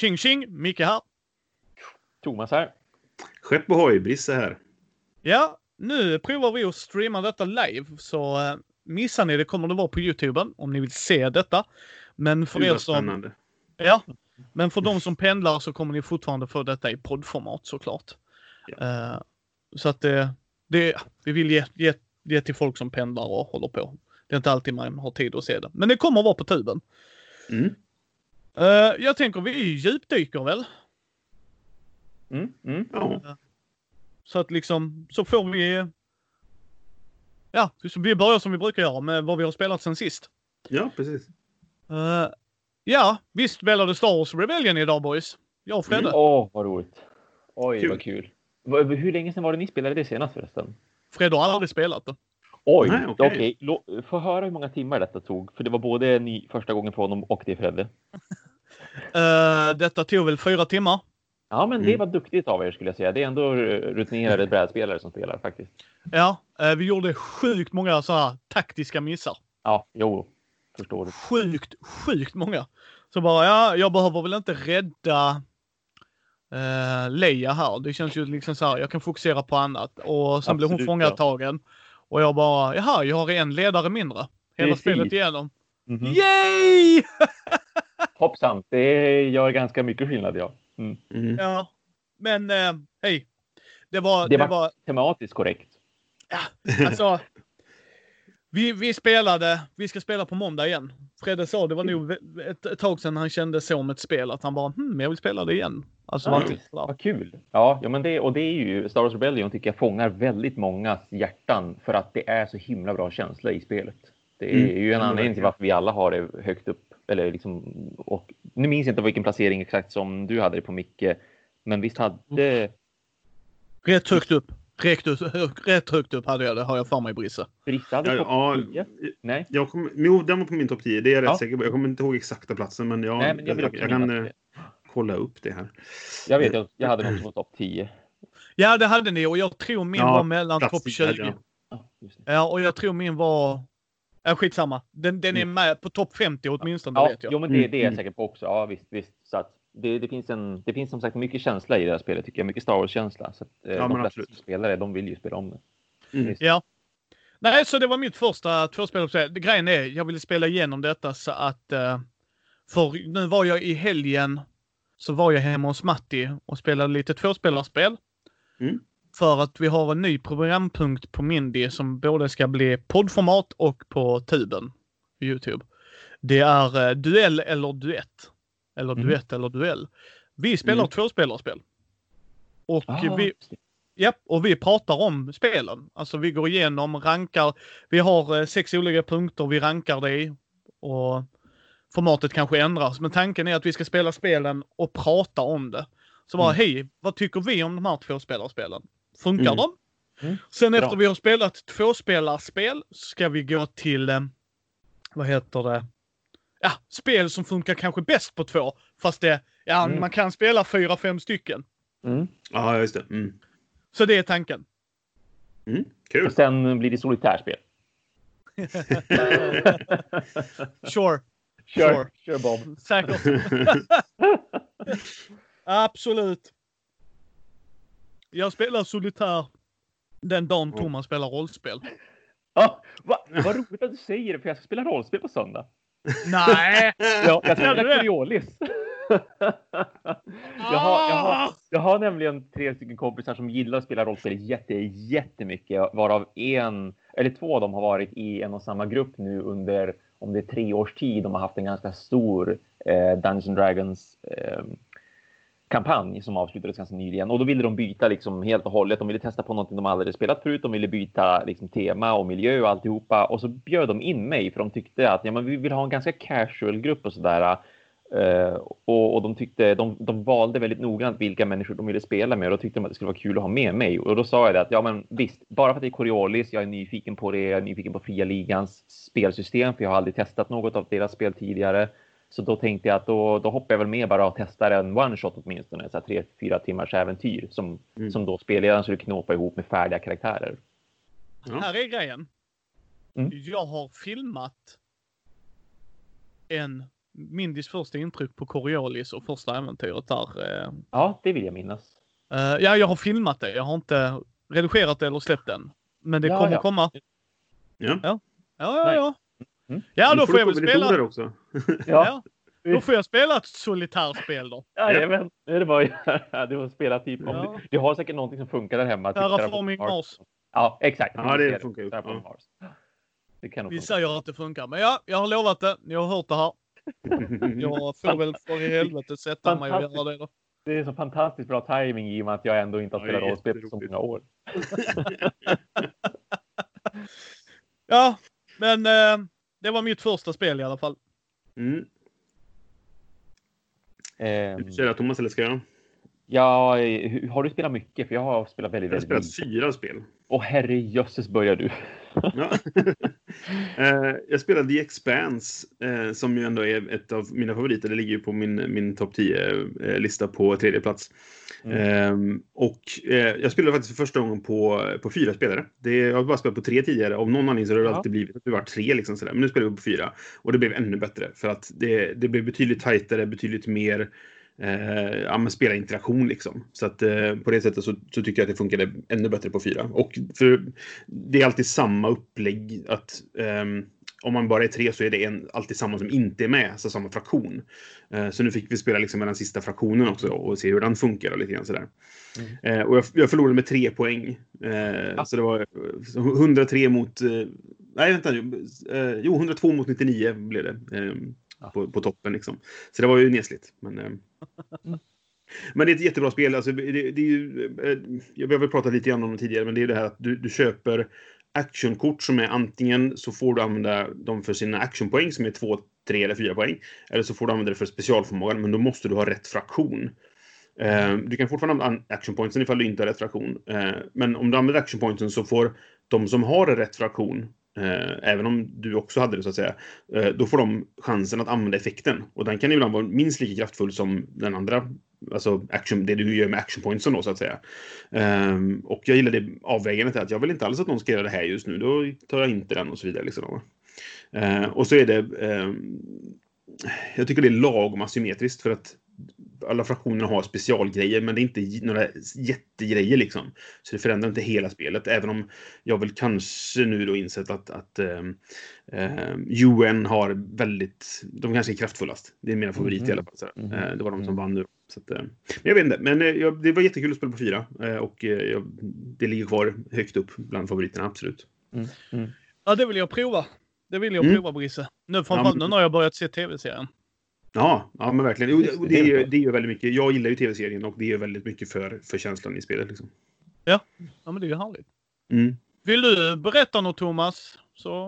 Tjing tjing! Micke här. Thomas här. Skepp ohoj, Brisse här. Ja, nu provar vi att streama detta live. Så eh, missar ni det kommer det vara på Youtube om ni vill se detta. Men för er som... spännande. Ja, men för de som pendlar så kommer ni fortfarande få detta i poddformat såklart. Eh, så att det, det, vi vill ge, ge, ge till folk som pendlar och håller på. Det är inte alltid man har tid att se det. Men det kommer att vara på tuben. Mm. Eh, jag tänker vi djupdyker väl? Mm, mm. Ja. Så att liksom, så får vi... Ja, så vi börjar som vi brukar göra med vad vi har spelat sen sist. ja, precis. Eh, ja, visst spelade Star Wars Rebellion idag boys. Jag och Fredde. Åh, vad roligt. Oj, Kul. vad kul. Hur länge sedan var det ni spelade det senast förresten? Fredde har aldrig spelat det. Oj, okej. okej. Lå- Få höra hur många timmar detta tog. För det var både ni första gången för honom och det Fredde. Eh, detta tog väl fyra timmar. Ja, men det Mm. var duktigt av er skulle jag säga. Det är ändå rutinerade brädspelare som spelar faktiskt. Ja, eh, vi gjorde sjukt många så här taktiska missar. Ja, jo. Förstår du. Sjukt, sjukt många. Så bara, ja, jag behöver väl inte rädda uh, Leia här. Det känns ju liksom så här, jag kan fokusera på annat. Och sen blev hon Absolut, fångatagen. Och jag bara, jaha, jag har en ledare mindre. Hela Precis. spelet igenom. Mhm. Yay! Hoppsan, det gör ganska mycket skillnad, ja. Mm. Mm. ja, men eh, hej. Det var, Det det var- var, Tematiskt korrekt. ja, alltså. Vi, vi spelade, vi ska spela på måndag igen. Fredde sa det var nog ett, ett tag sedan han kände så om ett spel att han bara, hmm, jag vill spela det igen. Alltså, sådär. Vad kul. Ja, ja men det, och det är ju Star Wars Rebellion tycker jag fångar väldigt mångas hjärtan för att det är så himla bra känsla i spelet. Det är Mm. ju en anledning till varför vi alla har det högt upp. Eller liksom, och nu minns jag inte vilken placering exakt som du hade det på Micke. Men visst hade Rätt högt upp. Rätt, rätt högt upp hade jag det, har jag för mig Brisse. Brissa hade Ja, topp ja, 10? Nej, jag kom, jo, den var på min topp 10. Det är jag rätt Ja. säker på. Jag kommer inte ihåg exakta platsen, men jag, nej men jag jag, jag kan eh, kolla upp det här. Jag vet, jag, jag hade något på topp 10. Ja, det hade ni och jag tror min Ja, var mellan topp 10 20. hade jag. Ja. Ja, och jag tror min var... Ja, skitsamma. Den, den är med på topp 50 åtminstone, Ja, vet jag. jo, men det, det är jag Mm. säker på också. Ja, visst, visst. Så att det, det, finns en, det finns som sagt mycket känsla i det här spelet, tycker jag. Mycket Star Wars-känsla. Så att, eh, Ja, de flesta absolut. som spelar det, de vill ju spela om det. Mm. Ja. Nej, så det var mitt första tvåspelare. Grejen är, jag ville spela igenom detta så att... eh, För nu var jag i helgen, så var jag hemma hos Matti och spelade lite tvåspelarspel. Mm. För att vi har en ny programpunkt på Mindy som både ska bli poddformat och på tuben. På Youtube. Det är eh, duell eller duett. Eller Mm. duett eller duell. Vi spelar Mm. tvåspelarspel. Och Ah, vi. Ja, och vi pratar om spelen. Alltså vi går igenom, rankar. Vi har eh, sex olika punkter vi rankar det i. Och formatet kanske ändras. Men tanken är att vi ska spela spelen och prata om det. Så bara, Mm. hej, vad tycker vi om de här tvåspelarspelen? Funkar Mm. de? Mm. Sen Bra. efter vi har spelat tvåspelarspel ska vi gå till, eh, vad heter det? Ja, spel som funkar kanske bäst på två. Fast det, ja, Mm. man kan spela fyra, fem stycken. Mm. Ja, just det. Mm. Så det är tanken. Mm. Kul. Och sen blir det solitärspel. Sure. Kör, Sure. kör Bob. Säkert. Absolut. Jag spelar solitär den dagen Thomas spelar rollspel. Ja, va, vad roligt att du säger det, för jag ska spela rollspel på söndag. Nej! Ja, jag det? Coriolis. jag, har, jag, har, jag har nämligen tre stycken kompisar som gillar att spela rollspel jätte, jättemycket, varav en, eller två av dem har varit i en och samma grupp nu under, om det är tre års tid. De har haft en ganska stor eh, Dungeons Dragons eh, kampanj som avslutades ganska nyligen och då ville de byta liksom helt och hållet. De ville testa på någonting de aldrig spelat förut. De ville byta liksom tema och miljö och alltihopa och så bjöd de in mig för de tyckte att ja, men vi vill ha en ganska casual grupp och sådär. Uh, och, och de tyckte de, de valde väldigt noggrant vilka människor de ville spela med och då tyckte de att det skulle vara kul att ha med mig och då sa jag det att ja, men visst, bara för att det är Coriolis, jag är nyfiken på det, jag är nyfiken på fria ligans spelsystem för jag har aldrig testat något av deras spel tidigare. Så då tänkte jag att då, då hoppar jag väl med bara och testar en one shot åtminstone, så här tre, fyra timmars äventyr som, Mm. som då spelledaren skulle knåpa ihop med färdiga karaktärer. Ja. Här är grejen. Mm. Jag har filmat en Mindys första intryck på Coriolis och första äventyret där. Eh, Ja, det vill jag minnas. eh, ja, jag har filmat det. Jag har inte redigerat det eller släppt den. Men det Ja, kommer ja. komma. Ja. Ja, ja, ja. Mm. Ja, då får jag väl spela. också. Ja. Då får jag spela ett solitärspel då. Jajamän, det är bara att göra. Du har spelat typ om Ja. du, har säkert någonting som funkar där hemma. typ Terraforming Terraform Mars. Ja, exakt. Ja, det funkar ju. Ja. Mars. Det kan Vi funka. säger att det funkar. Men ja, jag har lovat det. Ni har hört det här. Jag får väl för i helvete sätta mig och göra det då. Det är så fantastiskt bra timing i och med att jag ändå inte har Ja, spelat det rollspel på så många år. Ja, men eh, det var mitt första spel i alla fall. Mm. Ehm, Vill du köra Thomas eller ska jag? ja, har du spelat mycket? För jag har spelat väldigt, Jag har väldigt spelat mycket. fyra spel. Åh herrejösses börjar du. Ja. Eh, jag spelade The Expanse, eh, som ju ändå är ett av mina favoriter. Det ligger ju på min, min topp 10-lista på tredje plats. Mm. Ehm, och eh, jag spelade faktiskt för första gången på, på fyra spelare. Det, jag har bara spelat på tre tidigare. Av någon anledning så har det Ja. alltid blivit att det var tre. Liksom sådär. Men nu spelar vi på fyra. Och det blev ännu bättre. För att det, det blev betydligt tajtare, betydligt mer eh, ja, men spela interaktion liksom. Så att eh, på det sättet så, så tycker jag att det funkade ännu bättre på fyra. Och för det är alltid samma upplägg att ehm, om man bara är tre så är det en, alltid samma som inte är med, alltså samma fraktion. Eh, så nu fick vi spela liksom med den sista fraktionen också och se hur den funkar och lite grann sådär. Eh, och jag, jag förlorade med tre poäng. Eh, Så det var eh, 103 mot... Eh, nej, vänta nu. Eh, jo, 102 mot 99 blev det. Ja. på, på toppen liksom. Så det var ju nesligt. Men, eh, men det är ett jättebra spel. Alltså, det, det är ju, jag väl pratat lite grann om det tidigare, men det är det här att du, du köper actionkort som är antingen så får du använda dem för sina actionpoäng som är två, tre eller fyra poäng. Eller så får du använda det för specialförmågan, men då måste du ha rätt fraktion. Eh, du kan fortfarande använda actionpointsen ifall du inte har rätt fraktion. Eh, men om du använder actionpointsen så får de som har rätt fraktion, Eh, även om du också hade det så att säga, eh, då får de chansen att använda effekten. Och den kan ibland vara minst lika kraftfull som den andra, alltså action, det du gör med actionpointsen då så att säga. Ehm, och jag gillar det avvägandet att jag vill inte alls att någon ska göra det här just nu, då tar jag inte den och så vidare. Liksom. Eh, och så är det, ehm, jag tycker det är lagom asymmetriskt för att alla fraktionerna har specialgrejer, men det är inte några jättegrejer liksom. Så det förändrar inte hela spelet, även om jag väl kanske nu då insett att, att ehm, ehm, UN har väldigt, de kanske är kraftfullast. Det är mina favorit i alla fall. Mhm. Eh, det var de som vann nu. Så att, eh, men jag vet inte, men eh, jag, det var jättekul att spela på fyra eh, och eh, jag, det ligger kvar högt upp bland favoriterna, absolut. Mm. Mm. Ja, det vill jag prova. Det vill jag Mm. prova, Brisse. Nu framförallt men- nu när jag börjat se tv-serien. Ja, ja men verkligen. Det, det, det, ju väldigt mycket. Jag gillar ju tv-serien och det är väldigt mycket för, för känslan i spelet. Liksom. Ja, men det är ju härligt. Mm. Vill du berätta något, Thomas? Så,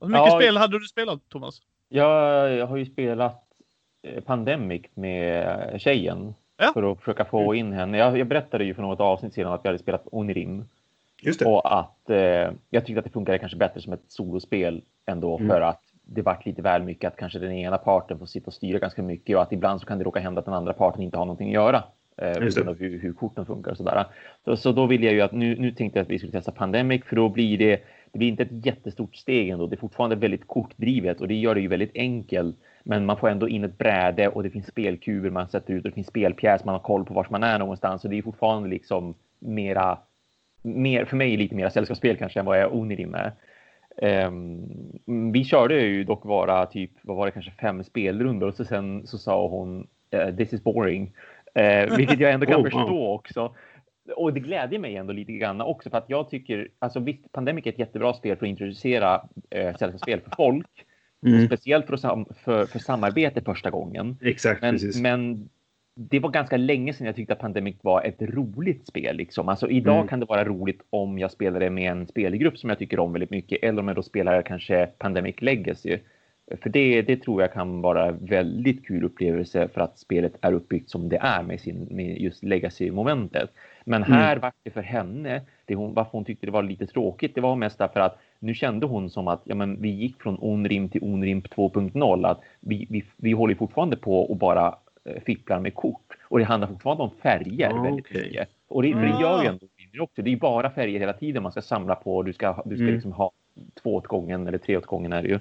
hur mycket Ja. spel hade du spelat, Thomas? Jag, jag har ju spelat eh, Pandemic med tjejen Ja. för att försöka få in henne. Jag, jag berättade ju för något avsnitt sedan att vi hade spelat Onirim Just det. och att eh, jag tyckte att det funkade kanske bättre som ett solospel ändå Mm. för att det vart lite väl mycket att kanske den ena parten får sitta och styra ganska mycket och att ibland så kan det råka hända att den andra parten inte har någonting att göra. Eh, av hur, hur korten funkar och sådär. Så, så då ville jag ju att nu, nu tänkte jag att vi skulle testa Pandemic för då blir det, det blir inte ett jättestort steg ändå. Det är fortfarande väldigt kortdrivet och det gör det ju väldigt enkelt. Men man får ändå in ett bräde och det finns spelkuber man sätter ut och det finns spelpjäs, man har koll på vart man är någonstans. Så det är fortfarande liksom mera, mer, för mig lite mer sällskapsspel kanske än vad jag Onirim är. Ehm, vi körde ju dock bara typ, vad var det, kanske fem spelrundor och så sen så sa hon eh, this is boring. Eh, vilket jag ändå kan Oh, förstå också. Och det glädjer mig ändå lite grann också för att jag tycker, alltså visst, Pandemic är ett jättebra spel för att introducera eh, sällskapsspel för folk. Mm. Speciellt för, sam- för, för samarbete första gången. Exakt, Men, precis. men det var ganska länge sedan jag tyckte att Pandemic var ett roligt spel. Liksom. Alltså, idag Mm. kan det vara roligt om jag spelar det med en spelgrupp som jag tycker om väldigt mycket. Eller om jag då spelar kanske Pandemic Legacy. För det, det tror jag kan vara väldigt kul upplevelse för att spelet är uppbyggt som det är med, sin, med just legacy-momentet. Men här Mm. var det för henne, det hon, varför hon tyckte det var lite tråkigt, det var mest därför att nu kände hon som att ja, men vi gick från Onrim till Onrim 2.0. Att vi, vi, vi håller fortfarande på och bara fipplar med kort. Och det handlar fortfarande om färger Ah, väldigt mycket. Och det, för det Ah. gör ju ändå Onrim också. Det är ju bara färger hela tiden man ska samla på. Du ska, du ska Mm. liksom ha två åt gången eller tre åt gången är det ju.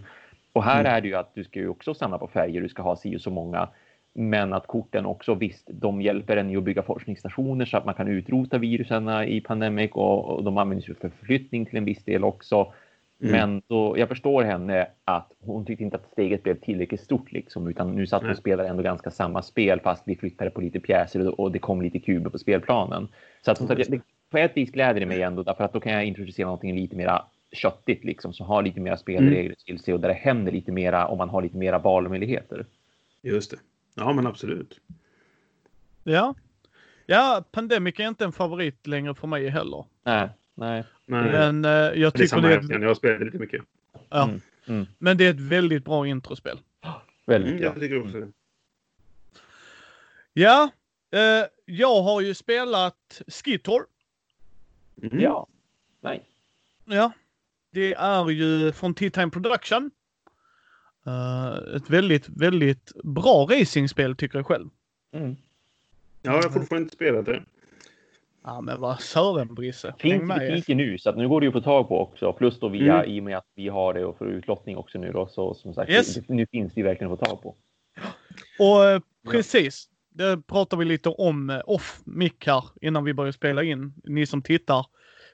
Och här Mm. är det ju att du ska ju också samla på färger, du ska ha si och så många. Men att korten också, visst, de hjälper en ju att bygga forskningsstationer så att man kan utrota virusen i Pandemic och, och de används ju för förflyttning till en viss del också. Mm. Men då, jag förstår henne att hon tyckte inte att steget blev tillräckligt stort liksom, utan nu satt hon och spelade ändå ganska samma spel fast vi flyttade på lite pjäser och, och det kom lite kuber på spelplanen. Så att att det, på ett vis gläder det mig ändå därför att då kan jag introducera någonting lite mera köttigt liksom som har lite mera spelregler till sig och där det händer lite mera om man har lite mera valmöjligheter. Just det. Ja, men absolut. Ja. Ja, Pandemic är inte en favorit längre för mig heller. Nej, nej. Men eh, jag det är tycker samma det Jag spelade lite mycket. ja, Mm, mm. Men det är ett väldigt bra introspel. Väldigt Mm, bra. jag tycker också det. Ja, eh, jag har ju spelat Skitor. Mm. Ja. Nej. Ja, det är ju från Tea Time Production. Eh, ett väldigt, väldigt bra racingspel tycker jag själv. Mm. Ja, jag har fortfarande inte spelat det. Ja, men vad Sören Brisse. Finns i med. butiker nu så att nu går det ju att få tag på också. Plus då via Mm. i och med att vi har det och för utlottning också nu då. Så som sagt, Yes. det, nu finns det ju verkligen att få tag på. Och eh, precis, det pratar vi lite om eh, off mic här innan vi börjar spela in. Ni som tittar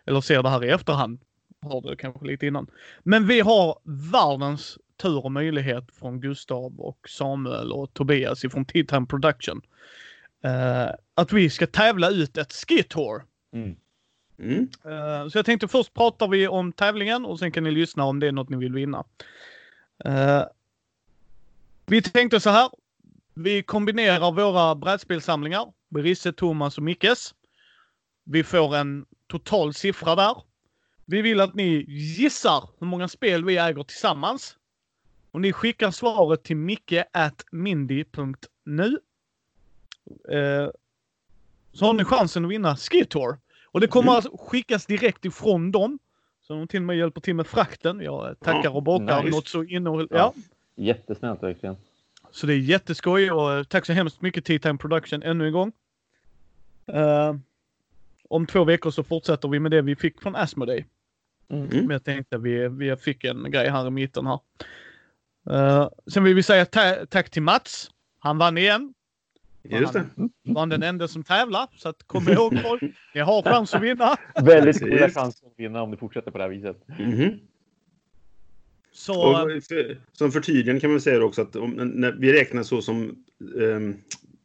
eller ser det här i efterhand har det kanske lite innan. Men vi har världens tur och möjlighet från Gustav och Samuel och Tobias ifrån Time Production. Eh, att vi ska tävla ut ett skitour. Mm. Mm. Eh, Så jag tänkte först pratar vi om tävlingen och sen kan ni lyssna om det är något ni vill vinna. Eh, Vi tänkte så här. Vi kombinerar våra brädspelsamlingar. Brisse, Thomas och Mickes. Vi får en total siffra där. Vi vill att ni gissar hur många spel vi äger tillsammans. Och ni skickar svaret till micke.mindy.nu. Eh, så har ni chansen att vinna Skitour. Och det kommer Mm. alltså skickas direkt ifrån dem. Så de till och med hjälper till med frakten. Jag tackar och bockar nice. något så innehåll... Ja. Ja. Jättesnällt verkligen. Så det är jätteskoj och eh, tack så hemskt mycket Tea Time Production ännu en gång. Eh, om två veckor så fortsätter vi med det vi fick från Asmodee. Mm. Mm. Men jag tänkte vi, vi fick en grej här i mitten här. Eh, sen vill vi säga ta- tack till Mats. Han vann igen. Just det. Han var den enda som tävlar. Så att kom ihåg folk, ni har chans att vinna. Väldigt goda chanser att vinna om det fortsätter på det här viset. Mhm. Så Och för, som förtydligande kan man säga också att om, när vi räknar så som um,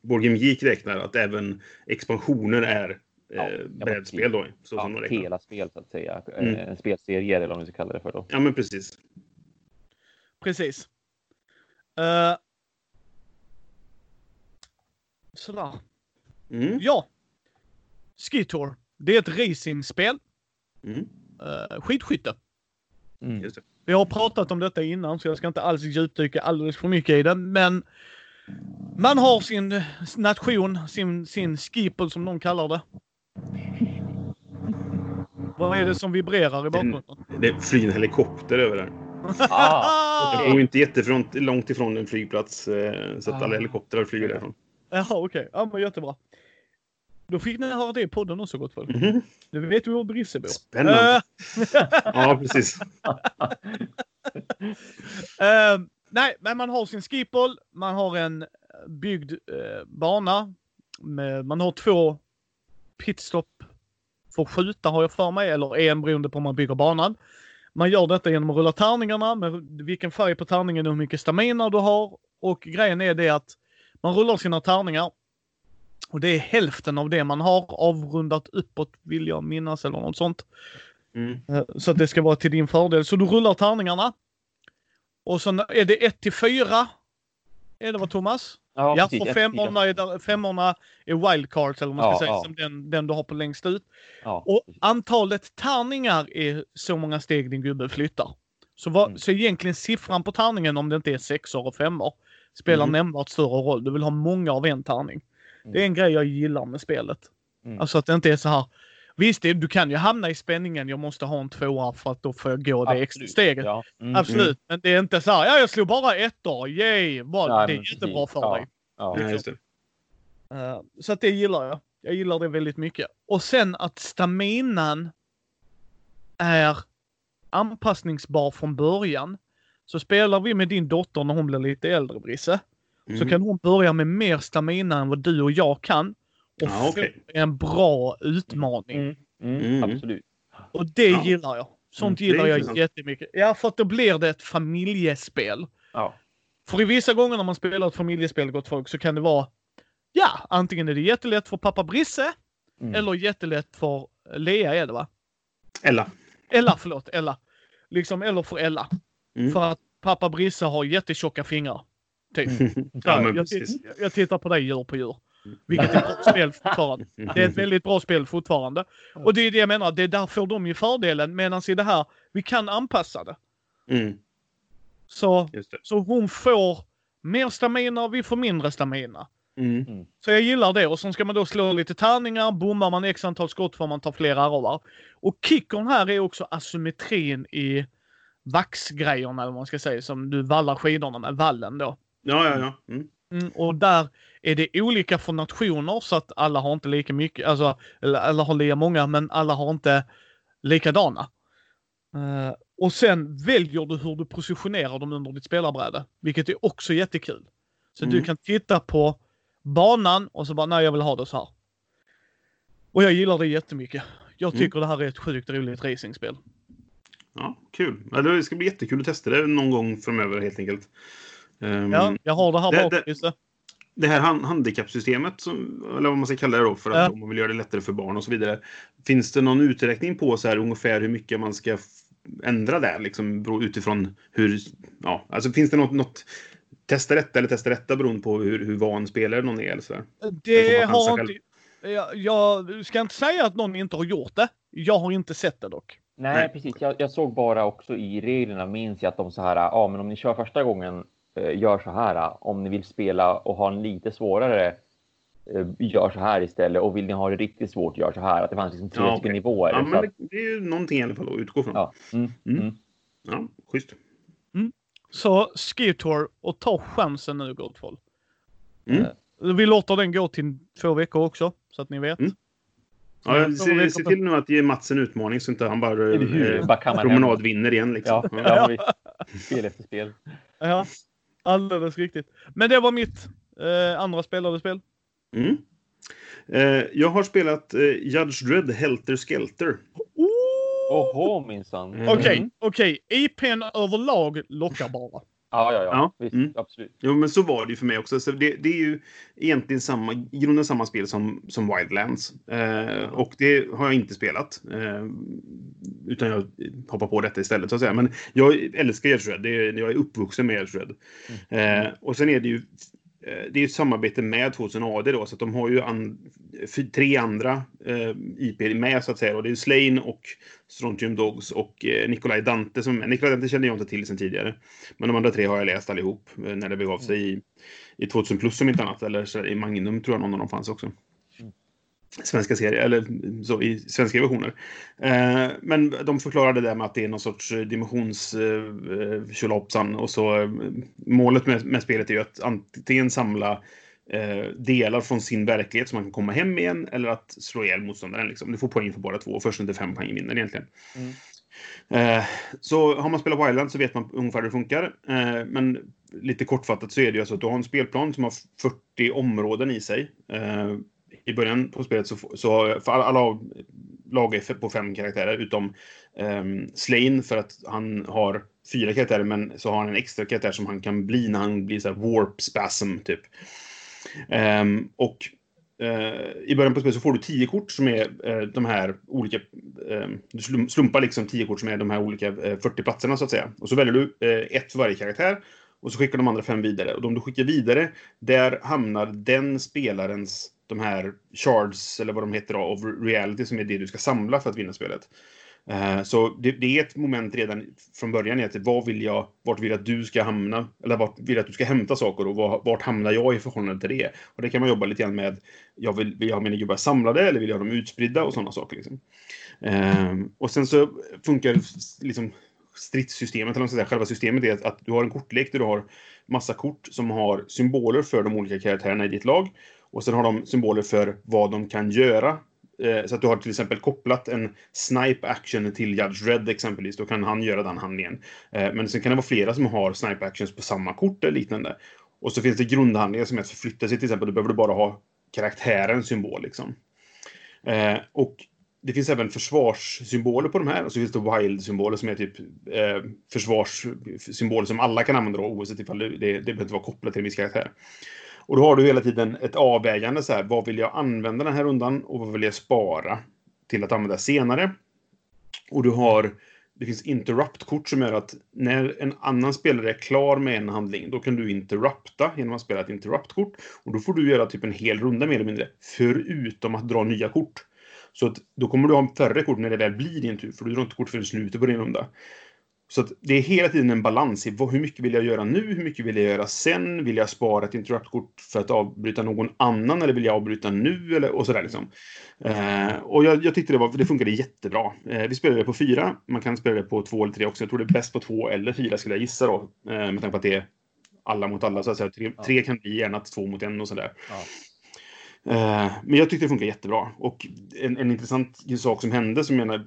Board Game Geek räknar, att även expansioner är Ja, eh, ja, brädspel då. Så Ja, som de räknar. hela spel så att säga. Mm. En spelserie eller vad man ska kalla det för då. Ja, men precis. precis. Uh, sådär. Mm. Ja. Skitour. Det är ett racingspel. Mm. Uh, skidskytte. Mm. Det. Vi har pratat om detta innan så jag ska inte alls djupdyka alldeles för mycket i det. Men man har sin nation, sin, sin skipel som de kallar det. Vad är det som vibrerar i bakgrunden? Det flyger en helikopter över där. Ah, Jag bor inte jättefrån, långt ifrån en flygplats eh, så att Ah. alla helikoptrar flyger därifrån. Jaha, okej. Ja, men jättebra. Då fick ni höra det i podden också gott folk. Mhm. Nu vet vi var Brisse bor. Spännande. Eh, Ja, precis. Eh, nej, men man har sin skipol, man har en byggd eh, bana. Med, man har två pitstop för att skjuta har jag för mig, eller en beroende på om man bygger banan. Man gör detta genom att rulla tärningarna med vilken färg på tärningen och hur mycket stamina du har. Och grejen är det att man rullar sina tärningar. Och det är hälften av det man har avrundat uppåt vill jag minnas eller något sånt. Mm. Eh, Så att det ska vara till din fördel. Så du rullar tärningarna. Och sen är det 1 till 4. Är det vad Thomas? Ja, precis. för Ett- femmorna är, femmorna är wildcards eller vad man ska Ja, säga. ja. Som den, den du har på längst ut. Ja, Och antalet tärningar är så många steg din gubbe flyttar. Så, vad, Mm. så egentligen siffran på tärningen om det inte är sexor och femmor spelar Mm. nämnvärt större roll. Du vill ha många av en tärning. Mm. Det är en grej jag gillar med spelet. Mm. Alltså att det inte är så här. Visst, det, du kan ju hamna i spänningen. Jag måste ha en tvåa för att då får jag gå det extra Absolut. steget. Ja. Mm. Absolut, men det är inte så här. Ja, jag slog bara ettor. Yay! Vad, Nej, det är jättebra för Ja. dig. Ja. Det. Eh, så att det gillar jag. Jag gillar det väldigt mycket. Och sen att staminan är anpassningsbar från början. Så spelar vi med din dotter när hon blir lite äldre, Brisse. Mm. Så kan hon börja med mer stamina än vad du och jag kan. Och Ja, okej. få en bra utmaning. Mm. Mm. Mm. Absolut. Och det Ja. gillar jag. Sånt Mm, gillar jag intressant. jättemycket. Ja, för att då blir det ett familjespel. Ja. För i vissa gånger när man spelar ett familjespel, gott folk, så kan det vara Ja, antingen är det jättelätt för pappa Brisse Mm. eller jättelätt för Lea är det va? Ella. Ella, förlåt, Ella. Liksom, eller för Ella. Mm. För att pappa Brisse har jättetjocka fingrar. Typ. ja, men jag, ti- jag tittar på dig djur på djur. Vilket är ett bra spel fortfarande. Det är ett väldigt bra spel fortfarande. Och det är det jag menar, det är där får de ju fördelen. Medan i det här, vi kan anpassa det. Mm, Så, det. så hon får mer stamina och vi får mindre stamina. Mm. Så jag gillar det. Och så ska man då slå lite tärningar. Bommar man x antal skott får man ta fler arvar. Och kickern här är också asymmetrin i vaxgrejerna, eller vad man ska säga, som du vallar skidorna med, vallen då. Ja, ja, ja. Mm. Mm, och där är det olika för nationer så att alla har inte lika mycket, alltså, eller alla har lika många, men alla har inte likadana. Eh, och sen väljer du hur du positionerar dem under ditt spelarbräde, vilket är också jättekul. Så du Mm. kan titta på banan och så bara, nej jag vill ha det så här. Och jag gillar det jättemycket. Jag Mm. tycker det här är ett sjukt roligt racingspel. Ja, kul. Det ska bli jättekul att testa det någon gång framöver helt enkelt. Ehm, Ja, jag har det här det- bak, det- Christer. det här hand- handikappsystemet, som, eller vad man ska kalla det då, för att Ja. om man vill göra det lättare för barn och så vidare. Finns det någon uträkning på så här ungefär hur mycket man ska ändra där, liksom utifrån hur, ja, alltså finns det något, något testa detta eller testa detta beroende på hur, hur van spelare någon är eller? Det får man chansa har inte... Jag, jag ska inte säga att någon inte har gjort det. Jag har inte sett det dock. Nej, Nej. precis. Jag, jag såg bara också i reglerna minns jag att de så här, ja, men om ni kör första gången, eh, gör så här. Om ni vill spela och ha en lite svårare, eh, gör så här istället. Och vill ni ha det riktigt svårt, gör så här. Att det fanns liksom tre Ja, okej. nivåer. Ja, så men att, det, är ju någonting i alla fall att utgå från. ja. Mm, Mm. mm. Ja, schysst. Så Ski Tour och ta chansen nu gott folk. Mm. Eh, Vi låter den gå till två veckor också, så att ni vet. Mm. Ja, Så se, se till nu att ge Mats en utmaning så inte han bara, eh, Bara kammar hem. promenad vinner igen. Liksom. Ja, ja. Spel efter spel. Ja, alldeles riktigt. Men det var mitt eh, andra spelade spel. Mm. Eh, jag har spelat eh, Judge Dredd Helter Skelter. Oh! Oho, minsann. Mm. Okej, Mm. okej. IPn överlag lockar bara. Ja, ja, ja. Ja, Visst, mm. absolut. Jo, men så var det ju för mig också. Så det, det är ju egentligen samma, i grunden samma spel som, som Wildlands. Eh, och det har jag inte spelat. Eh, utan jag hoppar på detta istället så att säga. Men jag älskar Judge Dredd. Det är, jag är uppvuxen med Judge Dredd. Eh, och sen är det ju Eh, det är ett samarbete med 2000 AD då, så att de har ju an, tre andra eh, IP med så att säga. Och det är Slain och Strontium Dogs och eh, Nikolaj Dante som är med. Nikolaj Dante kände jag inte till sedan tidigare. Men de andra tre har jag läst allihop eh, när det begav sig i, i 2000 plus som inte annat. Eller så, i Magnum tror jag någon av dem fanns också. Svenska serier, eller så i svenska versioner. Eh, men de förklarade det med att det är någon sorts eh, dimensions eh, och så eh, målet med, med spelet är ju att antingen samla eh, delar från sin verklighet som man kan komma hem igen eller att slå ihjäl motståndaren. Liksom. Du får poäng för båda två och först till fem poäng vinner egentligen. Mm. Eh, så har man spelat Wildland så vet man ungefär hur det funkar. Eh, men lite kortfattat så är det ju alltså att du har en spelplan som har 40 områden i sig. Eh, i början på spelet så, f- så för alla, alla lag är på fem karaktärer utom um, Slain för att han har fyra karaktärer men så har han en extra karaktär som han kan bli när han blir så här warp spasm typ. Um, och uh, i början på spelet så får du tio kort som är uh, de här olika... uh, du slumpar liksom tio kort som är de här olika eh, 40 platserna så att säga. Och så väljer du ett för varje karaktär. Och så skickar de andra fem vidare. Och de du skickar vidare, där hamnar den spelarens, de här shards, eller vad de heter då, of reality, som är det du ska samla för att vinna spelet. Eh, Så det, det är ett moment redan från början i att vad vill jag, vart vill jag att du ska hamna? Eller vart vill jag att du ska hämta saker och vart, vart hamnar jag i förhållande till det? Och det kan man jobba lite grann med. Jag vill, vill jag ha mina gubbar samlade eller vill jag ha dem utspridda och sådana saker. Liksom. Ehm, och sen så funkar liksom stridssystemet, eller säga, själva systemet är att, att du har en kortlek där du har massa kort som har symboler för de olika karaktärerna i ditt lag. Och sen har de symboler för vad de kan göra eh, så att du har till exempel kopplat en snipe action till Judge Red exempelvis. Då kan han göra den handlingen. Eh, men sen kan det vara flera som har snipe actions på samma kort eller liknande. Och så finns det grundhandlingar som är att förflytta sig till exempel. Då behöver du bara ha karaktärens symbol liksom. Eh, och det finns även försvarssymboler på de här och så finns det wild-symboler som är typ eh, försvarssymboler som alla kan använda då, oavsett ifall det, det, det behöver inte vara kopplat till en viss karaktär. Och då har du hela tiden ett avvägande så här, vad vill jag använda den här rundan och vad vill jag spara till att använda senare? Och du har, det finns interrupt-kort som gör att när en annan spelare är klar med en handling, då kan du interrupta genom att spela ett interrupt-kort. Och då får du göra typ en hel runda mer eller mindre, förutom att dra nya kort. Så att då kommer du ha färre kort när det väl blir din tur, för du drar inte kort förrän slutet på din runda. Så det är hela tiden en balans i vad, hur mycket vill jag göra nu, hur mycket vill jag göra sen, vill jag spara ett interrupt-kort för att avbryta någon annan eller vill jag avbryta nu eller och sådär liksom. Eh, och jag, jag tyckte det, var, det funkade jättebra. Eh, vi spelade det på fyra, man kan spela det på två eller tre också. Jag tror det är bäst på två eller fyra skulle jag gissa då, eh, med tanke på att det är alla mot alla så att säga. Tre, ja. tre kan bli gärna två mot en och sådär. Ja. Eh, men jag tyckte det funkar jättebra. Och en, en intressant sak som hände, som jag menar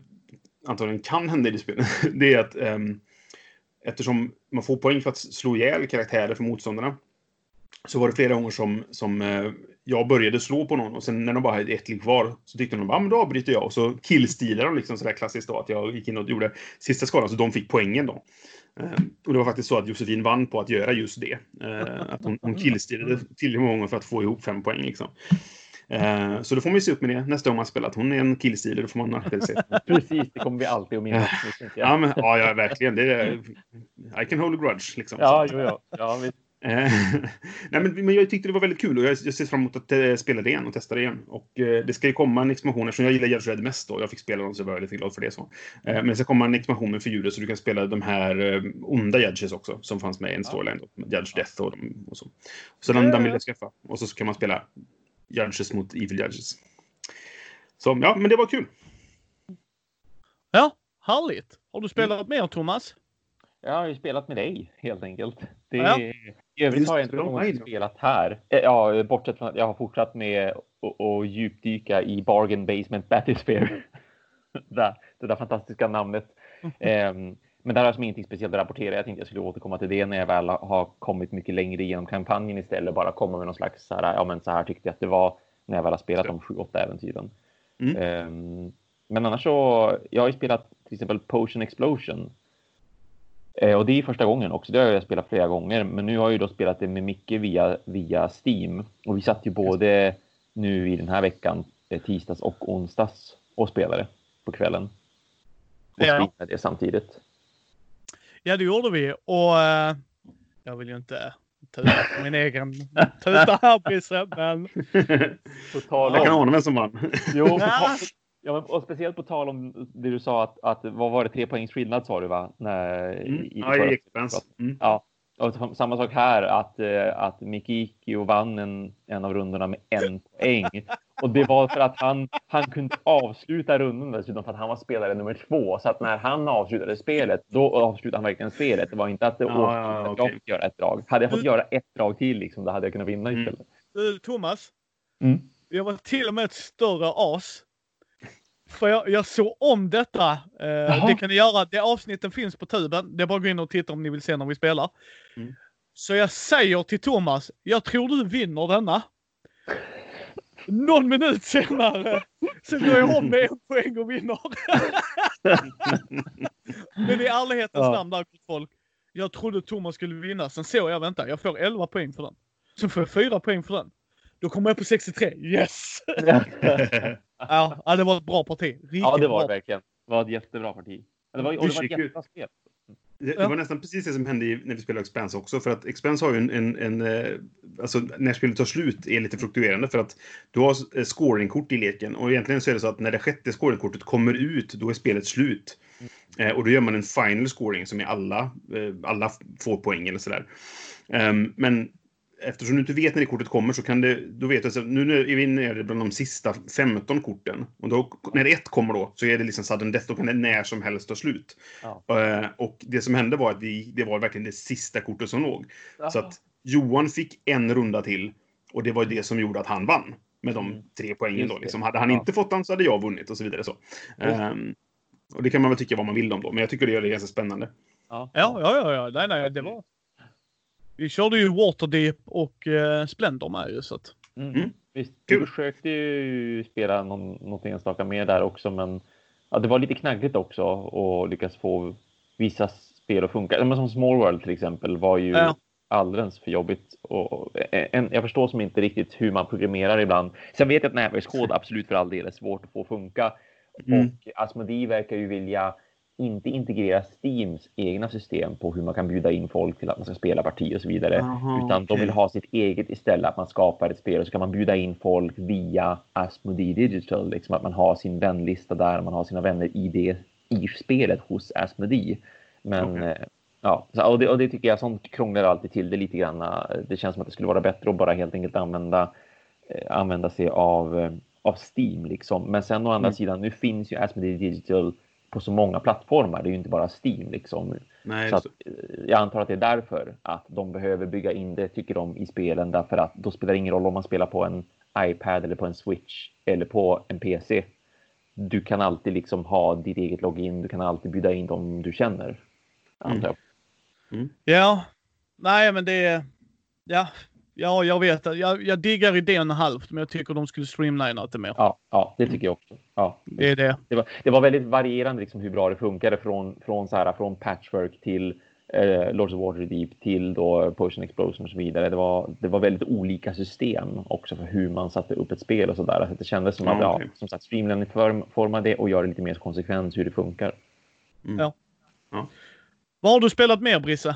antagligen kan hända i det spelet, det är att um, eftersom man får poäng för att slå ihjäl karaktärer för motståndarna, så var det flera gånger som, som uh, jag började slå på någon och sen när de bara hade ett liv kvar så tyckte de att ah, då avbryter jag och så killstilade de liksom sådär klassiskt då att jag gick in och gjorde sista skadan så de fick poängen då. Uh, och det var faktiskt så att Josefin vann på att göra just det. Uh, att hon, hon killstilade tillräckligt många gånger för att få ihop fem poäng liksom. Eh, så då får man ju se upp med det nästa gång man spelar. Att hon är en killstil, då får man akta sig. Precis, det kommer vi alltid att minnas. ja, men, ja, ja, verkligen. Det är, I can hold a grudge, liksom. Ja, jo, ja. ja vi... Eh, nej, men, men jag tyckte det var väldigt kul och jag, jag ser fram emot att uh, spela det igen och testa det igen. Och uh, det ska ju komma en expansion eftersom jag gillar Judge Red mest då. Jag fick spela dem så jag var lite glad för det. Så. Uh, men det ska komma en expansion med figurer så du kan spela de här onda Judges också som fanns med i en storyline. Då, Judge Death och, de, och så. Så den, den vill jag skaffa. Och så kan man spela Judges mot Evil Judges. Så ja, men det var kul. Ja, härligt. Har du spelat mm. mer Thomas? Jag har ju spelat med dig helt enkelt. Det, ja. I övrigt har jag inte spelat här. Eh, ja, bortsett från att jag har fortsatt med att djupdyka i Bargain Basement Bathysphere. det, det där fantastiska namnet. um, men där har jag som ingenting speciellt att rapportera. Jag tänkte jag skulle återkomma till det när jag väl har kommit mycket längre genom kampanjen istället. Bara komma med någon slags så här, ja men så här tyckte jag att det var när jag väl har spelat de sju, åtta äventyren. Mm. Um, men annars så, jag har ju spelat till exempel Potion Explosion. Uh, och det är första gången också, det har jag spelat flera gånger. Men nu har jag ju då spelat det med Micke via, via Steam. Och vi satt ju både nu i den här veckan, eh, tisdags och onsdags, och spelade på kvällen. Och ja. spelade det samtidigt. Ja, det gjorde vi. Och uh, jag vill ju inte tuta på min egen tuta här, Brisse, men... Total jag kan ana vem som vann. jo, ja, och speciellt på tal om det du sa att, att vad var det, tre poängs skillnad sa du va? När, mm. i, ja, i Expense. Mm. Ja, och samma sak här, att, eh, att Mikikio vann en, en av rundorna med en poäng. Och det var för att han, han kunde avsluta rundan dessutom för att han var spelare nummer två. Så att när han avslutade spelet, då avslutade han verkligen spelet. Det var inte att det ja, ja, okay. jag fick göra ett drag. Hade jag fått göra ett drag till, liksom, då hade jag kunnat vinna mm. istället. Du, Thomas. Mm. Jag var till och med ett större as för jag, jag såg om detta. Eh, det kan ni göra. Det avsnitten finns på tuben. Det är bara att gå in och titta om ni vill se när vi spelar. Mm. Så jag säger till Thomas, jag tror du vinner denna. Någon minut senare så går jag om med en poäng och vinner. Men i ärlighetens ja. namn där folk. Jag trodde Thomas skulle vinna. Sen såg jag, vänta, jag får 11 poäng för den. Sen får jag 4 poäng för den. Då kommer jag på 63. Yes! ja, det var ett bra parti. Riktigt ja, det var det verkligen. Det var ett jättebra parti. Det var, och det var ett jättebra spel. Det, det, var nästan precis det som hände när vi spelade Expense också. För att Expense har ju en, en, en eh, alltså när spelet tar slut är lite fluktuerande för att du har eh, scoringkort i leken och egentligen så är det så att när det sjätte scoringkortet kommer ut, då är spelet slut. Mm. och då gör man en final scoring som är alla, alla får poäng eller sådär. Um, men eftersom du inte vet när det kortet kommer så kan det, då vet du att nu är vi nere bland de sista 15 korten. Och då, när ett kommer då så är det liksom sudden death, då kan det när som helst ta slut. Ja. Uh, och det som hände var att vi, det var verkligen det sista kortet som låg. Aha. Så att Johan fick en runda till och det var det som gjorde att han vann. med de Mm. tre poängen. Då, liksom. Hade han Ja. inte fått den så hade jag vunnit och så vidare. Så. Ehm, och det kan man väl tycka vad man vill om då, men jag tycker det gör det ganska spännande. Ja, Ja, ja, ja, ja. Nej, nej, det var... Vi körde ju Waterdeep och uh, Splendor med ju så att... Mm. Mm. Visst, vi försökte ju spela någon, något enstaka mer där också, men ja, det var lite knaggligt också att lyckas få vissa spel att funka. Men som Small World till exempel var ju Ja. alldeles för jobbigt. Och en, jag förstår som inte riktigt hur man programmerar ibland. Sen vet jag att nätverkskod absolut för all del är svårt att få funka. Mm. Och Asmodee verkar ju vilja inte integrera Steams egna system på hur man kan bjuda in folk till att man ska spela parti och så vidare. Aha, Utan de okej. vill ha sitt eget istället, att man skapar ett spel och så kan man bjuda in folk via Asmodee Digital. Liksom att man har sin vänlista där, man har sina vänner i, det, i spelet hos Asmodee. Men Okej. eh, ja, och, det, och det tycker jag, sånt krånglar alltid till det lite grann. Det känns som att det skulle vara bättre att bara helt enkelt använda, eh, använda sig av, eh, av Steam liksom. Men sen å andra Mm. sidan, nu finns ju Asmodee Digital på så många plattformar. Det är ju inte bara Steam liksom. Nej, Så att, eh, jag antar att det är därför att de behöver bygga in det, tycker de, i spelen. Därför att då spelar det ingen roll om man spelar på en iPad eller på en Switch eller på en PC. Du kan alltid liksom ha ditt eget login. Du kan alltid bjuda in dem du känner. Antar jag. Ja. Nej, men det är... Ja. Ja, jag vet. Jag, jag diggar idén halvt, men jag tycker de skulle streamlina det mer. Ja, ja, det tycker jag också. Ja. Det är det. Det, var, det var väldigt varierande liksom hur bra det funkade från, från, så här, från Patchwork till eh, Lords of Waterdeep till då Potion Explosion och så vidare. Det var, det var väldigt olika system också för hur man satte upp ett spel och så där. Så det kändes som Ja, att, ja, okej. som sagt, det och göra det lite mer konsekvent hur det funkar. Vad har du spelat mer, Brisse?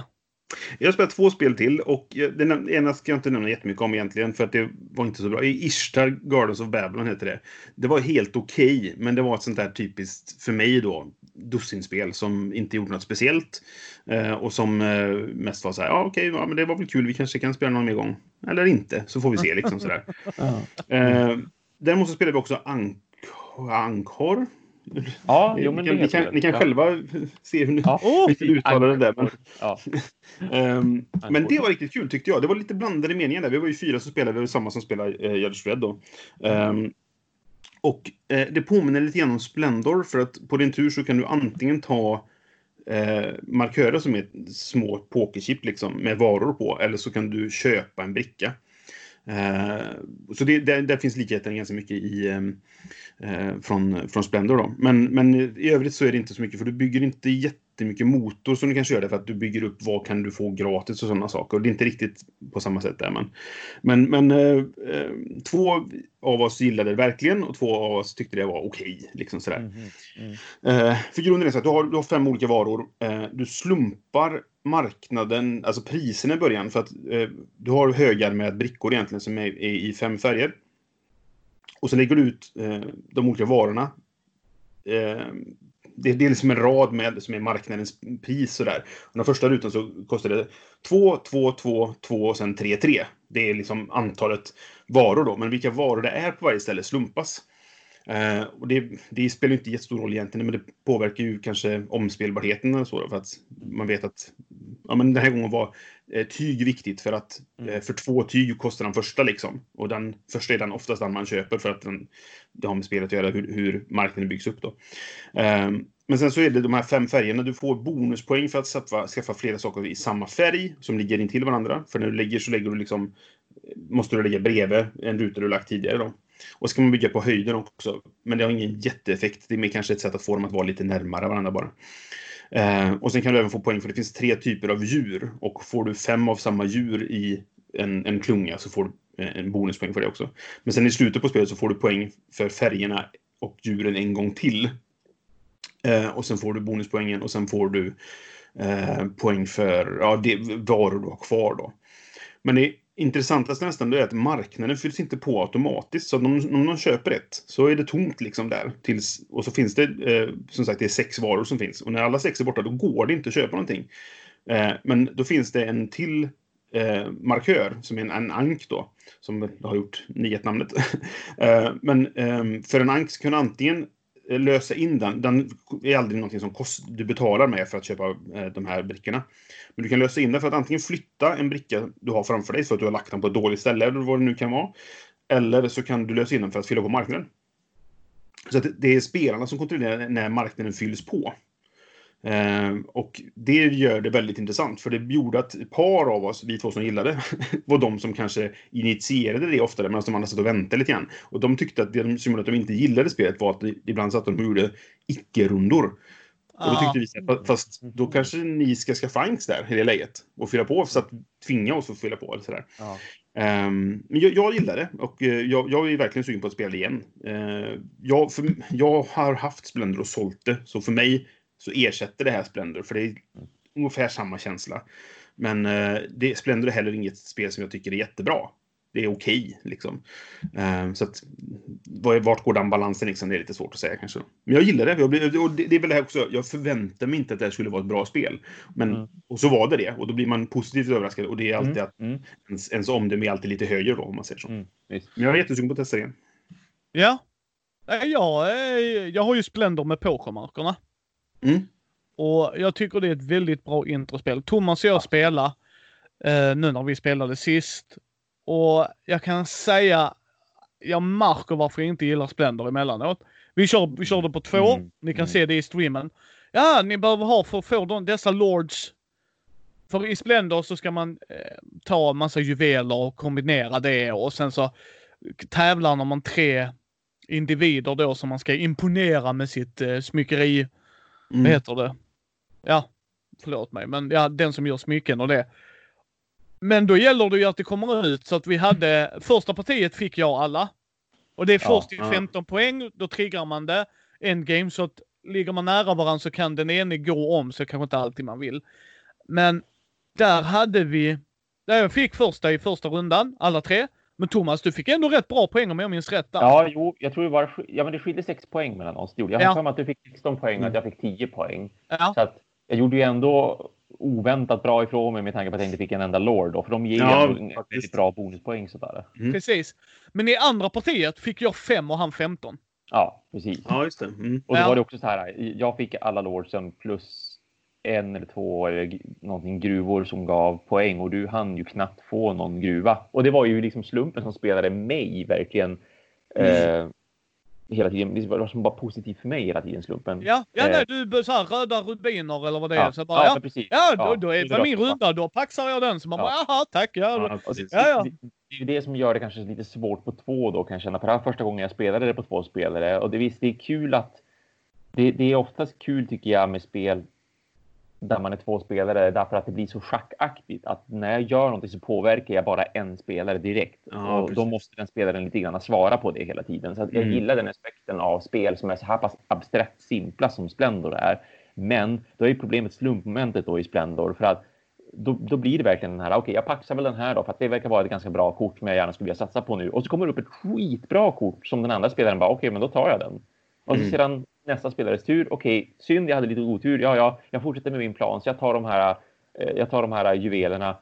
Jag har spelat två spel till och jag- den ena ska jag inte nämna jättemycket om egentligen för att det var inte så bra. Ishtar Gardens of Babylon heter det. Det var helt okej, men det var ett sånt där typiskt, för mig då, dussinspel som inte gjorde något speciellt. Eh, och som eh, mest var så här, ja okej, ja, men det var väl kul, vi kanske kan spela någon mer gång. Eller inte, så får vi se liksom sådär. Eh, däremot så spelade vi också Ank Ankhor. Ja, Ni, jo, men kan, det ni, kan, ni kan det. själva se hur ni Ja. Vi uttalar det där. Men, Ja. Ehm, men det var riktigt kul tyckte jag. Det var lite blandade meningar där. Vi var ju fyra som spelade, vi var samma som spelade uh, Judge Red då. Ehm, och eh, det påminner lite grann om Splendor för att på din tur så kan du antingen ta eh, markörer som är små pokerchip liksom med varor på eller så kan du köpa en bricka. Eh, så det, där, där finns likheten ganska mycket i, ehm, eh, från, från Splendor. Då. Men, men i övrigt så är det inte så mycket för du bygger inte jättemycket motor som du kanske gör det för att du bygger upp vad kan du få gratis och sådana saker. Och det är inte riktigt på samma sätt där. Men, men, men eh, två av oss gillade det verkligen och två av oss tyckte det var okej. liksom sådär. Mhm, mm. Eh, för grunden är så att du har, du har fem olika varor. Du slumpar marknaden, alltså priserna i början. För att eh, du har högar med brickor egentligen som är, är i fem färger. Och så lägger du ut eh, de olika varorna. Eh, det, det är liksom en rad med som är marknadens pris sådär. Och den första rutan så kostar det 2, 2, 2, 2 och sen 3, 3. Det är liksom antalet varor då. Men vilka varor det är på varje ställe slumpas. Eh, och det, det spelar inte jättestor roll egentligen, men det påverkar ju kanske omspelbarheten och så. För att man vet att ja, men den här gången var eh, tyg viktigt för att eh, för två tyg kostar den första liksom. Och den första är den oftast den man köper för att den, det har med spelet att göra hur, hur marknaden byggs upp då. Eh, men sen så är det de här fem färgerna. Du får bonuspoäng för att skaffa, skaffa flera saker i samma färg som ligger intill varandra. För när du lägger så lägger du liksom måste du lägga bredvid en ruta du lagt tidigare då. Och så kan man bygga på höjden också. Men det har ingen jätteeffekt. Det är mer kanske ett sätt att få dem att vara lite närmare varandra bara. Eh, och sen kan du även få poäng för det finns tre typer av djur. Och får du fem av samma djur i en, en klunga så får du eh, en bonuspoäng för det också. Men sen i slutet på spelet så får du poäng för färgerna och djuren en gång till. Eh, och sen får du bonuspoängen och sen får du eh, poäng för ja, det varor du har kvar då. Men det intressantaste nästan det är att marknaden fylls inte på automatiskt. Så om, om någon köper ett så är det tomt liksom där. Tills, och så finns det, eh, som sagt, det är sex varor som finns. Och när alla sex är borta då går det inte att köpa någonting. Eh, men då finns det en till eh, markör som är en, en ank då. Som har gjort nyhetnamnet. eh, men eh, för en ank så kan antingen lösa in den. Den är aldrig någonting som kost, du betalar med för att köpa eh, de här brickorna. Men du kan lösa in den för att antingen flytta en bricka du har framför dig för att du har lagt den på ett dåligt ställe eller vad det nu kan vara. Eller så kan du lösa in den för att fylla på marknaden. Så att det är spelarna som kontrollerar när marknaden fylls på. Eh, och det gör det väldigt intressant, för det gjorde att ett par av oss, vi två som gillade, var de som kanske initierade det oftare, medan de andra satt och väntade lite grann. Och de tyckte att det som gjorde att de inte gillade spelet var att det, ibland satt de och gjorde icke-rundor. Och då tyckte vi här, fast då kanske ni ska skaffa Inks där i det läget och fylla på så att tvinga oss att fylla på. Eller sådär. Ja. Um, men jag, jag gillar det och uh, jag, jag är verkligen sugen på att spela igen. Uh, jag, för, jag har haft Splendor och sålt det, så för mig så ersätter det här Splendor, för det är ungefär samma känsla. Men uh, det, Splendor är heller inget spel som jag tycker är jättebra. Det är okej, okay, liksom. Um, så att, vart går den balansen liksom? Det är lite svårt att säga kanske. Men jag gillar det. Jag blir, och det, det är väl det här också. Jag förväntar mig inte att det här skulle vara ett bra spel. Men, mm. Och så var det det. Och då blir man positivt överraskad. Och det är alltid mm. att mm. ens, ens omdöme är alltid lite högre då, om man säger så. Mm. Men jag är jättesugen på att testa det. Ja. Jag, jag har ju Splendor med Pokermarkerna. Mm. Och jag tycker det är ett väldigt bra introspel. Thomas och jag ja. spelar eh, nu när vi spelade sist. Och jag kan säga, jag märker varför jag inte gillar Splendor emellanåt. Vi, kör, vi körde på två, mm. ni kan mm. se det i streamen. Ja, ni behöver ha för att få de, dessa lords. För i Splendor så ska man eh, ta en massa juveler och kombinera det och sen så tävlar man tre individer då som man ska imponera med sitt eh, smyckeri. Mm. Vad heter det? Ja, förlåt mig, men ja, den som gör smycken och det. Men då gäller det ju att det kommer ut så att vi hade första partiet fick jag alla. Och det är först ja, till 15 ja. poäng, då triggar man det. Endgame, så att ligger man nära varandra så kan den ene gå om, så kanske inte alltid man vill. Men där hade vi, där jag fick första i första rundan, alla tre. Men Thomas, du fick ändå rätt bra poäng om jag minns rätt. Där. Ja, jo, jag tror det var, ja men det skilde 6 poäng mellan oss. Jag har ja. för mig att du fick 16 poäng och att jag fick 10 poäng. Ja. Så att jag gjorde ju ändå oväntat bra ifrån mig med tanke på att jag inte fick en enda Lord. Då, för de ger ja, en väldigt bra bonuspoäng sådär. Mm. Precis. Men i andra partiet fick jag 5 och han 15. Ja, precis. Ja, just det. Mm. Och då ja. var det också så här. Jag fick alla Lordsen plus en eller två eller någonting gruvor som gav poäng och du hann ju knappt få någon gruva. Och det var ju liksom slumpen som spelade mig verkligen. Mm. Eh, hela tiden. Det var som bara positivt för mig hela tiden, slumpen. Ja, ja nej, eh. du så här, röda rubiner eller vad det är. Ja, så bara, ja, ja. Ja, då, då är det min runda. Då paxar jag den. Så man ja. bara, jaha, tack. Ja, ja, det, ja, det, är det som gör det kanske lite svårt på två då kan jag känna. För det här första gången jag spelade det på två spelare. Och det visst, det är kul att det, det är oftast kul tycker jag med spel där man är två spelare därför att det blir så schackaktigt att när jag gör någonting så påverkar jag bara en spelare direkt ja, och då måste den spelaren lite grann svara på det hela tiden. Så jag mm. gillar den aspekten av spel som är så här pass abstrakt simpla som Splendor är. Men då är problemet slumpmomentet då i Splendor för att då, då blir det verkligen den här, okej, okay, jag paxar väl den här då för att det verkar vara ett ganska bra kort som jag gärna skulle vilja satsa på nu. Och så kommer det upp ett skitbra kort som den andra spelaren bara, okej, okay, men då tar jag den. Och så mm. sedan nästa spelares tur. Okej, okay, synd, jag hade lite otur. Ja, ja, jag fortsätter med min plan. Så jag tar de här, eh, jag tar de här juvelerna.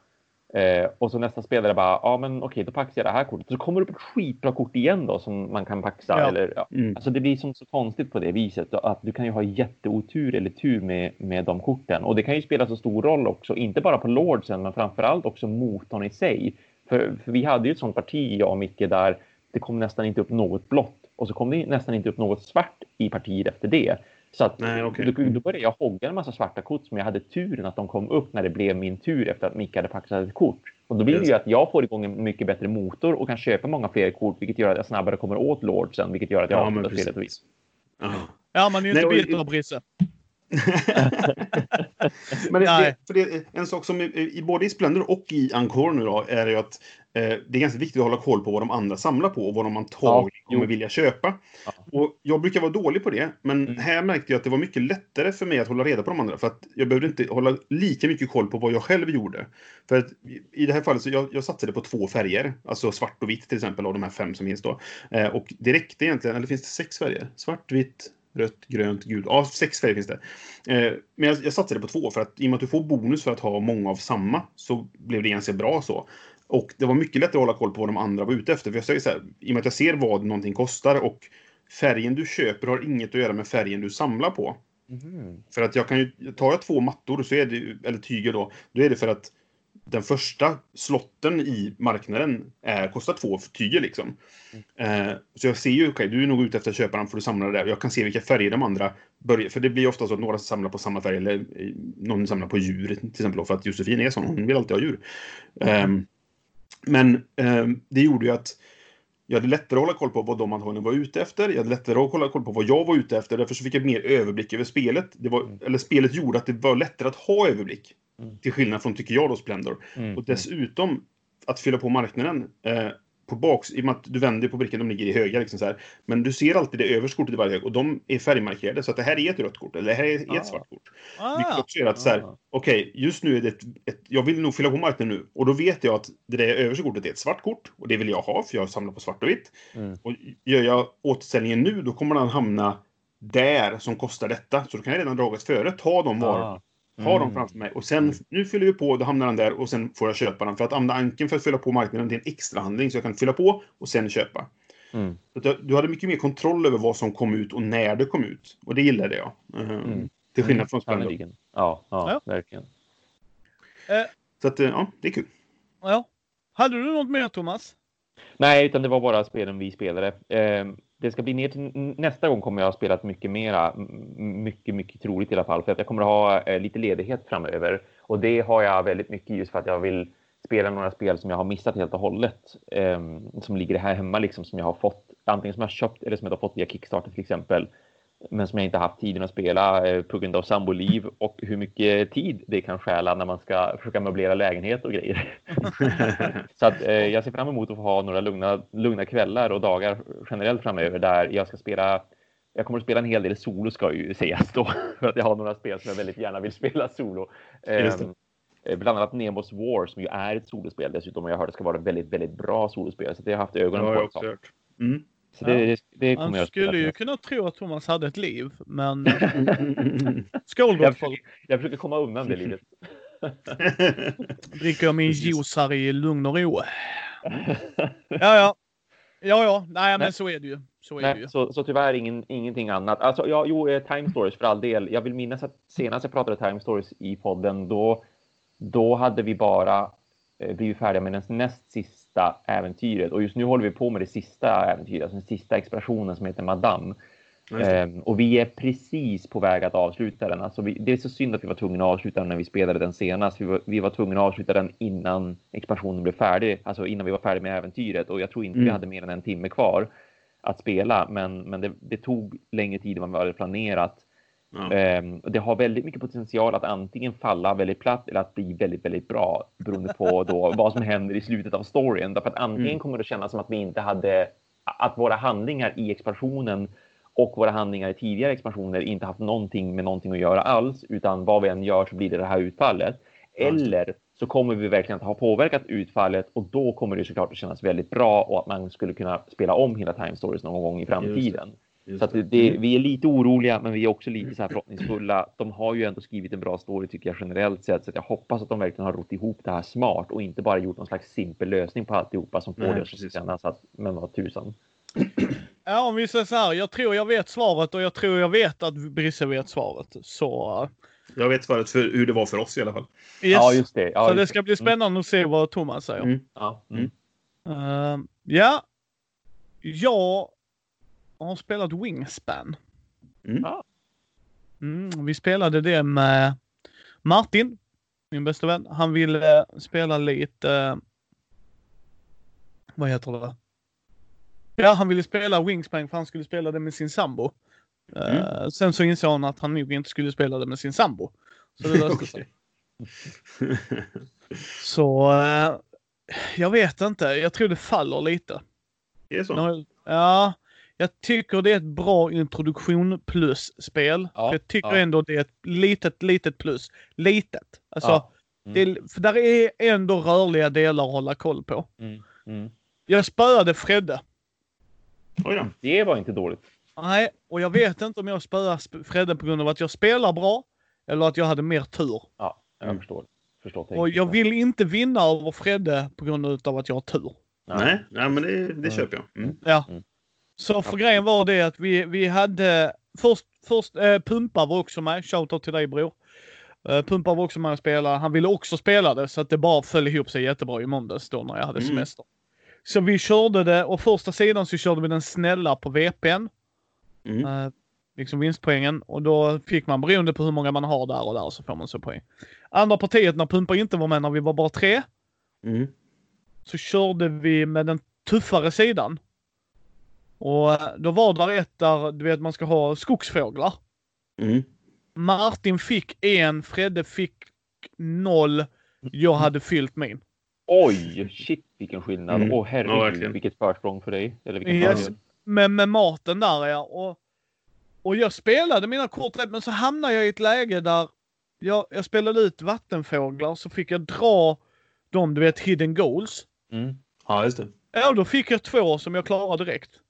Eh, och så nästa spelare bara, ja men okej, okay, då paxar jag det här kortet. Så kommer det upp ett skitbra kort igen då som man kan paxa. Ja. Eller, ja. Mm. Alltså det blir som så konstigt på det viset. Att du kan ju ha jätteotur eller tur med, med de korten. Och det kan ju spela så stor roll också, inte bara på Lordsen, men framförallt också motorn i sig. För, för vi hade ju ett sånt parti, jag och Micke, där det kom nästan inte upp något blått och så kom det nästan inte upp något svart i partiet efter det. Så att Nej, okay. då, då började jag hogga en massa svarta kort som jag hade turen att de kom upp när det blev min tur efter att Micke hade paxat ett kort. Och då blir det ju att jag får igång en mycket bättre motor och kan köpa många fler kort, vilket gör att jag snabbare kommer åt Lordsen, vilket gör att jag ja, avslutar spelet. Ja, man är ju inte bitter av Brisse. Men det, för det, en sak som i, i, både i Splendor och i Encore nu då, är ju att det är ganska viktigt att hålla koll på vad de andra samlar på och vad de antagligen ja, kommer vilja köpa. Ja. Och jag brukar vara dålig på det, men mm. här märkte jag att det var mycket lättare för mig att hålla reda på de andra. För att jag behövde inte hålla lika mycket koll på vad jag själv gjorde. För att i det här fallet så jag, jag satsade på två färger, alltså svart och vitt till exempel av de här fem som finns då. Eh, och det räckte egentligen, eller finns det sex färger? Svart, vitt, rött, grönt, gult. Ja, sex färger finns det. Eh, men jag, jag satsade på två för att i och med att du får bonus för att ha många av samma så blev det ganska bra så. Och det var mycket lättare att hålla koll på vad de andra var ute efter. För jag säger så här, i och med att jag ser vad någonting kostar och färgen du köper har inget att göra med färgen du samlar på. Mm. För att jag kan ju, tar jag två mattor så är det, eller tyger då, då är det för att den första slotten i marknaden är, kostar två tyger liksom. Eh, så jag ser ju, okej, okay, du är nog ute efter att köpa den för du samlar det där. Jag kan se vilka färger de andra börjar, för det blir ofta så att några samlar på samma färg eller eh, någon samlar på djur till exempel då, för att Josefin är sån, hon vill alltid ha djur. Eh, men eh, det gjorde ju att jag hade lättare att hålla koll på vad de antagligen var ute efter. Jag hade lättare att hålla koll på vad jag var ute efter. Därför så fick jag mer överblick över spelet. Det var, Mm. eller spelet gjorde att det var lättare att ha överblick. Mm. Till skillnad från, tycker jag, då Splendor. Mm. Och dessutom att fylla på marknaden. Eh, på baks, I och med att du vänder på brickan, de ligger i höga. Liksom så här. Men du ser alltid det översta kortet i varje hög och de är färgmarkerade. Så att det här är ett rött kort, eller det här är ett Ah. svart kort. Ah, Vilket också gör att så här, Ah. okej, just nu är det ett, ett, Jag vill nog fylla på marknaden nu. Och då vet jag att det där översta kortet är ett svart kort. Och det vill jag ha, för jag samlar på svart och vitt. Mm. Och gör jag återställningen nu, då kommer den hamna där som kostar detta. Så då kan jag redan draget före ta de varorna. Ah. Ha dem Mm. framför mig. Och sen, nu fyller vi på, då hamnar den där och sen får jag köpa den. För att använda anken för att fylla på marknaden, det är en extra handling. Så jag kan fylla på och sen köpa. Mm. Jag- du hade mycket mer kontroll över vad som kom ut och när det kom ut. Och det gillade jag. Ehm, Mm. Till skillnad från Splendor. Sannerligen. Ja, ja, Ja. verkligen. Så att, eh, ja, det är kul. ja. Hade du något mer Thomas? Nej, utan det var bara spelen vi spelade. Eh, det ska bli ner till nästa gång kommer jag ha spelat mycket mera. Mycket, mycket troligt i alla fall. För att jag kommer ha eh, lite ledighet framöver. Och det har jag väldigt mycket just för att jag vill spela några spel som jag har missat helt och hållet. Eh, som ligger här hemma liksom som jag har fått. Antingen som jag har köpt eller som jag har fått via Kickstarter till exempel. Men som jag inte haft tiden att spela eh, på grund av samboliv och hur mycket tid det kan stjäla när man ska försöka möblera lägenhet och grejer. Så att, eh, jag ser fram emot att få ha några lugna, lugna kvällar och dagar generellt framöver där jag ska spela jag kommer att spela en hel del solo ska ju sägas då. För att jag har några spel som jag väldigt gärna vill spela solo. Det. Ehm, eh, bland annat Nemos War som ju är ett solospel dessutom. Och jag har hört det ska vara ett väldigt, väldigt bra solospel. Så det har jag haft Det ögonen har på jag ett också tag. hört. Mm. Så det, det, det kommer Man skulle ju kunna tro att Thomas hade ett liv, men Mm. skål jag försöker, jag försöker komma undan det livet. Dricker jag min juice här i lugn och ro. Ja, ja. Ja, ja. Nej, men Nej. så är det ju. Så är det ju. Nej, så, så tyvärr ingen, ingenting annat. Alltså, ja, jo, eh, Time Stories för all del. Jag vill minnas att senast jag pratade Time Stories i podden, då, då hade vi bara eh, blivit färdiga med den näst sista äventyret. Och just nu håller vi på med det sista äventyret, alltså den sista expeditionen som heter Madame. Ehm, och vi är precis på väg att avsluta den. Alltså vi, det är så synd att vi var tvungna att avsluta den när vi spelade den senast. Vi var, vi var tvungna att avsluta den innan expansionen blev färdig, alltså innan vi var färdiga med äventyret. Och jag tror inte vi Mm. hade mer än en timme kvar att spela, men, men det, det tog längre tid än vad vi hade planerat. Och det har väldigt mycket potential att antingen falla väldigt platt eller att bli väldigt, väldigt bra beroende på då vad som händer i slutet av storyn. Därför att antingen Mm. kommer det kännas som att vi inte hade, att våra handlingar i expansionen och våra handlingar i tidigare expansioner inte haft någonting med någonting att göra alls, utan vad vi än gör så blir det det här utfallet. Eller så kommer vi verkligen att ha påverkat utfallet och då kommer det såklart att kännas väldigt bra och att man skulle kunna spela om hela Time Stories någon gång i framtiden. Just Så att det, det. det, vi är lite oroliga, men vi är också lite så här förhoppningsfulla. De har ju ändå skrivit en bra story tycker jag generellt sett, så att jag hoppas att de verkligen har rott ihop det här smart och inte bara gjort någon slags simpel lösning på alltihopa som får Nej, det att kännas att, men vad tusan. Ja, om vi säger så här. Jag tror jag vet svaret och jag tror jag vet att Brisse vet svaret. Så... Jag vet svaret för hur det var för oss i alla fall. Yes. Ja, just det. Ja, så det just ska bli spännande att se vad Thomas säger. Mm. Ja, mm. Eh, ja. Jag har spelat Wingspan. Mm. Ja. Mm, vi spelade det med Martin, min bästa vän. Han ville spela lite... eh, vad heter det? Ja, han ville spela Wingspan för han skulle spela det med sin sambo. Eh, sen så insåg han att han nog inte skulle spela det med sin sambo. Så det löste sig. Så eh, jag vet inte. Jag tror det faller lite. Det är så? Ja, jag tycker det är ett bra introduktion plus spel. Ja, jag tycker ja. ändå det är ett litet, litet plus. Litet. Alltså, Ja. Mm. det är, för där är ändå rörliga delar att hålla koll på. Mm. Mm. Jag spöade Fredde. Oj då. Det var inte dåligt. Nej, och jag vet inte om jag spöar Sp- Fredde på grund av att jag spelar bra eller att jag hade mer tur. Ja, jag Mm. förstår. förstår Och jag vill inte vinna över Fredde på grund av att jag har tur. Nej, nej, men det, det Mm. köper jag. Mm. Ja. Mm. Så för grejen var det att vi, vi hade... Först, först eh, Pumpa var också med. Shoutout till dig bror. Eh, Pumpa var också med och spelade. Han ville också spela det så att det bara föll ihop sig jättebra i måndags då när jag hade Mm. semester. Så vi körde det och första sidan så körde vi den snälla på VPn. Mm. Eh, liksom vinstpoängen. Och då fick man beroende på hur många man har där och där så får man så poäng. Andra partiet när Pumpa inte var med när vi var bara tre. Mm. Så körde vi med den tuffare sidan. Och eh, då var där ett där du vet man ska ha skogsfåglar. Mm. Martin fick en, Fredde fick noll. Jag hade fyllt min. Oj, shit vilken skillnad. Åh Mm. Ja, herregud, verkligen. vilket försprång för dig. Eller vilken Yes. Men med maten där ja. Och, och jag spelade mina kort rätt men så hamnade jag i ett läge där jag, jag spelade ut vattenfåglar så fick jag dra de du vet hidden goals. Mm. Ja, just det. Ja då fick jag två som jag klarade direkt.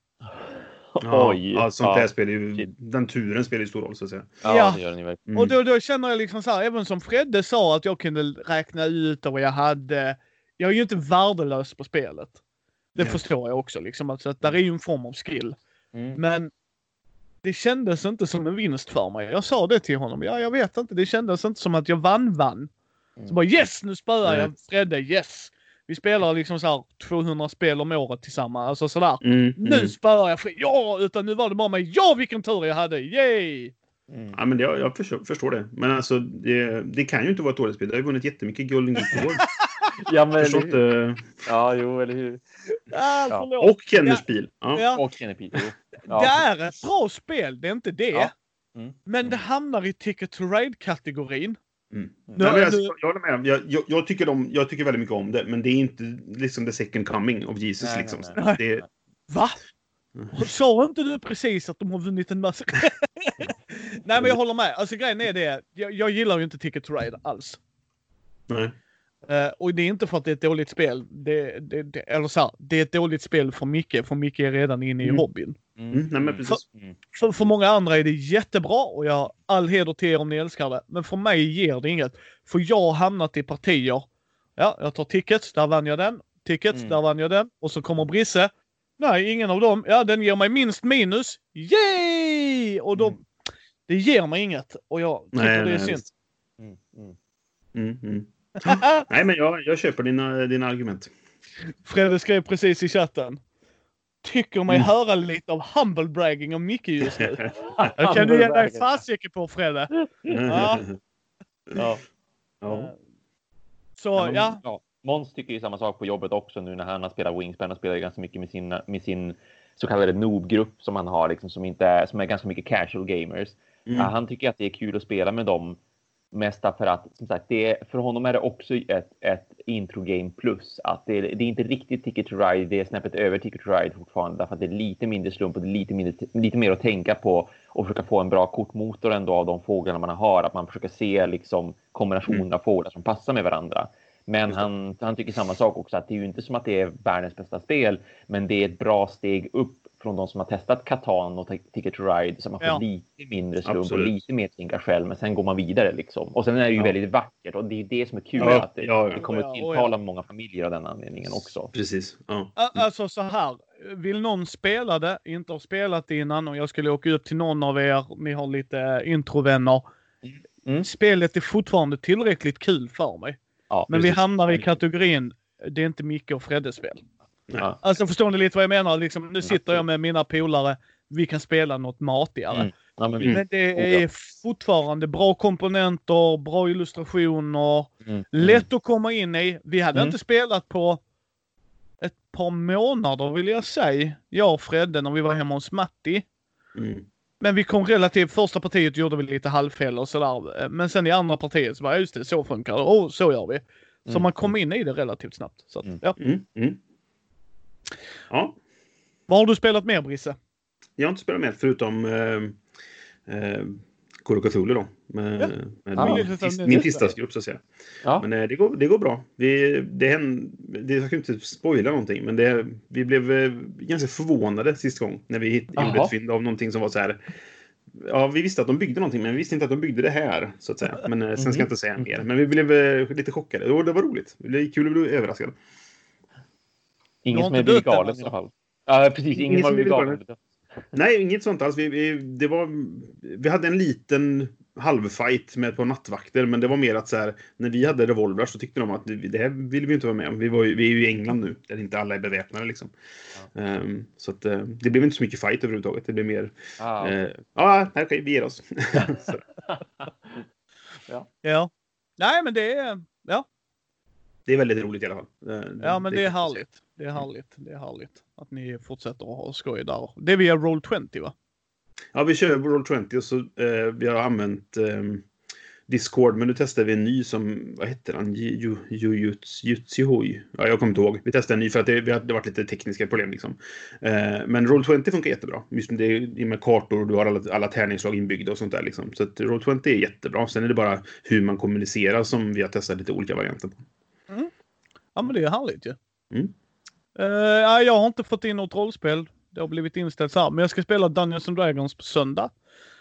Ja, Oj. ja, sånt ja. spelar ju... Den turen spelar ju stor roll, så att säga. Ja, Ja. det gör ni verkligen. Mm. Och då, då känner jag liksom så här, även som Fredde sa att jag kunde räkna ut vad jag hade. Jag är ju inte värdelös på spelet. Det Ja. förstår jag också liksom. Alltså att där är ju en form av skill. Mm. Men det kändes inte som en vinst för mig. Jag sa det till honom. Ja, jag vet inte. Det kändes inte som att jag vann-vann. Mm. Så bara yes, nu spöar jag Fredde. Yes! Vi spelar liksom så här 200 spel om året tillsammans. Alltså sådär. Mm. Nu Mm. spöar jag Fredde. Ja! Utan nu var det bara mig. Ja, vilken tur jag hade! Yay! Mm. Ja, men det, jag förstår, förstår det. Men alltså, det, det kan ju inte vara ett dåligt spel. Det har ju vunnit jättemycket Golden Geek Award. Ja, men förstår eller hur? inte... Ja, jo, eller hur. Ah, Ja. Och Kenners bil. Ja. Ja. Och jo. Det Ja. är ett bra spel, det är inte det. Ja. Mm. Men det hamnar i Ticket to Ride-kategorin. Mm. Nu- Nej, men alltså, jag håller med. Jag, jag, jag, tycker om, jag tycker väldigt mycket om det, men det är inte liksom the second coming of Jesus. Nej, liksom. nej, nej. Det, Va? Mm. Sa inte du precis att de har vunnit en massa? Nej men jag håller med. Alltså grejen är det. Jag, jag gillar ju inte Ticket to Ride alls. nej. Eh, och det är inte för att det är ett dåligt spel. Det, det, det, eller så här, det är ett dåligt spel för Micke, för Micke är redan inne i Mm. hobbyn. Mm, nej, men precis. Mm. För, för många andra är det jättebra och jag all heder till er om ni älskar det. Men för mig ger det inget. För jag har hamnat i partier. Ja, jag tar tickets, där vann jag den. Tickets, Mm. där vann jag den. Och så kommer Brisse. Nej, ingen av dem. Ja, den ger mig minst minus. Yay! Och då, Mm. det ger mig inget. Och jag tycker Nej, det är nej, synd. Nej, men jag, jag köper dina, dina argument. Fredde skrev precis i chatten. Tycker mig Mm. höra lite av humble bragging om Micke just nu. Jag kan du ge dig fasiken på Fredde. Ja. Ja. ja. Så Ja, men, ja. Måns tycker ju samma sak på jobbet också nu när han har spelat Wingspan och spelar ganska mycket med sin, med sin så kallade noob-grupp som han har, liksom, som, inte är, som är ganska mycket casual gamers. Mm. Ja, han tycker att det är kul att spela med dem. Mest för att, som sagt, det är, för honom är det också ett, ett intro-game plus. Att det, är- det är inte riktigt Ticket to Ride, det är snäppet över Ticket to Ride fortfarande. Därför att det är lite mindre slump och det är lite, mindre, lite mer att tänka på och försöka få en bra kortmotor ändå av de fåglarna man har. Att man försöker se liksom kombinationer av fåglar som passar med varandra. Men han, han tycker samma sak också, att det är ju inte som att det är världens bästa spel, men det är ett bra steg upp från de som har testat Catan och Ticket to Ride, så man får Ja. lite mindre slump Absolut. och lite mer tänka själv, men sen går man vidare liksom. Och sen är det ju Ja. väldigt vackert och det är det som är kul, Ja, att det, ja, ja. det kommer ja, ja. tilltala många familjer av den anledningen också. Precis. Ja. a- alltså så här. Vill någon spela det, inte har spelat det innan och jag skulle åka upp till någon av er, ni har lite introvänner. Mm. Spelet är fortfarande tillräckligt kul för mig. Ja, Men vi precis. hamnar i kategorin, det är inte Micke och Freddes spel. Ja. Alltså förstår ni lite vad jag menar? Liksom, nu sitter jag med mina polare, vi kan spela något matigare. Mm. Ja, men Men det är fortfarande bra komponenter, bra illustrationer, mm. lätt att komma in i. Vi hade Mm. inte spelat på ett par månader vill jag säga, jag och Fredde, när vi var hemma hos Matti. Mm. Men vi kom relativt, första partiet gjorde vi lite halvfel och sådär. Men sen i andra partiet så bara, just det, så funkar det. Oh, så gör vi. Så Mm. man kom in i det relativt snabbt. Så att, Mm. ja. Mm. Mm. Ja, Vad har du spelat mer Brisse? jag har inte spelat med förutom eh, eh, Call of Cthulhu då. Med, Ja. med Ja, min, tis, tisdagsgrupp så att säga. Ja. Men eh, det, går, det går bra. Vi, det händer, det, jag ska inte spoila någonting, men det, vi blev eh, ganska förvånade sista gång när vi gjorde ett fynd av någonting som var så här. Ja, vi visste att de byggde någonting, men vi visste inte att de byggde det här, så att säga. Men eh, sen ska jag inte säga mer. Men vi blev eh, lite chockade. Och det var roligt. Det blev kul att bli överraskad. Är blivit dött än, galen i alltså. alla fall. Ja, precis. Ingen, Ingen har som blivit blivit galen. Nej, inget sånt alls. Vi, vi, det var, vi hade en liten halvfight med på nattvakter. Men det var mer att så här, när vi hade revolver så tyckte de att det här vill vi inte vara med om. Vi, var ju, vi är ju i England nu, där inte alla är beväpnade liksom. Ja. Um, så att, uh, det blev inte så mycket fight överhuvudtaget. Det blev mer... Ah. Uh, ah, okej, okay, vi ger oss. ja. ja. Nej, men det är... Ja. Det är väldigt roligt i alla fall. ja, men det, det är härligt. Det är härligt. Det är härligt att ni fortsätter att ha skoj där. Det är via Roll20 va? Ja, vi kör Roll20 och så eh, vi har använt eh, Discord, men nu testar vi en ny som, vad heter den? Jujutsihoi? Ja, jag kommer inte ihåg. Vi testade en ny för att det, det har varit lite tekniska problem liksom. Eh, men Roll20 funkar jättebra. Just det är med kartor och du har alla, alla tärningsslag inbyggda och sånt där liksom. Så att Roll20 är jättebra. Sen är det bara hur man kommunicerar som vi har testat lite olika varianter på. Mm. Ja, men det är härligt ju. Ja. Mm. Uh, jag har inte fått in något rollspel. Det har blivit inställt så här. Men jag ska spela Dungeons and Dragons på söndag.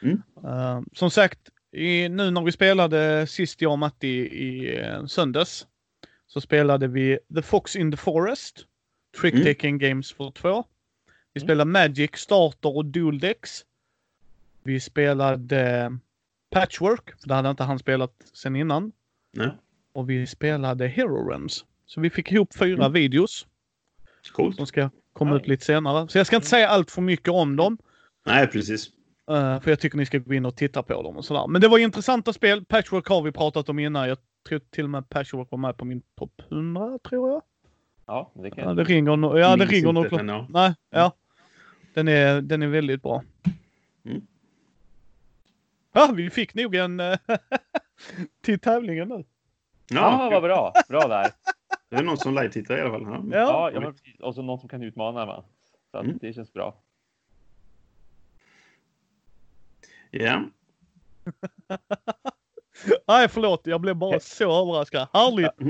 Mm. Uh, som sagt, i, nu när vi spelade sist jag och Matti i, uh, söndags. Så spelade vi The Fox in the Forest. Trick mm. Taking Games för två. Vi mm. spelade Magic, Starter och Dual Decks. Vi spelade Patchwork, för det hade inte han spelat sen innan. Nej. Och vi spelade Hero Realms. Så vi fick ihop fyra mm. videos. Coolt. Som ska komma ut lite senare. Så jag ska inte säga allt för mycket om dem. Nej, precis. Uh, för jag tycker ni ska gå in och titta på dem och sådär. Men det var intressanta spel. Patchwork har vi pratat om innan. Jag tror till och med Patchwork var med på min topp 100, tror jag. Ja, det kan ja, det ringer, no ja, det ringer nog. No. Nej, ja. Den är, den är väldigt bra. Mm. Ja, vi fick nog en till tävlingen nu. Ja, ah, vad bra. Bra där. Det är någon som live-tittar i alla fall. Ja, ja, ja men, och så någon som kan utmana. Va? Så mm. det känns bra. Ja. nej, förlåt. Jag blev bara så överraskad. Härligt!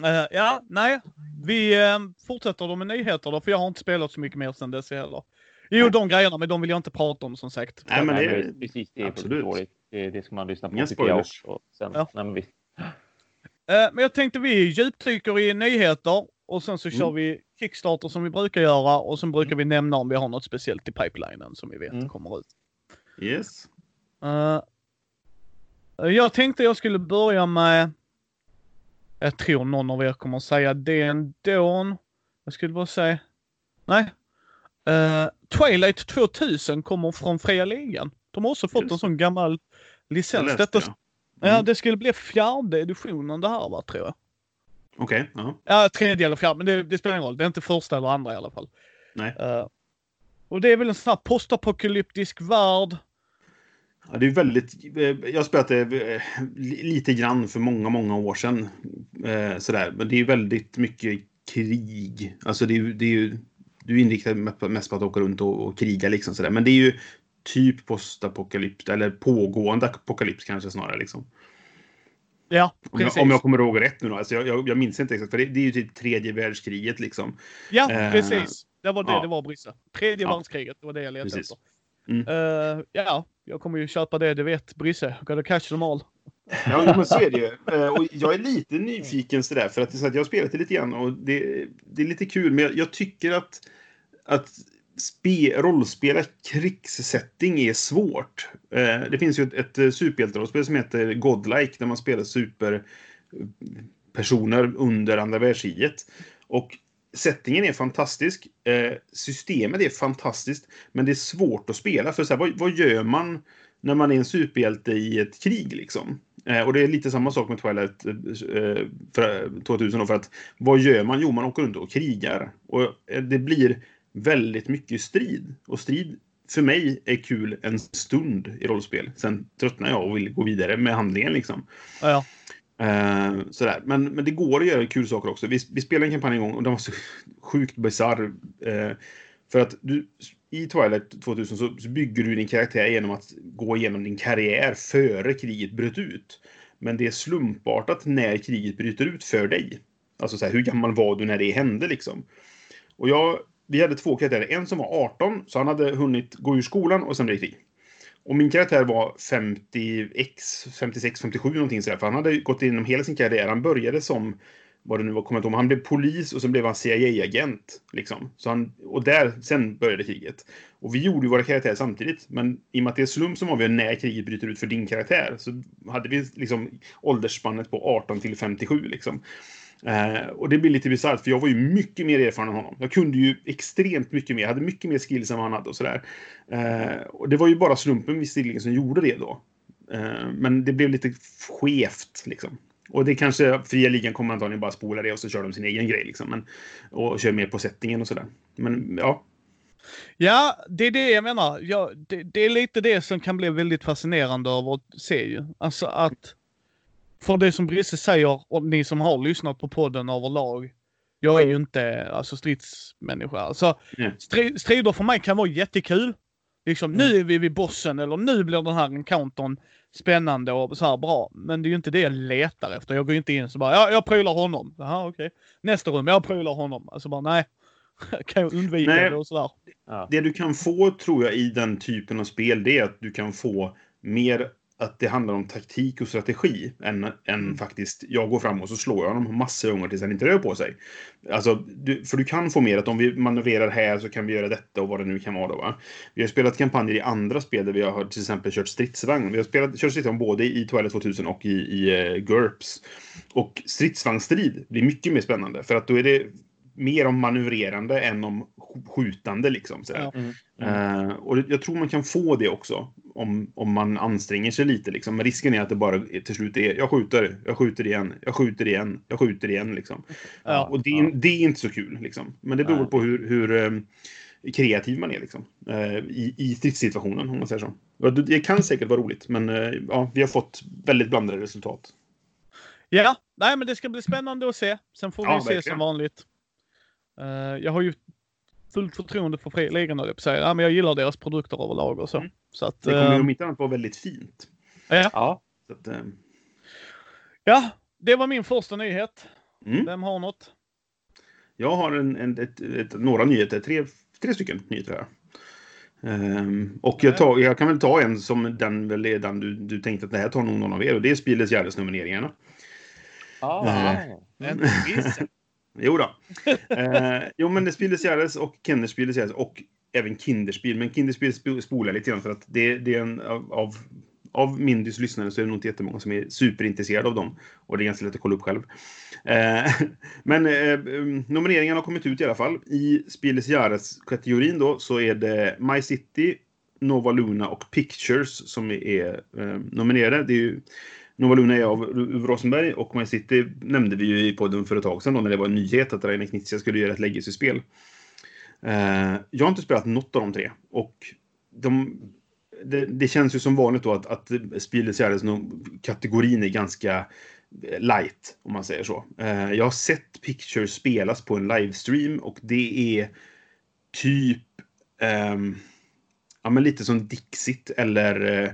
Uh, ja, nej. Vi uh, fortsätter då med nyheter då, för jag har inte spelat så mycket mer sedan dess heller. Jo, de grejerna, men de vill jag inte prata om som sagt. Nej, men det är, precis, det är absolut. Det, det ska man lyssna på. Inga spoilers. Och sen, ja. nej, men. Eh, men jag tänkte vi djupdyker i nyheter och sen så mm. kör vi Kickstarter som vi brukar göra och sen brukar vi nämna om vi har något speciellt i pipelinen som vi vet mm. kommer ut. Yes. Uh, jag tänkte jag skulle börja med, jag tror någon av er kommer säga det ändå. Jag skulle bara säga, nej. Uh, Twilight 2000 kommer från Fria Ligan. De har också fått Just. en sån gammal licens. Detta, Mm. Ja, det skulle bli fjärde editionen det här va, tror jag. Okej. Okay, uh-huh. Ja, tredje eller fjärde, men det, det, spelar ingen roll. Det är inte första eller andra i alla fall. Nej. Uh, och det är väl en sån här postapokalyptisk värld. Ja, det är väldigt... Eh, jag spelat det eh, lite grann för många, många år sedan. Eh, sådär. Men det är väldigt mycket krig. Alltså det är, det är ju... Du är inriktad mest på att åka runt och, och kriga liksom sådär. Men det är ju typ postapokalyps eller pågående apokalyps kanske snarare liksom. Ja. Om jag, om jag kommer ihåg rätt nu då. Alltså jag, jag, jag minns inte exakt, för det, det, är ju typ tredje världskriget liksom. Ja, eh, precis. Det var det ja. det var, Brisse. Tredje ja. världskriget, det var det jag letade precis. efter. Mm. Uh, ja, jag kommer ju köpa det, det vet Brisse. Gotta catch them all. Ja, men så är det ju. Uh, och jag är lite nyfiken sådär, för att, så att jag har spelat det lite grann och det, det är lite kul, men jag, jag tycker att, att spe, rollspela krigssetting är svårt. Eh, det finns ju ett, ett eh, superhjälterollspel som heter Godlike där man spelar superpersoner under andra världskriget. Och settingen är fantastisk. Eh, systemet är fantastiskt. Men det är svårt att spela. För så här, vad, vad, gör man när man är en superhjälte i ett krig liksom? Eh, och det är lite samma sak med Twilight eh, eh för, eh, 2000. För att vad gör man? Jo, man åker runt och krigar. Och det blir väldigt mycket strid. Och strid för mig är kul en stund i rollspel. Sen tröttnar jag och vill gå vidare med handlingen liksom. Ja. Uh, sådär. Men, men det går att göra kul saker också. Vi, vi spelade en kampanj en gång och den var så sjukt bisarr. Uh, för att du, i Twilight 2000 så, så bygger du din karaktär genom att gå igenom din karriär före kriget bröt ut. Men det är slumpartat när kriget bryter ut för dig. Alltså så här, hur gammal var du när det hände liksom? Och jag vi hade två karaktärer. En som var 18, så han hade hunnit gå ur skolan och sen blev det krig. Och min karaktär var 50x, 56, 57 någonting sådär. För han hade gått igenom hela sin karriär. Han började som vad det nu var, kommer. Han blev polis och sen blev han CIA-agent. Liksom. Så han, och där, sen började kriget. Och vi gjorde ju våra karaktärer samtidigt. Men i och med att det är slump som avgör när kriget bryter ut för din karaktär så hade vi liksom åldersspannet på 18 till 57 liksom. Eh, och det blir lite bisarrt för jag var ju mycket mer erfaren än honom. Jag kunde ju extremt mycket mer, jag hade mycket mer skills än vad han hade och sådär. Eh, och det var ju bara slumpen visserligen som gjorde det då. Eh, men det blev lite skevt liksom. Och det kanske, fria ligan kommer antagligen bara spola det och så kör de sin egen grej liksom. Men, och kör mer på settingen och sådär. Men ja. Ja, det är det jag menar. Ja, det, det, är lite det som kan bli väldigt fascinerande av att se ju. Alltså att, för det som Brisse säger, och ni som har lyssnat på podden överlag. Jag är ju inte alltså stridsmänniska. Alltså, Mm. stri, strider för mig kan vara jättekul. Liksom, nu är vi vid bossen eller nu blir den här encountern spännande och så här bra. Men det är ju inte det jag letar efter. Jag går inte in så bara, ja, jag prylar honom. Jaha, okej. Nästa rum, jag prylar honom. Alltså bara, nej. kan jag undvika Nej. det och sådär. Det du kan få, tror jag, i den typen av spel, det är att du kan få mer att det handlar om taktik och strategi än, än Mm. faktiskt jag går fram och så slår jag honom massor av gånger tills han inte rör på sig. Alltså, du, för du kan få mer att om vi manövrerar här så kan vi göra detta och vad det nu kan vara då. Va? Vi har spelat kampanjer i andra spel där vi har till exempel kört stridsvagn. Vi har spelat, kört stridsvagn både i Twilight 2000 och i, i uh, GURPS. Och stridsvagnsstrid blir mycket mer spännande för att då är det mer om manövrerande än om sk- skjutande liksom. Ja. Mm. Eh, och det- jag tror man kan få det också om, om man anstränger sig lite. Liksom. Men risken är att det bara till slut är jag skjuter, jag skjuter igen, jag skjuter igen, jag skjuter igen. Liksom. Ja. Och det, är- det är inte så kul. Liksom. Men det beror Nej. på hur, hur eh, kreativ man är liksom. eh, i, i stridssituationen, om man säger så. Och Det det kan säkert vara roligt, men eh, ja, vi har fått väldigt blandade resultat. Ja, nej men det ska bli spännande att se. Sen får vi Ja, se verkligen. som vanligt. Eh, jag har ju fullt förtroende för ligan höll jag på att säga. Ja, men jag gillar deras produkter överlag och så. Mm. Så att, Det kommer ju eh, om inte annat vara väldigt fint. ja. Ja. Så att, eh, ja, det var min första nyhet. mm. Vem har något? Jag har en, en, ett, ett, några nyheter, tre, tre stycken nyheter här. Ehm, och jag, tar, jag kan väl ta en som den väl är den du, du tänkte att det här tar nog någon av er och det är Spieles Gärdes-nomineringarna. Ja. Nej. Inte gissa. Jo då. Eh, jo men det Spieles Gärdes och Kenners Spieles och även Kinderspiel. Men Kinderspiel spolar lite grann för att det, det är en av, av av Mindys lyssnare så är det nog inte jättemånga som är superintresserade av dem. Och det är ganska lätt att kolla upp själv. Eh, men eh, eh nomineringarna har kommit ut i alla fall. I Spieles Jahres-kategorin då så är det My City, Nova Luna och Pictures som är eh, nominerade. Det är ju, Nova Luna är av Uwe Rosenberg och My City nämnde vi ju i podden för ett tag sedan då, när det var en nyhet att Rainer Knizia skulle göra ett legacy-spel. Eh, jag har inte spelat något av de tre och de det, det känns ju som vanligt då att, att Spieles kategorin är ganska light, om man säger så. Eh, jag har sett Pictures spelas på en livestream och det är typ ehm, ja, men lite som Dixit eller eh,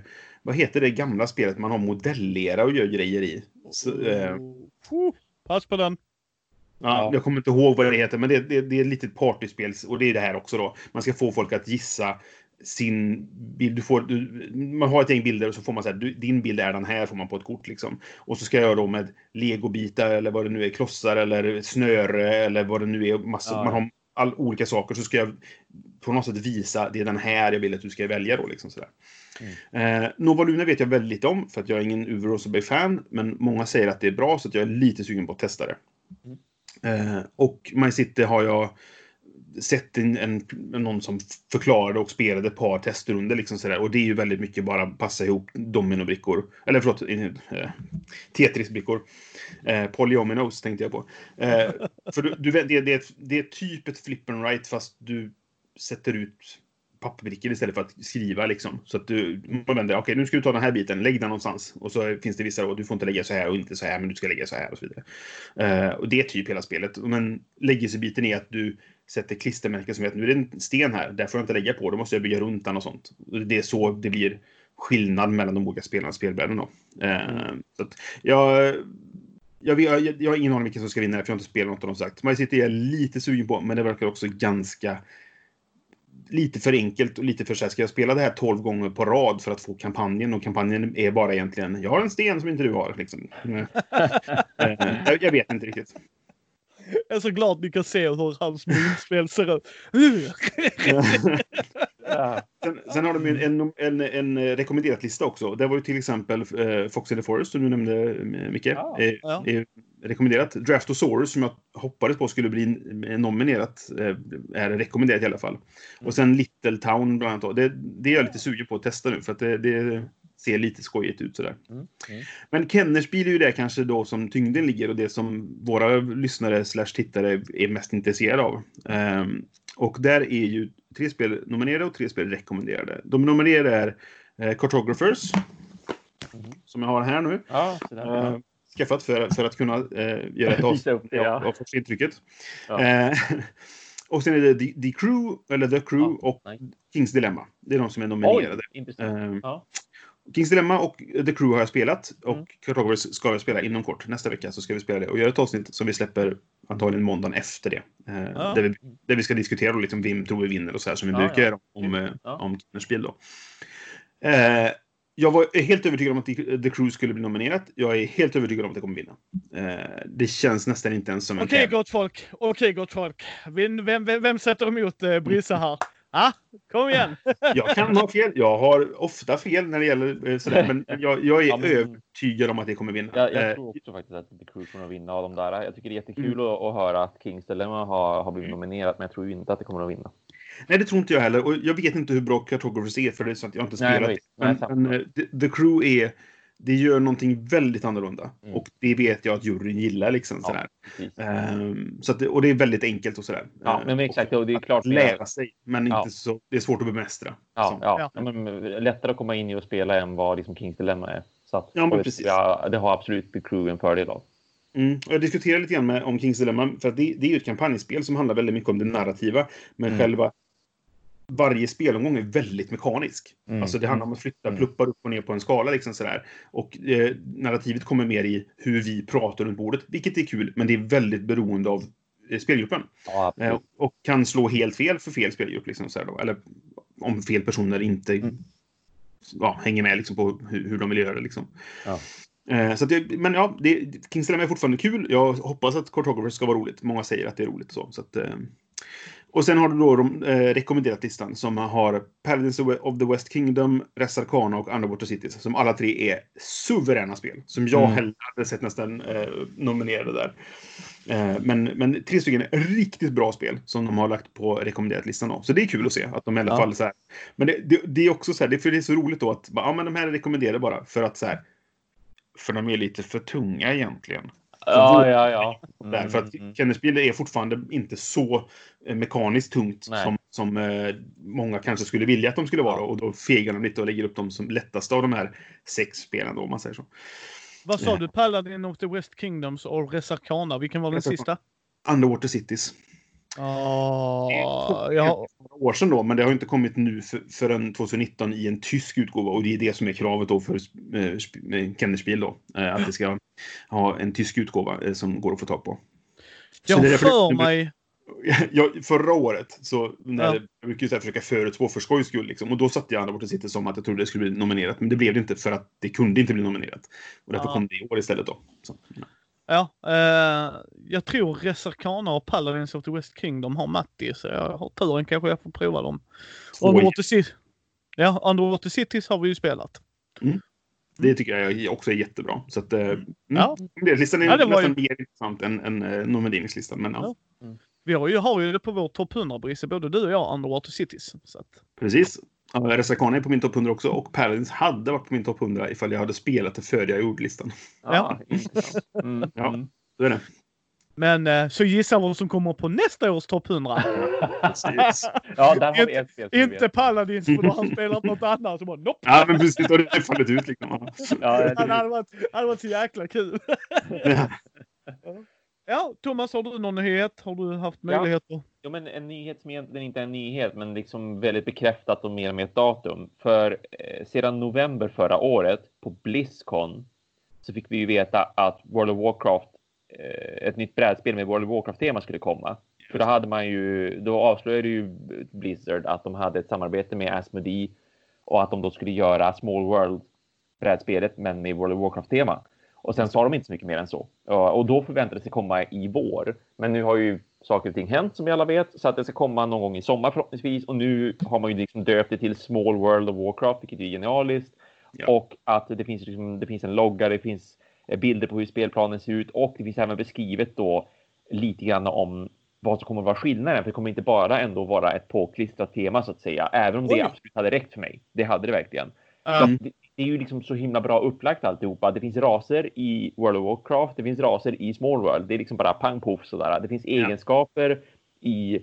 vad heter det gamla spelet man har modellera och gör grejer i? Så, eh, Oh, pass på den. Ja, Ja. Jag kommer inte ihåg vad det heter, men det, det, det är ett litet partyspel. Och det är det här också då. Man ska få folk att gissa sin bild. Du får, du, man har ett gäng bilder och så får man säga du, din bild är den här, får man på ett kort liksom. Och så ska jag då med legobitar eller vad det nu är, klossar eller snöre eller vad det nu är. Massor, Ja. Man har all, olika saker. Så ska jag på något sätt visa, det är den här jag vill att du ska välja då. Liksom sådär. Eh, Nova Luna vet jag väldigt lite om för att jag är ingen Uwe Rosenberg-fan. Men många säger att det är bra så att jag är lite sugen på att testa det. Eh, och My City har jag sett en, en, någon som förklarade och spelade ett par testrunder. Liksom sådär. Och det är ju väldigt mycket bara passa ihop dominobrickor. Eller förlåt, eh, Tetris-brickor. Eh, polyominoes tänkte jag på. Eh, för du, du, det, det, är det är typ ett flip and write fast du sätter ut papperbrickor istället för att skriva liksom. Så att du man vänder, okej nu ska du ta den här biten, lägg den någonstans. Och så finns det vissa då, du får inte lägga så här och inte så här, men du ska lägga så här och så vidare. Uh, och det är typ hela spelet. Men legacy-biten är att du sätter klistermärken som vet nu är det en sten här, där får jag inte lägga på, då måste jag bygga runt den och sånt. Det är så det blir skillnad mellan de olika spelarnas spelvärlden då. Eh, så att jag, jag, jag, jag har ingen aning vilken som ska vinna, för jag har inte spelat något av dem sagt. My City är jag lite sugen på, men det verkar också ganska lite för enkelt och lite för så här, ska jag spela det här 12 gånger på rad för att få kampanjen? Och kampanjen är bara egentligen, jag har en sten som inte du har. Liksom. Eh, jag vet inte riktigt. Jag är så glad att ni kan se hur hans munspel ser ut. Ja. Sen, sen har de en, en, en, en rekommenderat lista också. Det var ju till exempel eh, Fox in the Forest som du nämnde, eh, Micke. Ja, eh, ja. är rekommenderat. Draftosaurus som jag hoppades på skulle bli eh, nominerat eh, är rekommenderat i alla fall. Och sen Little Town bland annat. Det, det är jag lite sugen på att testa nu för att det, det ser lite skojigt ut sådär. Mm. Mm. Men Kennersbil är ju det kanske då som tyngden ligger och det som våra lyssnare slash tittare är mest intresserade av. Ehm, och där är ju tre spel nominerade och tre spel rekommenderade. De nominerade är eh, Cartographers, Mhm. som jag har här nu. Ja. Eh, skaffat för, för att kunna eh, göra ett avsnitt ja. av, första intrycket. Ja. Eh, och sen är det The, The Crew, eller The Crew Ja, och nej. Kings Dilemma. Det är de som är Oj, nominerade. Ehm, Ja. Kings Dilemma och The Crew har jag spelat. Och Mm. Cartographers ska jag spela inom kort. Nästa vecka så ska vi spela det och göra ett avsnitt som vi släpper antagligen måndagen efter det. Eh, Ja. där, vi, där vi ska diskutera då liksom vem tror vi vinner och så här som vi Ja, brukar ja. om, eh, Ja. om Kinnerspiel då. Eh, jag var helt övertygad om att The Crew skulle bli nominerat. Jag är helt övertygad om att det kommer vinna. Eh, det känns nästan inte ens som en Okej tävling. gott folk, okej gott folk. Vem, vem, vem, vem sätter emot eh, Brisse här? Ah, kom igen! Jag kan ha fel. Jag har ofta fel när det gäller eh, sådär. Men jag, jag är Ja, men- övertygad om att det kommer vinna. Jag, jag Eh, tror också faktiskt att The Crew kommer att vinna av de där. Jag tycker det är jättekul Mm. att, att höra att Kings Dilemma har, har blivit nominerat, men jag tror inte att det kommer att vinna. Nej, det tror inte jag heller. Och jag vet inte hur bra Cartographers är, för det är så att jag inte Nej, spelat visst. det. Nej, Men, sant. men eh, the, the Crew är... Det gör någonting väldigt annorlunda. Mm. Och det vet jag att juryn gillar. Liksom, Ja, sådär. Ehm, så att det, och det är väldigt enkelt och sådär. Ja, Eh, men exakt. Och det är att klart. lära sig, men Ja. inte så, det är svårt att bemästra. Ja, Så. ja. Ja. Men, lättare att komma in i och spela än vad liksom Kings Dilemma är. Så att, Ja, men precis. Ja, det har absolut The Crew en fördel av. Mm. Jag diskuterar lite grann med, om Kings Dilemma, för att det, det är ju ett kampanjspel som handlar väldigt mycket om det narrativa. Men Mm. själva varje spelomgång är väldigt mekanisk. Mm. Alltså det handlar om att flytta Mm. pluppar upp och ner på en skala. Liksom sådär. Och eh, narrativet kommer mer i hur vi pratar runt bordet, vilket är kul, men det är väldigt beroende av eh, spelgruppen. Ja. Eh, och kan slå helt fel för fel spelgrupp. Liksom, sådär då. Eller om fel personer inte Mm. ja, hänger med liksom, på hur, hur de vill göra det. Liksom. Ja. Eh, så det, men ja, det, Kings Dilemma är fortfarande kul. Jag hoppas att Cartographers ska vara roligt. Många säger att det är roligt. Så, så att, eh, och sen har du då de, eh, rekommenderat listan som har Paladins of the West Kingdom, Res Arcana och Underwater Cities. Som alla tre är suveräna spel. Som jag Mm. hellre hade sett nästan eh, nominerade där. Eh, men, men tre stycken riktigt bra spel som de har lagt på rekommenderat listan. Då. Så det är kul att se att de i alla Ja. fall så här. Men det, det, det är också så här, det, för det är så roligt då att ja, men de här är rekommenderade bara för att så här. För de är lite för tunga egentligen. Ja, ja, ja. Där, för att Mm, mm. Kennerspel är fortfarande inte så eh, mekaniskt tungt Nej. som, som eh, många kanske skulle vilja att de skulle vara. Och då fegar de lite och lägger upp dem som lättaste av de här sex spelen då, om man säger så. Vad sa Ja. du? Paladin of the West Kingdoms och Resarkana. Vilken var den sista? Underwater Cities. Ja, jag har- Några år sedan då, men det har inte kommit nu för, förrän 2019 i en tysk utgåva. Och det är det som är kravet då för eh, sp- eh, Kennerspiel då. Eh, att det ska ha en tysk utgåva eh, som går att få tag på. Jag har för mig... Ja, förra året, så när Ja. jag så här försöka förutspå för skojs skull. Liksom, och då satte jag Underwater Cities som att jag trodde det skulle bli nominerat. Men det blev det inte för att det kunde inte bli nominerat. Och därför Ja. kom det i år istället då. Så, ja. Ja, eh, jag tror Resarkana och Paladins of the West Kingdom har Matti, så jag har turen kanske jag får prova dem. Underwater Cities. Ja, Underwater Cities har vi ju spelat. Det tycker jag också är jättebra. Så att, eh, mm. Ja. Listan är Ja, det var nästan mer intressant än, än eh, nomineringslistan. Men ja, Ja. Vi har ju, har ju det på vår topp 100 Brisse, både du och jag, Underwater Cities. Så att, precis. Resakana är på min topp 100 också och Paladins hade varit på min topp 100 ifall jag hade spelat det före jag gjorde listan. Ja. Mm, Ja. mm. Så är det. Men eh, så gissa vad som kommer på nästa års topp 100. Precis. ja, där har vi ett spel. Inte vet. Paladins, för då har han spelat något annat. Så bara, nope. Ja, men precis. Då har det fallit ut liksom. Ja, Det det, hade varit, hade varit så jäkla kul. Ja. Ja, Thomas, har du någon nyhet? Har du haft Ja. möjligheter? Jo, men en nyhet som egentligen inte är en nyhet, men liksom väldigt bekräftat och mer med ett datum. För eh, sedan november förra året på Blizzcon så fick vi ju veta att World of Warcraft, ett nytt brädspel med World of Warcraft-tema skulle komma. För då hade man ju, då avslöjade ju Blizzard att de hade ett samarbete med Asmodee och att de då skulle göra Small World brädspelet men med World of Warcraft-tema. Och sen sa de inte så mycket mer än så. Och då förväntades det komma i vår. Men nu har ju saker och ting hänt som vi alla vet, så att det ska komma någon gång i sommar förhoppningsvis. Och nu har man ju liksom döpt det till Small World of Warcraft, vilket är genialiskt. Ja. Och att det finns, liksom, det finns en logga, det finns eh, bilder på hur spelplanen ser ut och det finns även beskrivet då lite grann om vad som kommer att vara skillnaden. För det kommer inte bara ändå vara ett påklistrat tema så att säga, även om det Oj. absolut hade räckt för mig. Det hade det verkligen. Ja. att det, det är ju liksom så himla bra upplagt alltihopa. Det finns raser i World of Warcraft, det finns raser i Small World. Det är liksom bara pang poff sådär. Det finns egenskaper i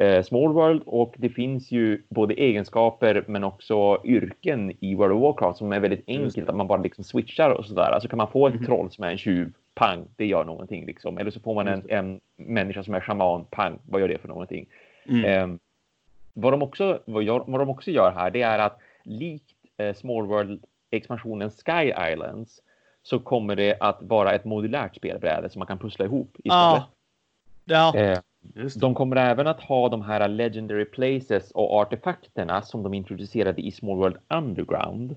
eh, Small World och det finns ju både egenskaper men också yrken i World of Warcraft som är väldigt enkelt att man bara liksom switchar och sådär. Alltså kan man få ett Mhm. troll som är en tjuv, pang, det gör någonting liksom. Eller så får man en, en människa som är shaman, pang, vad gör det för någonting? Mm. Ehm, vad, de också, vad, gör, vad de också gör här, det är att likt eh, Small World-expansionen Sky Islands så kommer det att vara ett modulärt spelbräde som man kan pussla ihop istället. Ja. Ja. Eh. De kommer även att ha de här Legendary Places och artefakterna som de introducerade i Small World Underground.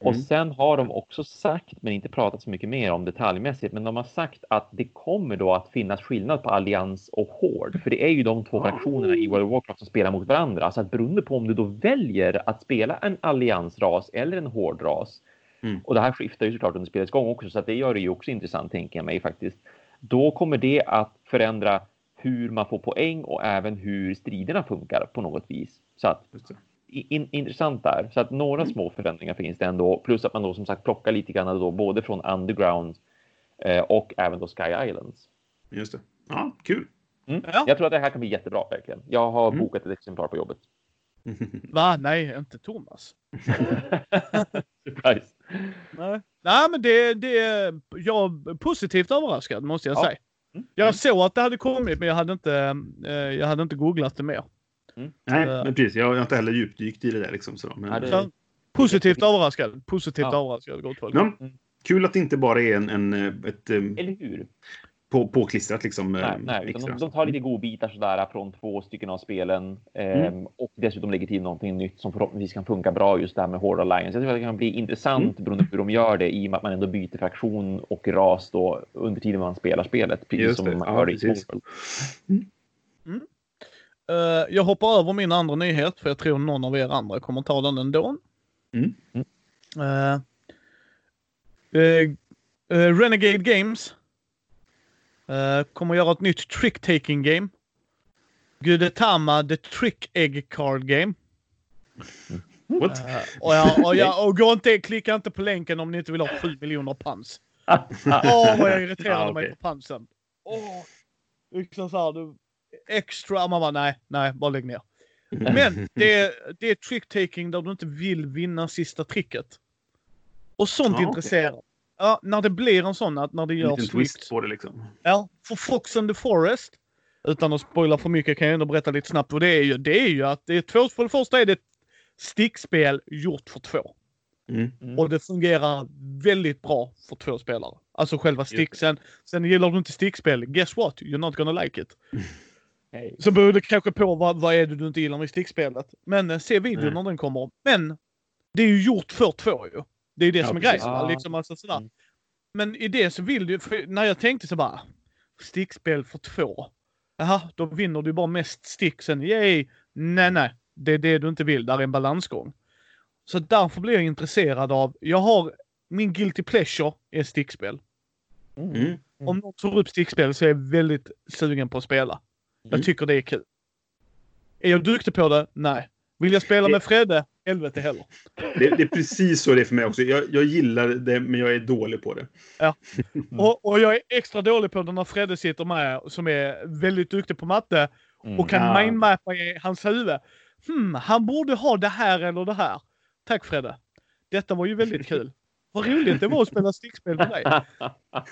Och Mm. sen har de också sagt, men inte pratat så mycket mer om detaljmässigt, men de har sagt att det kommer då att finnas skillnad på allians och hård. För det är ju de två Ah. fraktionerna i World of Warcraft som spelar mot varandra. Så att beroende på om du då väljer att spela en alliansras eller en hårdras, Mm. och det här skiftar ju såklart under spelets gång också, så att det gör det ju också intressant tänker jag mig faktiskt. Då kommer det att förändra hur man får poäng och även hur striderna funkar på något vis. Så att in, intressant där. Så att några små förändringar finns det ändå. Plus att man då som sagt plockar lite grann då både från Underground eh, och även då Sky Islands. Just det. Ja, kul. Mm. Ja. Jag tror att det här kan bli jättebra verkligen. Jag har Mm. bokat ett exemplar på jobbet. Va? Nej, inte Thomas. Surprise. Nej, Nej men det, det jag är positivt överraskad måste jag Ja. säga. Mm. Jag såg att det hade kommit men jag hade inte, eh, jag hade inte googlat det mer. Nej, Eh. men precis. Jag har inte heller djupdykt i det där liksom. Så, men, Så, positivt överraskad. Positivt Ja. överraskad gott folk. Ja, Mm. kul att det inte bara är en, en, eh, ett Eller hur? På, påklistrat liksom. eh, Nej, nej de, de tar lite godbitar sådär från två stycken av spelen ehm, Mm. och dessutom lägger till någonting nytt som förhoppningsvis kan funka bra just det här med Hård Alliance. Jag tror att det kan bli intressant beroende på hur de gör det i och med att man ändå byter fraktion och ras då under tiden man spelar spelet. Precis Just som det. man Ja, gör i. Small World. Eh, jag hoppar över min andra nyhet för jag tror någon av er andra kommer ta den ändå. Mm. Mm. Eh, eh, eh, Renegade Games eh, kommer göra ett nytt trick-taking game. Gudetama The Trick Egg Card Game. What? Eh, och, jag, och, jag, och gå inte, klicka inte på länken om ni inte vill ha 7 miljoner pans. Åh, vad jag irriterade Ja, mig okej. på pansen. Åh, liksom så här, du, extra, man bara nej, nej, bara lägg ner. Men det är, det är trick-taking där du inte vill vinna sista tricket. Och sånt okej. intresserar. Ja, när det blir en sån, att när det En görs liten twist på det liksom. Ja, för Fox and the Forest. Utan att spoila för mycket kan jag ändå berätta lite snabbt. Och det är ju, det är ju att det är två, för det första är det ett stickspel gjort för två. Mm. Mm. Och det fungerar väldigt bra för två spelare. Alltså själva sticksen. Sen gillar du inte stickspel, guess what? You're not gonna like it. Hej. Så beror det kanske på vad, vad är det du inte gillar med stickspelet. Men eh, se videon när den kommer. Men det är ju gjort för två ju. Det är ju det Ja, som är precis. grejen. Ah. Liksom, alltså, sådär. Mm. Men i det så vill du när jag tänkte så bara stickspel för två. Jaha, då vinner du bara mest stick sen. Yay! Nej, nej. Det är det du inte vill. Där är en balansgång. Så därför blir jag intresserad av, jag har min guilty pleasure är stickspel. Mm. Mm. Om någon tar upp stickspel så är jag väldigt sugen på att spela. Jag Mm. tycker det är kul. Är jag duktig på det? Nej. Vill jag spela med Fredde? Helvete heller. Det, det är precis så det är för mig också. Jag, jag gillar det, men jag är dålig på det. Mm. Och, och jag är extra dålig på det när Fredde sitter med som är väldigt duktig på matte Mm. och kan Ja. mindmappa i hans huvud. Hmm, han borde ha det här eller det här. Tack Fredde. Detta var ju väldigt kul. Vad roligt det var att spela stickspel med dig.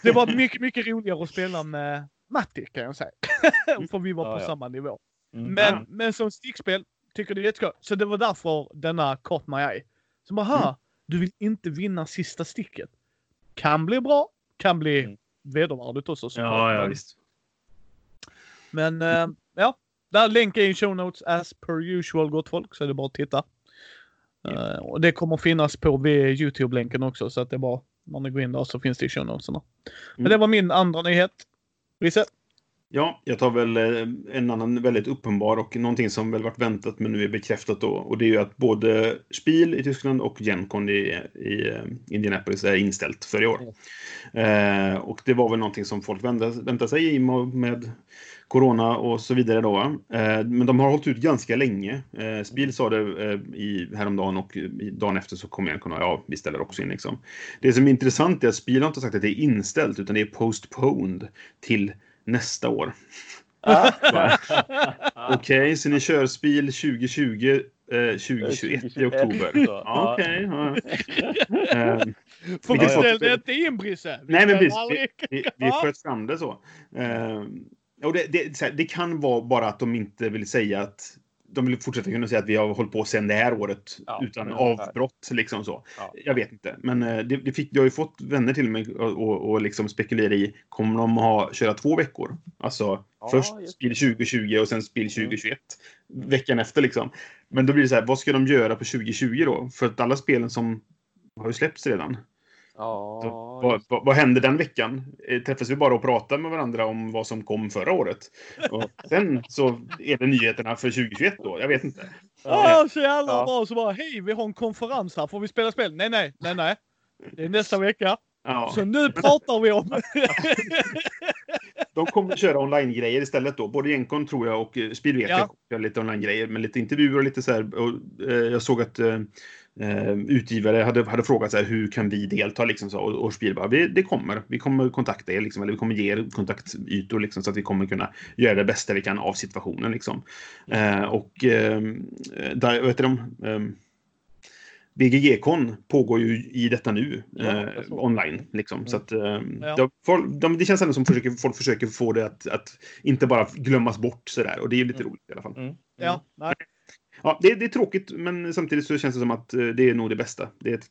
Det var mycket, mycket roligare att spela med Matti kan jag säga. För vi var på Ja, ja. samma nivå. Mm. Men, men som stickspel tycker det är jättekul. Så det var därför denna caught my eye. Så bara, Mm. "Ha, du vill inte vinna sista sticket. Kan bli bra, kan bli Mm. vedervärdigt också. såklart. Ja, ja Men- visst. Men eh, ja, där länkar i show notes as per usual gott folk så är det bara att titta. Eh, och det kommer finnas på Youtube-länken också så att det är bara när ni går in där så finns det i show notesarna. Men Mm. det var min andra nyhet. Risse? Ja, jag tar väl eh, en annan väldigt uppenbar och någonting som väl varit väntat men nu är bekräftat då. Och det är ju att både Spiel i Tyskland och Gencon i, i eh, Indianapolis är inställt för i år. Eh, och det var väl någonting som folk väntade, väntade sig i med Corona och så vidare då. Eh, men de har hållit ut ganska länge. Eh, Spiel sa det eh, i, häromdagen och dagen efter så kom Gencon och ja, vi ställer också in liksom. Det som är intressant är att Spiel har inte sagt att det är inställt utan det är postponed till nästa år. Okej, så ni kör Spiel 2020, eh, 2021 i oktober. Ja, Okej. ja. Ehm, För vi ställde inte in Brisse. Vi Nej, men precis. aldrig- vi, vi sköt fram det så. Ehm, och det, det, så här, det kan vara bara att de inte vill säga att de vill fortsätta kunna säga att vi har hållit på sedan det här året Ja, utan avbrott. Liksom så. Ja. Jag vet inte. Men eh, det, det fick, jag har ju fått vänner till mig och, och, och liksom spekulera i, kommer de ha, köra två veckor? Alltså Ja, först spel 2020 och sen spel Mm. 2021. Veckan efter liksom. Men då blir det så här, vad ska de göra på 2020 då? För att alla spelen som har ju släppts redan. Ja, Så, vad, vad, vad händer den veckan? Eh, Träffas vi bara och pratar med varandra om vad som kom förra året? Och sen så är det nyheterna för 2021 då. Jag vet inte. Åh, så jävla Ja. bra. Så bara, hej, vi har en konferens här. Får vi spela spel? Nej, nej, nej, nej. Det är nästa vecka. Ja, Så nu pratar vi om... de kommer att köra online-grejer istället då. Både Gencon tror jag och eh, Speed vet Ja. lite online-grejer med lite intervjuer och lite så här. Och, eh, jag såg att eh, eh, utgivare hade, hade frågat så här, hur kan vi delta liksom så. Och, och Speed bara, vi, det kommer. Vi kommer kontakta er liksom, eller vi kommer ge er kontaktytor liksom så att vi kommer kunna göra det bästa vi kan av situationen liksom. Eh, och eh, där, vet du, de, eh, BGG-kon pågår ju i detta nu Ja, eh, online. Liksom. Så att, eh, Ja. de, folk, de, det känns ändå som försöker, folk försöker få det att, att inte bara glömmas bort sådär. Och det är lite Mm. roligt i alla fall. Mm. Ja, nej. Ja, det, det är tråkigt, men samtidigt så känns det som att eh, det är nog det bästa. Det är ett,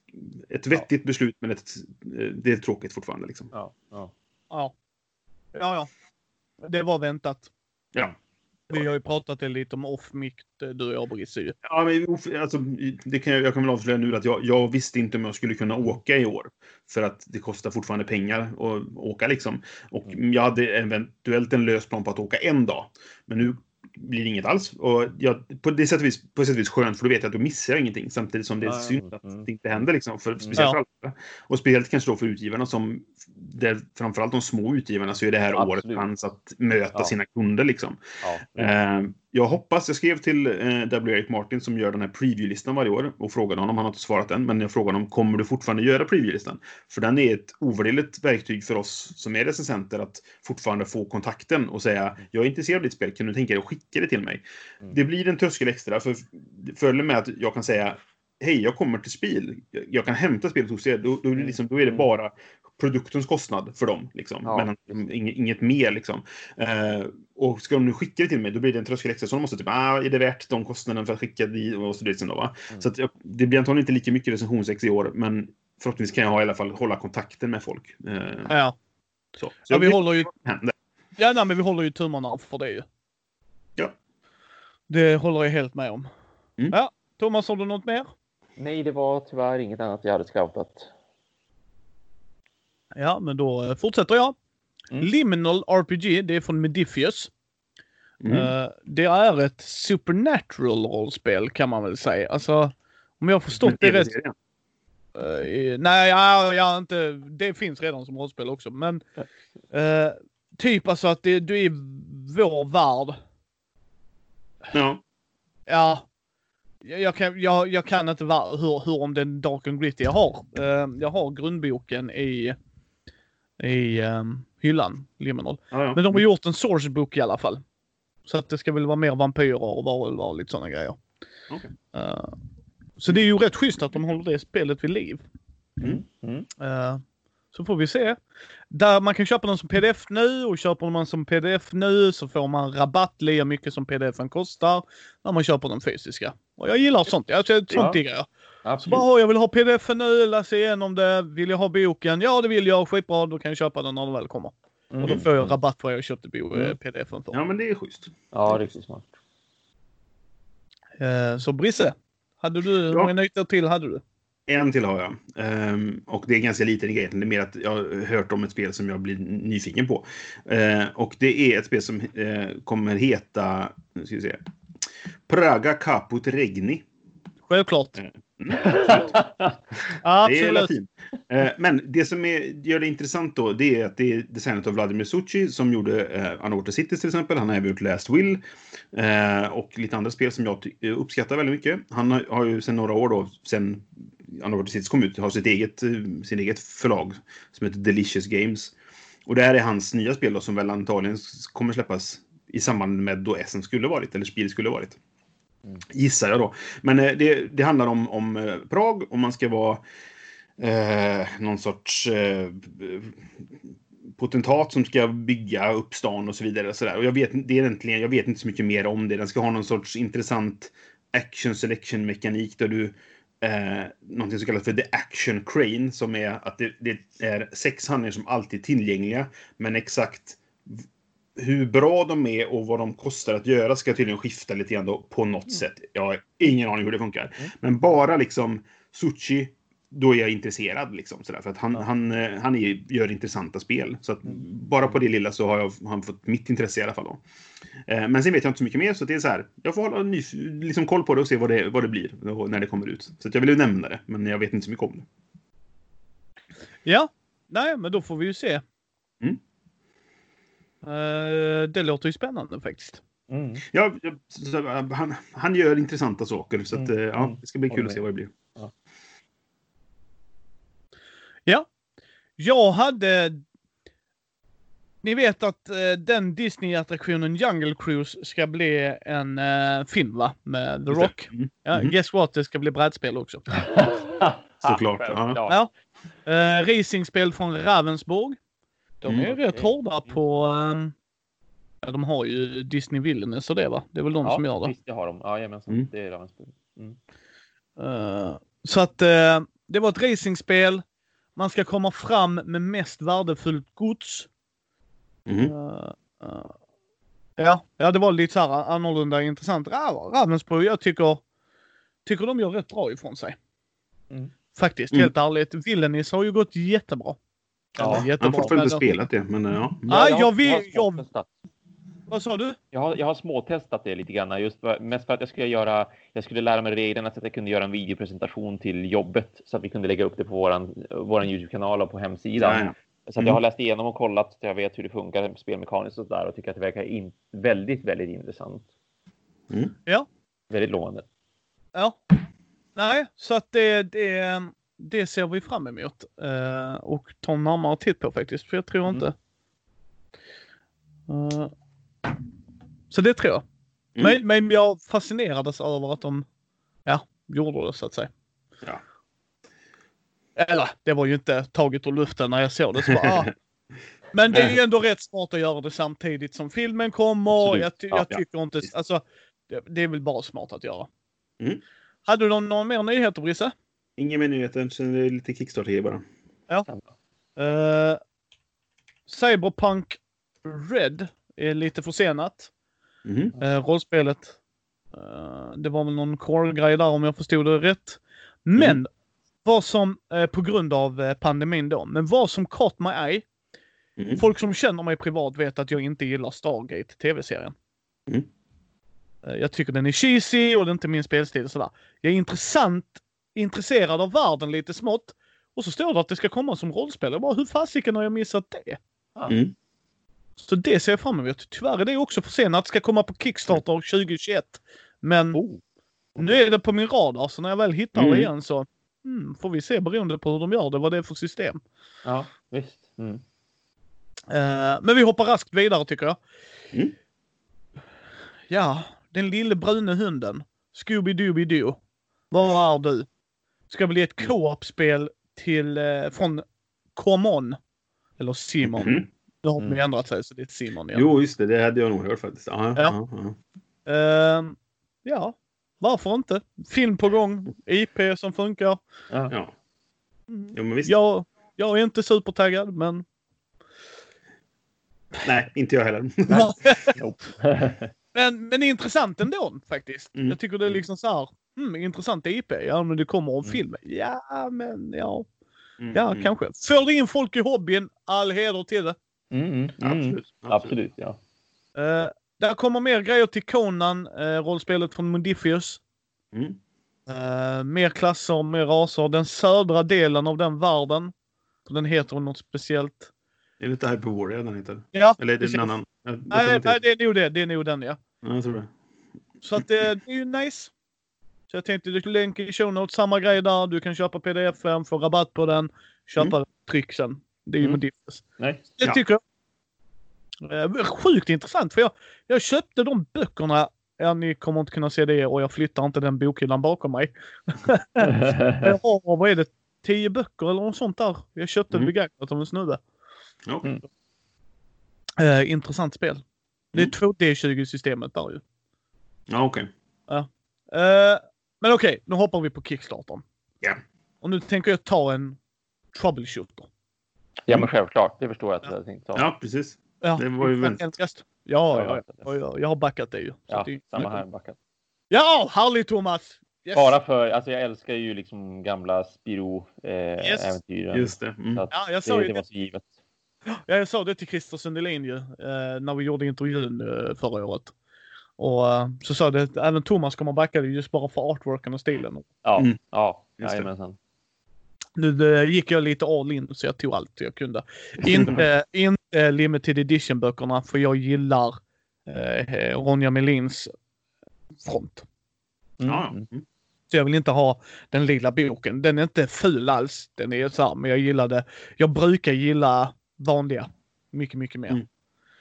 ett vettigt beslut, men ett, eh, det är tråkigt fortfarande. Liksom. Ja, ja. Ja. Ja, ja. Det var väntat. Ja. Vi har ju pratat det lite om off-mic, du och jag, Brisse. Ja, men, alltså, det kan jag, jag kan väl avslöja nu att jag, jag visste inte om jag skulle kunna åka i år. För att det kostar fortfarande pengar att åka liksom. Och Mm. jag hade eventuellt en lös plan på att åka en dag. Men nu blir det inget alls. Och jag, på, det sätt och vis, på sätt och vis skönt, för då vet jag att då missar jag ingenting. Samtidigt som det är Ja, synd att mm. det inte händer. Liksom, för, speciellt Ja. för alla. Och speciellt kanske då för utgivarna som, där, framförallt de små utgivarna, så är det här året Absolut. chans att möta Ja. sina kunder. Liksom. ja. Eh, jag hoppas, jag skrev till eh, W. Eric Martin som gör den här preview-listan varje år och frågade honom, han har inte svarat än, men jag frågade honom, kommer du fortfarande göra preview-listan? För den är ett ovärderligt verktyg för oss som är recensenter att fortfarande få kontakten och säga, jag är intresserad av ditt spel, kan du tänka dig att skicka det till mig? Mm. Det blir en tröskel extra, för fördelen med att jag kan säga, hej, jag kommer till spel, jag- kan hämta spelet hos er, då, då, det liksom, då är det Mm. bara produktens kostnad för dem. Liksom. Ja. Men inget, inget mer. Liksom. Eh, och ska de nu skicka det till mig, då blir det en tröskel extra. Så de måste typ, ah, är det värt de kostnaderna för att skicka det? Och så, liksom då, va? Mm. så att det blir antagligen inte lika mycket recensionsex i år, men förhoppningsvis kan jag ha, i alla fall hålla kontakten med folk. Eh, Ja. så. Så ja, vi håller ju... Ja, nej, men vi håller ju tummarna för det ju. Ja. Det håller jag helt med om. Mm. Ja, Thomas, har du något mer? Nej, det var tyvärr inget annat jag hade scoutat. Ja, men då eh, fortsätter jag. Mm. Liminal RPG, det är från Modifius. Mm. Eh, det är ett supernatural rollspel kan man väl säga. Alltså, om jag har förstått det rätt. Eh, nej, ja, ja, inte. Det finns redan som rollspel också. Men eh, typ alltså att det, du är vår värld. Ja. Ja. Jag, kan, jag, jag kan inte va- hur, hur om den Dark and Gritty jag har. Eh, jag har grundboken i, i um, hyllan, Liminal. Ja, ja. Men de har gjort en sourcebook i alla fall. Så att det ska väl vara mer vampyrer och varulvar och lite sådana grejer. Okej. Eh, så det är ju rätt schysst att de håller det spelet vid liv. Mm. Mm. Eh, så får vi se. Där man kan köpa den som pdf nu och köper man som pdf nu så får man rabatt lika mycket som pdfen kostar när man köper den fysiska. Och jag gillar sånt. Jag sånt Ja. diggar jag. Så bara, "Åh, jag vill ha pdf nu, läsa igenom det. Vill jag ha boken? Ja, det vill jag. Skitbra, då kan jag köpa den när den väl kommer. Och då Mm. får jag rabatt för vad jag köpte bo- eh, Mm. pdfen för. ja, men det är schysst. Ja, riktigt smart. Eh, Så Brisse, hade du, hur Ja. många nyheter till hade du? En till har jag. Ehm, och det är ganska liten grej. Det är mer att jag har hört om ett spel som jag blir nyfiken på. Ehm, och det är ett spel som eh, kommer heta... Nu ska vi se. Praga Caput Regni. Självklart. Mm, absolut. Det är latin. Eh, Men det som är, gör det intressant då, det är att det är designat av Vladimir Succi som gjorde eh, Underwater Cities till exempel. Han har även gjort Last Will eh, och lite andra spel som jag eh, uppskattar väldigt mycket. Han har, har ju sedan några år då, sen Underwater Cities kom ut, har sitt eget, eh, sin eget förlag som heter Delicious Games. Och det här är hans nya spel då, som väl antagligen kommer släppas i samband med då Essen skulle varit, eller Spiel skulle varit. Gissar jag då. Men eh, det, det handlar om, om eh, Prag och man ska vara eh, någon sorts eh, potentat som ska bygga upp stan och så vidare. Och så där. Och jag, vet, det är egentligen, jag vet inte så mycket mer om det. Den ska ha någon sorts intressant action selection mekanik där du eh, någonting som kallas för the action crane som är att det, det är sex handlingar som alltid är tillgängliga men exakt hur bra de är och vad de kostar att göra ska tydligen skifta lite grann då, på något sätt. Jag har ingen aning hur det funkar. Men bara liksom Sushi, då är jag intresserad. Liksom, sådär, för att han, han, eh, han är, gör intressanta spel. Så att bara på det lilla så har jag han fått mitt intresse i alla fall. Då. Eh, men sen vet jag inte så mycket mer, så det är så här. Jag får hålla ny, liksom koll på det och se vad det, vad det blir när det kommer ut. Så jag vill ju nämna det, men jag vet inte så mycket om det. Ja, nej, men då får vi ju se. Mm. Eh, det låter ju spännande faktiskt. Mm. Ja, så, han, han gör intressanta saker, så att, Mm, eh, ja, mm. det ska bli kul att se vad det blir. Ja, jag hade... Ni vet att eh, den Disney-attraktionen Jungle Cruise ska bli en eh, film va? Med The. Rock. Mm. Ja, Mhm. Guess what? Det ska bli brädspel också. Såklart, ja. Ja. Uh, racingspel från Ravensburg. De är Mm. rätt hårda på... ehm, ja, de har ju Disney Villainess och det va? Det är väl de som gör det. Visst, det har de. Ja, jajamensan. Mm. Det är Ravensburg. Mm. Eh, så att eh, det var ett racingspel. Man ska komma fram med mest värdefullt gods. Eh, eh, ja, ja, det var lite så här annorlunda intressant. Ra- Ravensburg, jag tycker, tycker de gör rätt bra ifrån sig. Mm. Faktiskt, Mm. helt ärligt. Villainess har ju gått jättebra. Ja, Jag har fortfarande inte spelat det, men eh, ja. Ah, har- jag vill- har jag-. Vad sa du? Jag har, jag har småtestat det lite grann, just för, mest för att jag skulle göra, jag skulle lära mig reglerna så att jag kunde göra en videopresentation till jobbet så att vi kunde lägga upp det på våran, våran Youtube-kanal och på hemsidan. Ja, ja. Så att Mm. jag har läst igenom och kollat så att jag vet hur det funkar spelmekaniskt och sådär och tycker att det verkar in, väldigt, väldigt intressant. Mm. Ja. Väldigt lovande. Ja. Nej, så att det, det, det ser vi fram emot. eh, och ta en närmare titt på faktiskt. För jag tror Mm. inte... Eh, så det tror jag. Mm. Men, men jag fascinerades över att de ja, gjorde det så att säga. Ja. Eller, det var ju inte taget ur luften när jag såg det. Så bara, ah. Men det är ju ändå rätt smart att göra det samtidigt som filmen kommer. Jag, ty- Ja, jag ja. tycker inte... Alltså, det, det är väl bara smart att göra. Mm. Hade du någon, någon mer nyheter, Brisse? Inga mer nyheter, sen är det lite Kickstarter bara. Uh, Cyberpunk Red är lite försenat. Mhm. Uh, rollspelet. Uh, det var väl någon core-grej där om jag förstod det rätt. Men Mm. vad som, på grund av pandemin då, men vad som caught my eye. Mhm. Folk som känner mig privat vet att jag inte gillar Stargate tv-serien. Mm. Jag tycker den är cheesy och det är inte min spelstil och sådär. Jag är intressant, intresserad av världen lite smått. Och så står det att det ska komma som rollspel. Jag bara, hur fasiken har jag missat det? Mm. Så det ser jag fram emot. Tyvärr är det också försenat. Ska komma på Kickstarter 2021. Men Oh. nu är det på min radar så när jag väl hittar Mm. det igen så mm, får vi se beroende på hur de gör det, vad det är för system. Ja, visst. Mm. Eh, men vi hoppar raskt vidare tycker jag. Mm. Ja, den lille brune hunden. Scooby-Dooby-Doo. Var är du? Ska bli ett co-op-spel till, eh, från Common. Eller Simon. Mhm. Nu har de Mm. ändrat sig så det är Simon igen. Jo, just det. Det hade jag nog hört faktiskt. Ja, Ja. ja. Ja, Ehm, ja, varför inte? Film på gång, IP som funkar. Ja. ja. Mm. Jo, men visst. Jag, jag är inte supertaggad men... Nej, inte jag heller. Men, men intressant ändå faktiskt. Mm. Jag tycker det är liksom så här. Hmm, intressant IP. Ja, men det kommer en Mm. film. Ja, men ja, Mm, ja mm. kanske. Får det in folk i hobbyn, all heder till det. Mm, mm, mm. Absolut. Absolut, ja. Uh, där kommer mer grejer till Conan, uh, rollspelet från Mundifius. Mm. Eh, mer klasser, mer raser. Den södra delen av den världen. Den heter något speciellt. Det är lite Hyperwarrior den heter. Ja, Eller är det precis. en annan? Nej, inte nej, det är nog det. Det är nog den ja. Ja, jag tror det. Så att det, det är ju nice. Så jag tänkte du länk i show notes, samma grej där. Du kan köpa pdf-en, få rabatt på den, köpa tryck sen. Det är ju Mm. Diffus. Nej. Det Ja. tycker jag. Eh, Sjukt intressant för jag, jag köpte de böckerna. Ja, ni kommer inte kunna se det och jag flyttar inte den bokhyllan bakom mig. Jag har, vad är det, tio böcker eller något sånt där. Jag köpte Mm. begagnat av en snubbe. Ja. Mm. Eh, intressant spel. Det är Mm. 2D20-systemet där ju. Ja, okej. Eh, men okej, nu hoppar vi på Kickstartern. Ja. Och nu tänker jag ta en troubleshooter. Ja, men självklart. Det förstår jag att du hade tänkt ta. Ja, precis. Ja, Det var ju väldigt-. Ja, Ja, ja, ja, ja, jag har backat det ju. Så Ja, det är- samma här. Backat. Ja, härligt Thomas! Yes. Bara för, alltså jag älskar ju liksom gamla Spiro-äventyren. Yes. Just det. Mm. Ja, jag sa det, ju det det, var så givet. ja, jag sa det till Christer Sundelin ju, eh, när vi gjorde intervjun eh, förra året. Och eh, så sa det att även Thomas kommer backa det just bara för artworken och stilen. Ja, Mm. ja, jajamensan. Nu eh, gick jag lite all in så jag tog allt jag kunde. Inte, inte limited edition böckerna för jag gillar eh, Ronja Melins front. Mm. Mm. Så jag vill inte ha den lilla boken. Den är inte ful alls. Den är så här, men jag gillar det. Jag brukar gilla vanliga mycket, mycket mer. Mm.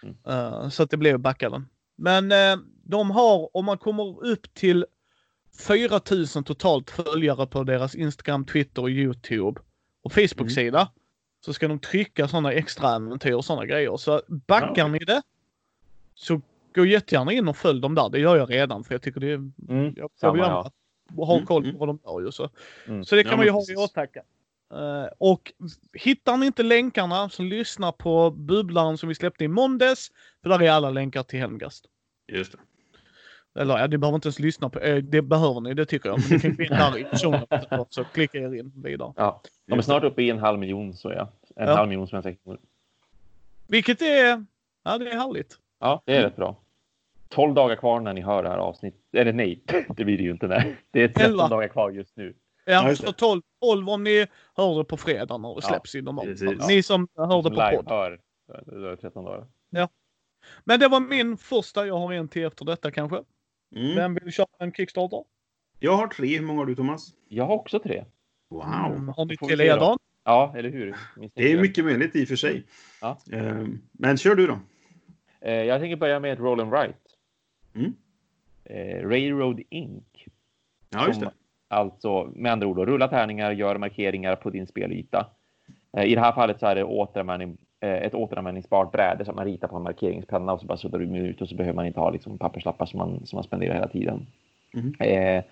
Mm. Eh, så att det blev backa den. Men eh, de har, om man kommer upp till 4000 totalt följare på deras Instagram, Twitter och Youtube och Facebook-sida så ska de trycka sådana extra äventyr och sådana grejer. Så backar Ja. ni det så gå jättegärna in och följ dem där. Det gör jag redan för jag tycker det är Mm. jag Samma, vill gärna ja. ha Mm, koll mm. på vad de gör ju så. Mm. Så det kan Ja, man ju ha i åtanke. Eh, och hittar ni inte länkarna så lyssna på bubblaren som vi släppte i måndags. För där är alla länkar till Helmgast. Just det. Eller ja, ni behöver inte ens lyssna på, eh, det behöver ni, det tycker jag. Men ni kan gå in där i notes så klicka er in vidare. Ja. De är snart uppe i en halv miljon så ja. En Ja. halv miljon svenska kronor. Vilket är, ja det är härligt. Ja, det är rätt bra. 12 dagar kvar när ni hör det här avsnittet. Eller nej, det blir det ju inte. Nej. Det är 13 Elva. dagar kvar just nu. Ja, Ja, så 12, 12 om ni hör det på fredag när det Ja, släpps i normalt. Ni som hör det på podd. hör. Det är 13 dagar. Men det var min första, jag har en till efter detta kanske. Mm. Vem vill köra en Kickstarter? Jag har tre. Hur många har du, Thomas? Jag har också tre. Wow. Mm, har ni till då? Ja, eller hur? Det är mycket möjligt i och för sig. Ja. Ehm, Men kör du då. Eh, Jag tänker börja med ett Roll and Write. Mm. Eh, Railroad Inc. Ja, just det. Alltså med andra ord, rulla tärningar, gör markeringar på din spelyta. Eh, I det här fallet så är det återanvändning, ett återanvändningsbart bräde som man ritar på en markeringspenna och så bara suddar du ut och så behöver man inte ha liksom, papperslappar som man, som man spenderar hela tiden. Mhm. Eh,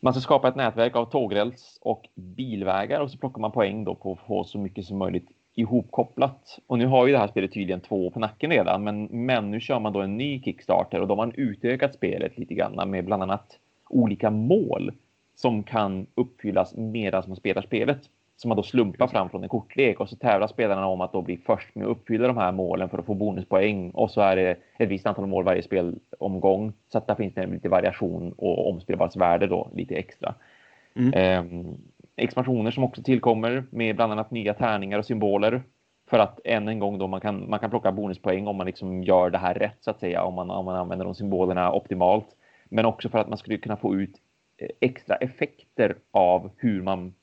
man ska skapa ett nätverk av tågräls och bilvägar och så plockar man poäng då på att få så mycket som möjligt ihopkopplat. Och nu har ju det här spelet tydligen två på nacken redan, men, men nu kör man då en ny Kickstarter och då har man utökat spelet lite grann med bland annat olika mål som kan uppfyllas medan man spelar spelet. Som man då slumpar fram från en kortlek och så tävlar spelarna om att då bli först med att uppfylla de här målen för att få bonuspoäng. Och så är det ett visst antal mål varje spelomgång. Så att där finns det lite variation och omspelbarhetsvärde då lite extra. Mm. Eh, expansioner som också tillkommer med bland annat nya tärningar och symboler. För att än en gång då man kan, man kan plocka bonuspoäng om man liksom gör det här rätt så att säga. Om man, om man använder de symbolerna optimalt. Men också för att man skulle kunna få ut eh, extra effekter av hur man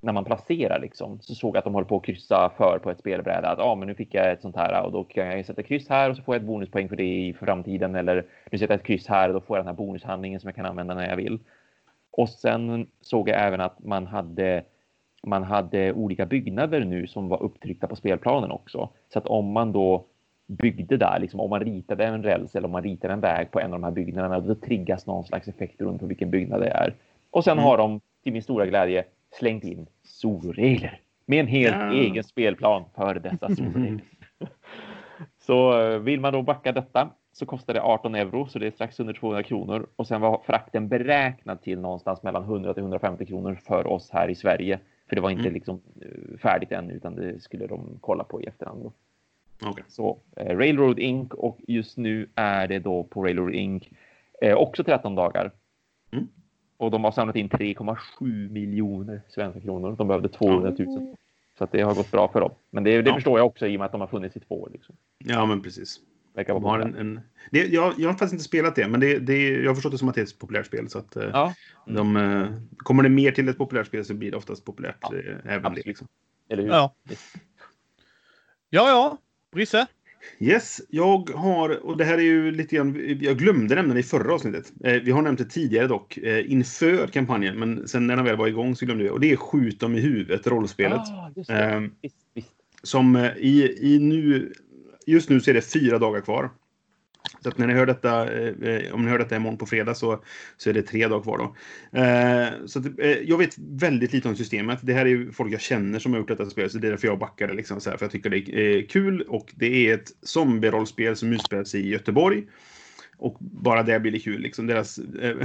när man placerar liksom så såg jag att de håller på att kryssa för på ett spelbräde att ah, men nu fick jag ett sånt här och då kan jag sätta kryss här och så får jag ett bonuspoäng för det i framtiden eller nu sätter jag ett kryss här och då får jag den här bonushandlingen som jag kan använda när jag vill. Och sen såg jag även att man hade man hade olika byggnader nu som var upptryckta på spelplanen också. Så att om man då byggde där, liksom om man ritade en räls eller om man ritade en väg på en av de här byggnaderna, då triggas någon slags effekt beroende på vilken byggnad det är. Och sen Mm. har de till min stora glädje slängt in soloregler med en helt Ja. egen spelplan för dessa soloregler. Så eh, vill man då backa detta så kostade det 18 euro, så det är strax under 200 kronor. Och sen var frakten beräknad till någonstans mellan 100 till 150 kronor för oss här i Sverige. För det var inte Mm. liksom eh, färdigt än, utan det skulle de kolla på i efterhand. Då. Okej. Så eh, Railroad Inc. och just nu är det då på Railroad Inc. Eh, också 13 dagar. Mm. Och de har samlat in 3,7 miljoner svenska kronor. De behövde 200 000. Så att det har gått bra för dem. Men det, det Ja. förstår jag också i och med att de har funnits i två år. Liksom. Ja, men precis. De har en, en, det, jag, jag har faktiskt inte spelat det, men det, det, jag har förstått det som att det är ett populärt spel. Så att, eh, Ja, de, eh, kommer det mer till ett populärt spel så blir det oftast populärt Ja, eh, även absolut. det. Liksom. eller hur? Ja. Ja, ja. Brisse? Yes, jag har, och det här är ju lite grann, jag glömde nämna det i förra avsnittet. Eh, vi har nämnt det tidigare dock, eh, inför kampanjen, men sen när den väl var igång så glömde vi. Och det är Skjut dem i huvudet, rollspelet. Ah, just. Ehm, Visst, visst. som eh, i, i nu, just nu så är det fyra dagar kvar. Så att när ni hör detta, eh, eh, om ni hör detta imorgon på fredag så, så är det tre dagar kvar då. Eh, så att, eh, jag vet väldigt lite om systemet. Det här är ju folk jag känner som har gjort detta spel, så det är därför jag backar det liksom så här, för jag tycker det är eh, kul och det är ett zombie-rollspel som utspelas i Göteborg. Och bara det blir kul. Liksom. Deras eh,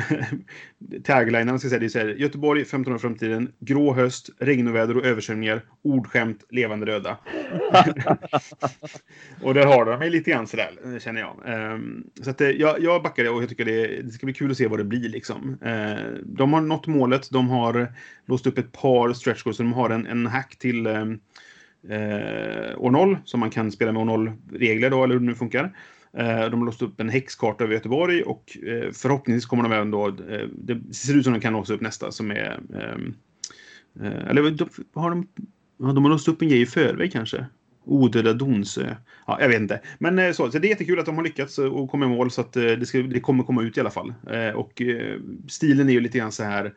taglinen ska säga, det är så här, Göteborg, 1500 framtiden, grå höst, regnoväder och översvämningar, ordskämt, levande röda. och där har de mig lite grann sådär, känner jag. Ehm, så att, eh, jag, jag backar det och jag tycker det, det ska bli kul att se vad det blir. Liksom. Eh, de har nått målet, de har låst upp ett par stretch goals, de har en, en hack till ehm, eh, år 0 som man kan spela med år 0-regler då, eller hur det nu funkar. Eh, de har låst upp en häxkarta över Göteborg och eh, förhoppningsvis kommer de även då... Eh, det ser ut som de kan låsa upp nästa som är... Ehm, eller de- har de... De har låst upp en grej i förväg kanske? Odöda Donsö. Ja, jag vet inte. Men så, så det är jättekul att de har lyckats och kommit i mål så att det, ska, det kommer komma ut i alla fall. Och stilen är ju lite grann så här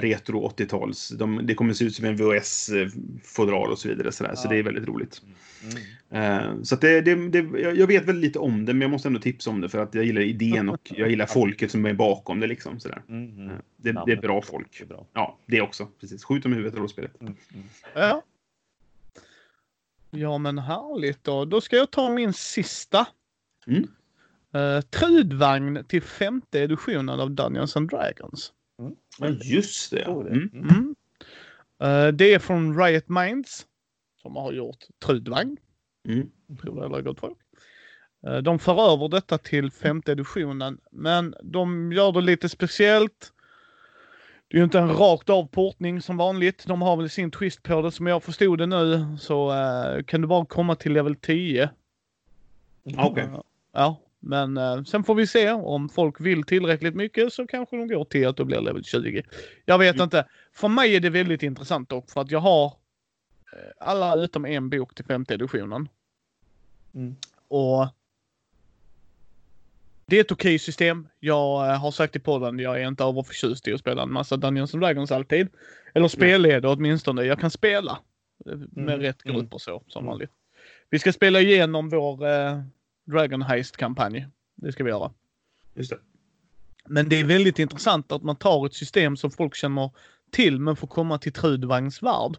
retro 80-tals. De, det kommer se ut som en VHS-fodral och så vidare. Så, där, så Ja. det är väldigt roligt. Mm. Eh, så att det, det, det, jag vet väldigt lite om det, men jag måste ändå tipsa om det för att jag gillar idén och jag gillar folket som är bakom det. Liksom, sådär. Mm. Mm. Eh, Det, det är bra folk. Det är bra. Ja, det också. Precis. Skjut dem i huvudet, rollspelet. Mm. Mm. Ja. Ja, men härligt då. Då ska jag ta min sista. Mm. Uh, trudvagn till femte editionen av Dungeons and Dragons. Ja, just det. Så är det. Mm. Mm. Mm. Eh, det är från Riot Minds som har gjort trudvagn. Mm. Tror det eller gott folk. Eh, De för över detta till femte editionen, men de gör det lite speciellt. Det är ju inte en rakt av portning som vanligt. De har väl sin twist på det som jag förstod det nu. Så eh, kan du bara komma till level 10. Ja, Okej. Eh, ja, men eh, sen får vi se om folk vill tillräckligt mycket så kanske de går till att det blir level 20. Jag vet Mm. inte. För mig är det väldigt intressant dock för att jag har eh, alla utom en bok till femte editionen. Mm. Och det är ett okej system. Jag eh, har sagt i podden, jag är inte överförtjust i att spela en massa Dungeons and Dragons alltid. Eller spelleda åtminstone. Jag kan spela eh, med Mm, rätt mm. grupper så, som Mm. vanligt. Vi ska spela igenom vår eh, Dragon Heist-kampanj. Det ska vi göra. Just det. Men det är väldigt intressant att man tar ett system som folk känner till men får komma till Trudvangs värld.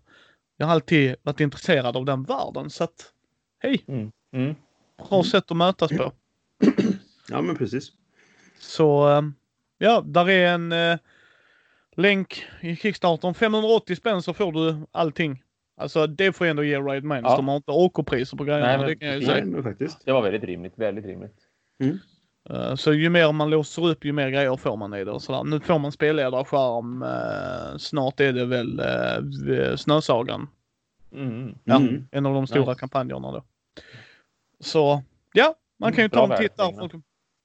Jag har alltid varit intresserad av den världen så att hej, Mm. Mm. bra sätt att mötas på. Ja, men precis. Så eh, ja, där är en eh, länk i Kickstarter. 580 spänn så får du allting. Alltså det får jag ändå ge Riot Minds. Ja. De har inte OK-priser på grejerna. Nej, men det kan jag ju. Nej, säga. men faktiskt. Det var väldigt rimligt. Väldigt rimligt. Eh, Så ju mer man låser upp ju mer grejer får man i det och sådär. Nu får man spelledarskärm. Uh, snart är det väl uh, Snösagan. Mm. Ja, Mm. en av de stora Nice. kampanjerna då. Så ja, man kan ju Mm, ta en titt där.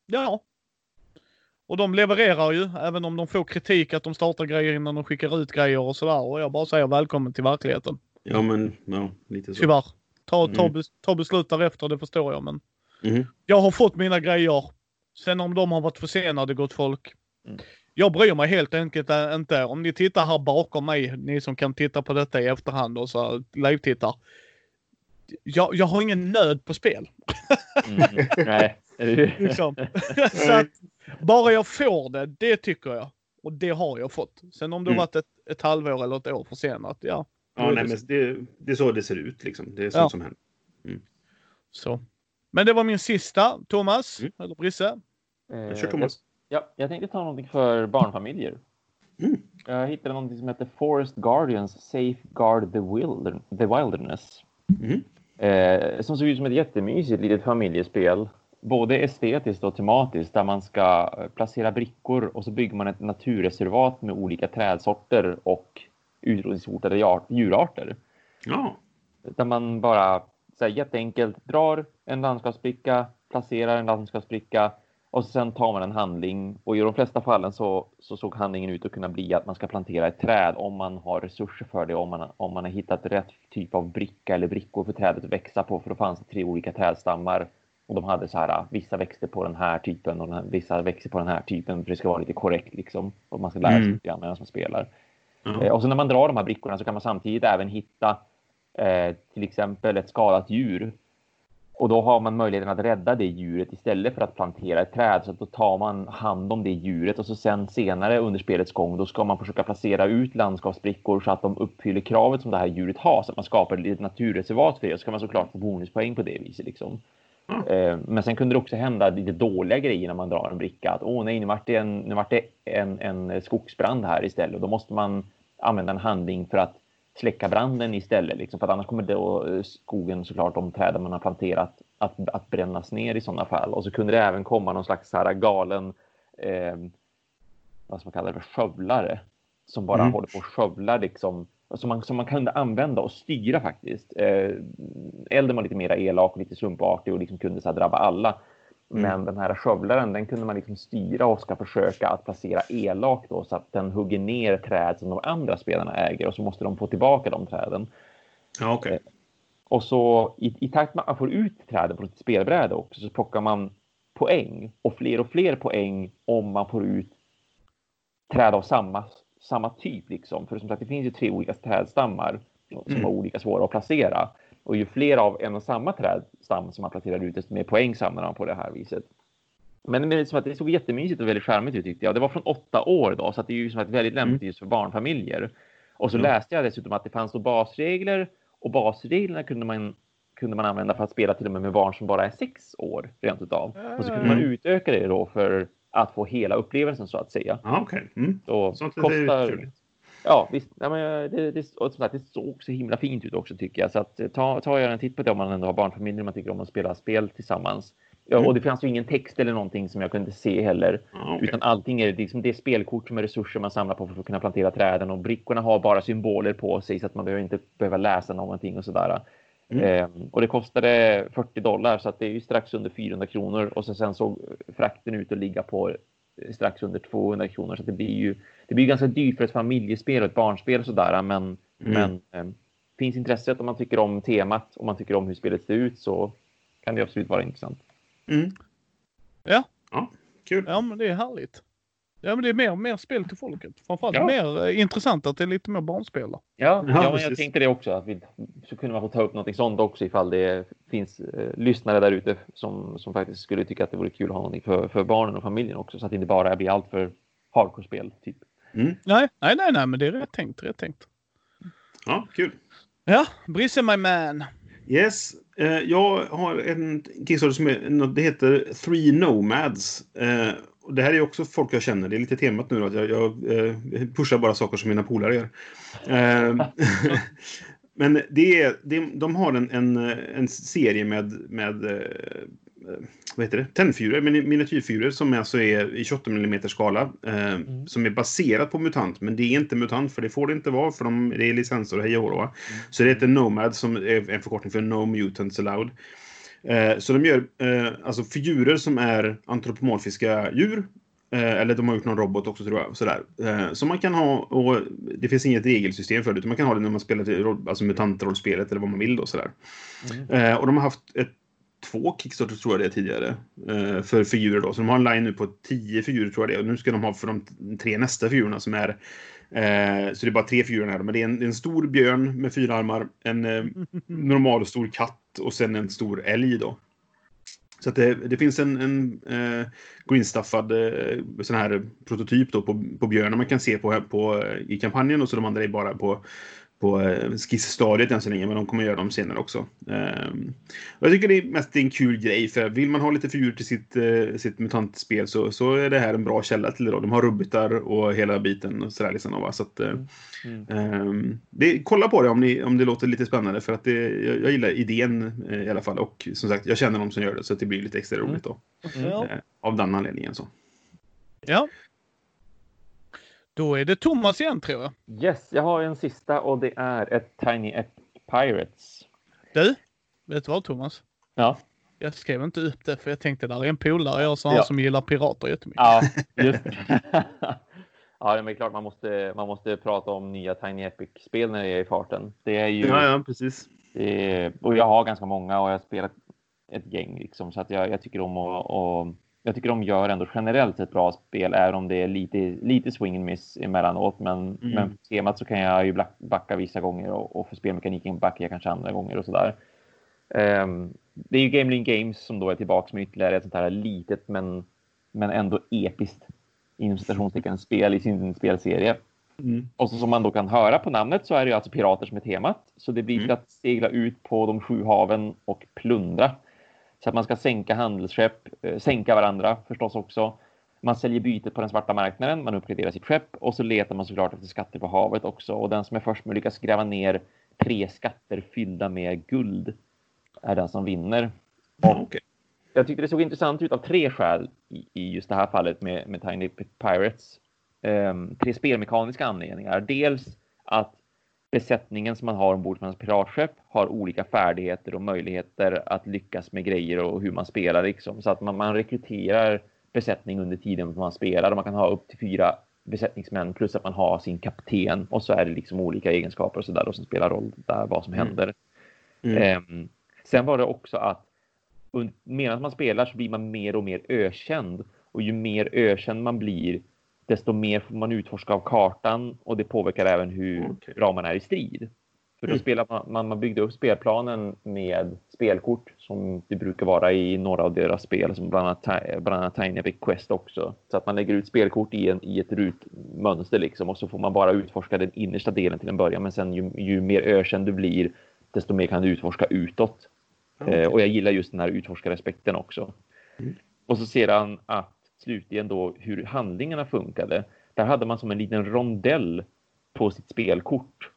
Ja. Och de levererar ju, även om de får kritik att de startar grejer innan de skickar ut grejer och sådär. Och jag bara säger välkommen till verkligheten. Ja, men ja, lite så. Tyvärr. Ta, ta, Mm. ta beslut därefter, det förstår jag. Men Mhm. jag har fått mina grejer. Sen om de har varit försenade, gott folk. Mm. Jag bryr mig helt enkelt inte. Om ni tittar här bakom mig, ni som kan titta på detta i efterhand och så live-tittar. Jag, jag har ingen nöd på spel. Mm. Nej. Liksom. så att, bara jag får det, det tycker jag. Och det har jag fått. Sen om det Mm. varit ett, ett halvår eller ett år försenat, ja. Ja, nej, men det, det är så det ser ut. Liksom. Det är sånt Ja. som händer. Så. Men det var min sista. Thomas, Mm. eller Brisse? Eh, Kör Thomas. Ja, jag tänkte ta någonting för barnfamiljer. Mm. Jag hittade någonting som heter Forest Guardians Safeguard the, Wilder the Wilderness. Mm. Eh, som såg ut som ett jättemysigt litet familjespel. Både estetiskt och tematiskt där man ska placera brickor och så bygger man ett naturreservat med olika trädsorter och utrotningshotade djurarter. Ja. Där man bara så här, jätteenkelt drar en landskapsbricka, placerar en landskapsbricka och sen tar man en handling och i de flesta fallen så, så såg handlingen ut att kunna bli att man ska plantera ett träd om man har resurser för det, om man, om man har hittat rätt typ av bricka eller brickor för trädet att växa på. För då fanns det tre olika trädstammar och de hade så här, vissa växter på den här typen och här, vissa växer på den här typen för det ska vara lite korrekt liksom. Och man ska lära sig Mm. lite grann medan man spelar. Mm. Och så när man drar de här brickorna så kan man samtidigt även hitta eh, till exempel ett skadat djur. Och då har man möjligheten att rädda det djuret istället för att plantera ett träd. Så att då tar man hand om det djuret och så sen senare under spelets gång då ska man försöka placera ut landskapsbrickor så att de uppfyller kravet som det här djuret har. Så att man skapar ett litet naturreservat för det. Och så kan man såklart få bonuspoäng på det viset. Liksom. Mm. Men sen kunde det också hända lite dåliga grejer när man drar en bricka. Att åh nej, nu vart det, en, nu vart det en, en skogsbrand här istället. Och då måste man använda en handling för att släcka branden istället. Liksom. För att annars kommer då eh, skogen såklart, de träden man har planterat, att, att brännas ner i sådana fall. Och så kunde det även komma någon slags så här galen, eh, vad ska man kalla det skövlare. Som bara Mm. håller på och skövlar liksom. Som man, som man kunde använda och styra faktiskt. Eh, elden var lite mer elak och lite slumpartig och liksom kunde så drabba alla. Mm. Men den här skövlaren, den kunde man liksom styra och ska försöka att placera elakt då så att den hugger ner träd som de andra spelarna äger och så måste de få tillbaka de träden. Ja, okej. Och så i, i takt med att man får ut träden på ett spelbräde också så plockar man poäng och fler och fler poäng om man får ut träd av samma, samma typ liksom. För som sagt, det finns ju tre olika trädstammar som Mm. är olika svåra att placera. Och ju fler av en och samma trädstam som man placerar ut, desto mer poäng samlar man på det här viset. Men det, som att det såg jättemysigt och väldigt charmigt ut tyckte jag. Det var från åtta år då, så att det är ju som att väldigt lämpligt just för barnfamiljer. Och så Mm. läste jag dessutom att det fanns då basregler och basreglerna kunde man, kunde man använda för att spela till och med med barn som bara är sex år rent utav. Och så kunde man Mm. utöka det då för att få hela upplevelsen så att säga. Ja, okej. Mm. Så Sånt är kostar... trevligt. Ja, visst. Ja, men det, det, och som sagt, det såg så himla fint ut också tycker jag. Så att, eh, ta, ta gör en titt på det om man ändå har barnfamiljer och man tycker om att spela spel tillsammans. Ja, Mm. och det fanns ju ingen text eller någonting som jag kunde se heller. Ja, okej. Utan allting är liksom det spelkort som är resurser man samlar på för att kunna plantera träden och brickorna har bara symboler på sig så att man behöver inte behöva läsa någonting och sådär. Mm. Ehm, och det kostade 40 dollar så att det är ju strax under 400 kronor och så sen såg frakten ut att ligga på eh, strax under 200 kronor så det blir ju det blir ganska dyrt för ett familjespel och ett barnspel och sådär men, Mm. men ehm, finns intresset om man tycker om temat och man tycker om hur spelet ser ut så kan det absolut vara intressant. Mm. Ja. Ja, kul. Ja, men det är härligt. Ja, men det är mer, mer spel till folket. Framförallt Ja. mer eh, intressant att det är lite mer barnspel. Ja, Ja, ja, men jag tänkte det också. Att vi, så kunde man få ta upp något sånt också ifall det finns eh, lyssnare där ute som, som faktiskt skulle tycka att det vore kul att ha någonting för, för barnen och familjen också. Så att det inte bara blir allt för hardcore-spel. Typ. Mm. Nej, nej, nej, nej, men det är rätt tänkt. Rätt tänkt. Ja, kul. Ja, Brisse my man. Yes. Eh, jag har en Kickstarter som är, det heter Three Nomads. Och det här är också folk jag känner. Det är lite temat nu då, att jag, jag eh, pushar bara saker som mina polare gör. Eh, men det är, det, de har en, en, en serie med, med eh, vad heter det? Tennfjuror, mini- miniatyrfjuror som alltså är i 28 mm skala. Eh, Mm. Som är baserat på MUTANT, men det är inte MUTANT för det får det inte vara för de, det är licenser och hej och va? Så det heter NOMAD som är en förkortning för No Mutants Allowed. Eh, så de gör eh, alltså figurer som är antropomorfiska djur. Eh, eller de har gjort någon robot också tror jag. Sådär. Eh, som man kan ha och det finns inget regelsystem för det. Utan man kan ha det när man spelar alltså mutantrollspelet eller vad man vill då sådär. Mm. Eh, och de har haft ett, två Kickstarter tror jag det är tidigare. Eh, för figurer då. Så de har en line nu på tio figurer tror jag det är. Och nu ska de ha för de tre nästa figurerna som är Eh, så det är bara tre figurer här. Men det är en, en stor björn med fyra armar, en eh, normal stor katt och sen en stor älg då. Så att det, det finns en, en eh, greenstaffad eh, sån här prototyp då på, på björnen man kan se på, på, eh, i kampanjen och så de andra är bara på, på eh, skissstadiet än så länge, men de kommer göra dem senare också. Um, jag tycker det är mest en kul grej, för vill man ha lite figur till sitt, uh, sitt mutantspel så, så är det här en bra källa till det. Då. De har rubbitar och hela biten och sådär. Liksom, va? Så att, uh, mm. um, det, kolla på det om, ni, om det låter lite spännande, för att det, jag, jag gillar idén i alla fall. Och som sagt, jag känner de som gör det, så det blir lite extra roligt då. Mm. av den anledningen. Så. Ja. Då är det Thomas igen tror jag. Yes, jag har en sista och det är ett Tiny Epic Pirates. Du, vet du vad Thomas? Ja. Jag skrev inte upp det för jag tänkte där är en polare jag ja. som gillar pirater jättemycket. Ja, just Ja, det är klart man måste, man måste prata om nya Tiny Epic-spel när det är i farten. Det är ju... Ja, ja precis. Är, och jag har ganska många och jag har spelat ett gäng liksom, så att jag, jag tycker om att jag tycker de gör ändå generellt ett bra spel, även om det är lite, lite swing and miss emellanåt. Men, mm. men på temat så kan jag ju backa vissa gånger och, och för spelmekaniken backar jag kanske andra gånger och sådär. Um, det är ju Gameling Games som då är tillbaka med ytterligare ett sånt här litet men, men ändå episkt inom citationstecken spel i sin spelserie. Mm. Och så som man då kan höra på namnet så är det ju alltså pirater som är temat. Så det blir mm. att segla ut på de sju haven och plundra. Så att man ska sänka handelsskepp, eh, sänka varandra förstås också. Man säljer bytet på den svarta marknaden, man uppgraderar sitt skepp och så letar man såklart efter skatter på havet också. Och den som är först med att lyckas gräva ner tre skatter fyllda med guld är den som vinner. Och okay. Jag tyckte det såg intressant ut av tre skäl i, i just det här fallet med, med Tiny Pirates. Um, tre spelmekaniska anledningar. Dels att besättningen som man har ombord på hans piratskepp har olika färdigheter och möjligheter att lyckas med grejer och hur man spelar liksom. Så att man, man rekryterar besättning under tiden man spelar och man kan ha upp till fyra besättningsmän plus att man har sin kapten och så är det liksom olika egenskaper och så där och som spelar roll där vad som mm. händer. Mm. Um, sen var det också att medan man spelar så blir man mer och mer ökänd och ju mer ökänd man blir desto mer får man utforska av kartan och det påverkar även hur okay. bra man är i strid. För då mm. spelar man, man, byggde upp spelplanen med spelkort som det brukar vara i några av deras spel, som bland annat, bland annat Tiny Epic Quest också. Så att man lägger ut spelkort i, en, i ett rutmönster liksom och så får man bara utforska den innersta delen till en början. Men sen ju, ju mer ökänd du blir, desto mer kan du utforska utåt. Okay. Eh, och jag gillar just den här utforskaraspekten också. Mm. Och så ser han att slutligen då hur handlingarna funkade. Där hade man som en liten rondell på sitt spelkort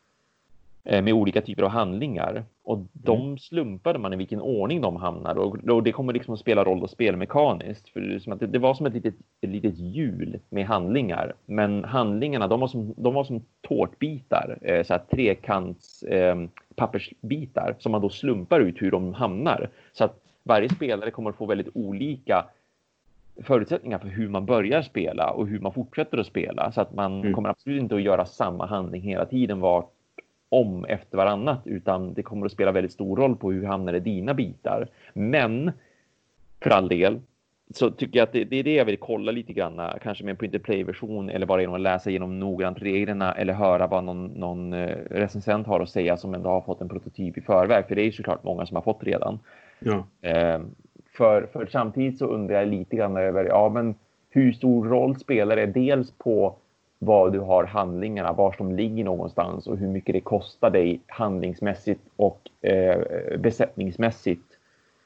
eh, med olika typer av handlingar. Och de mm. slumpade man i vilken ordning de hamnar och, och det kommer liksom att spela roll och spelmekaniskt. För det, det var som ett litet, ett litet hjul med handlingar. Men handlingarna de var som, de var som tårtbitar, eh, så här trekants eh, pappersbitar som man då slumpar ut hur de hamnar. Så att varje spelare kommer att få väldigt olika förutsättningar för hur man börjar spela och hur man fortsätter att spela. Så att man mm. kommer absolut inte att göra samma handling hela tiden vart om efter varannat utan det kommer att spela väldigt stor roll på hur hamnar det dina bitar. Men för all del så tycker jag att det, det är det jag vill kolla lite grann, kanske med en print play version eller bara genom att läsa igenom noggrant reglerna eller höra vad någon, någon eh, recensent har att säga som ändå har fått en prototyp i förväg. För det är ju såklart många som har fått redan. Ja. Eh, för, för samtidigt så undrar jag lite grann över ja, men hur stor roll spelar det dels på vad du har handlingarna, var de ligger någonstans och hur mycket det kostar dig handlingsmässigt och eh, besättningsmässigt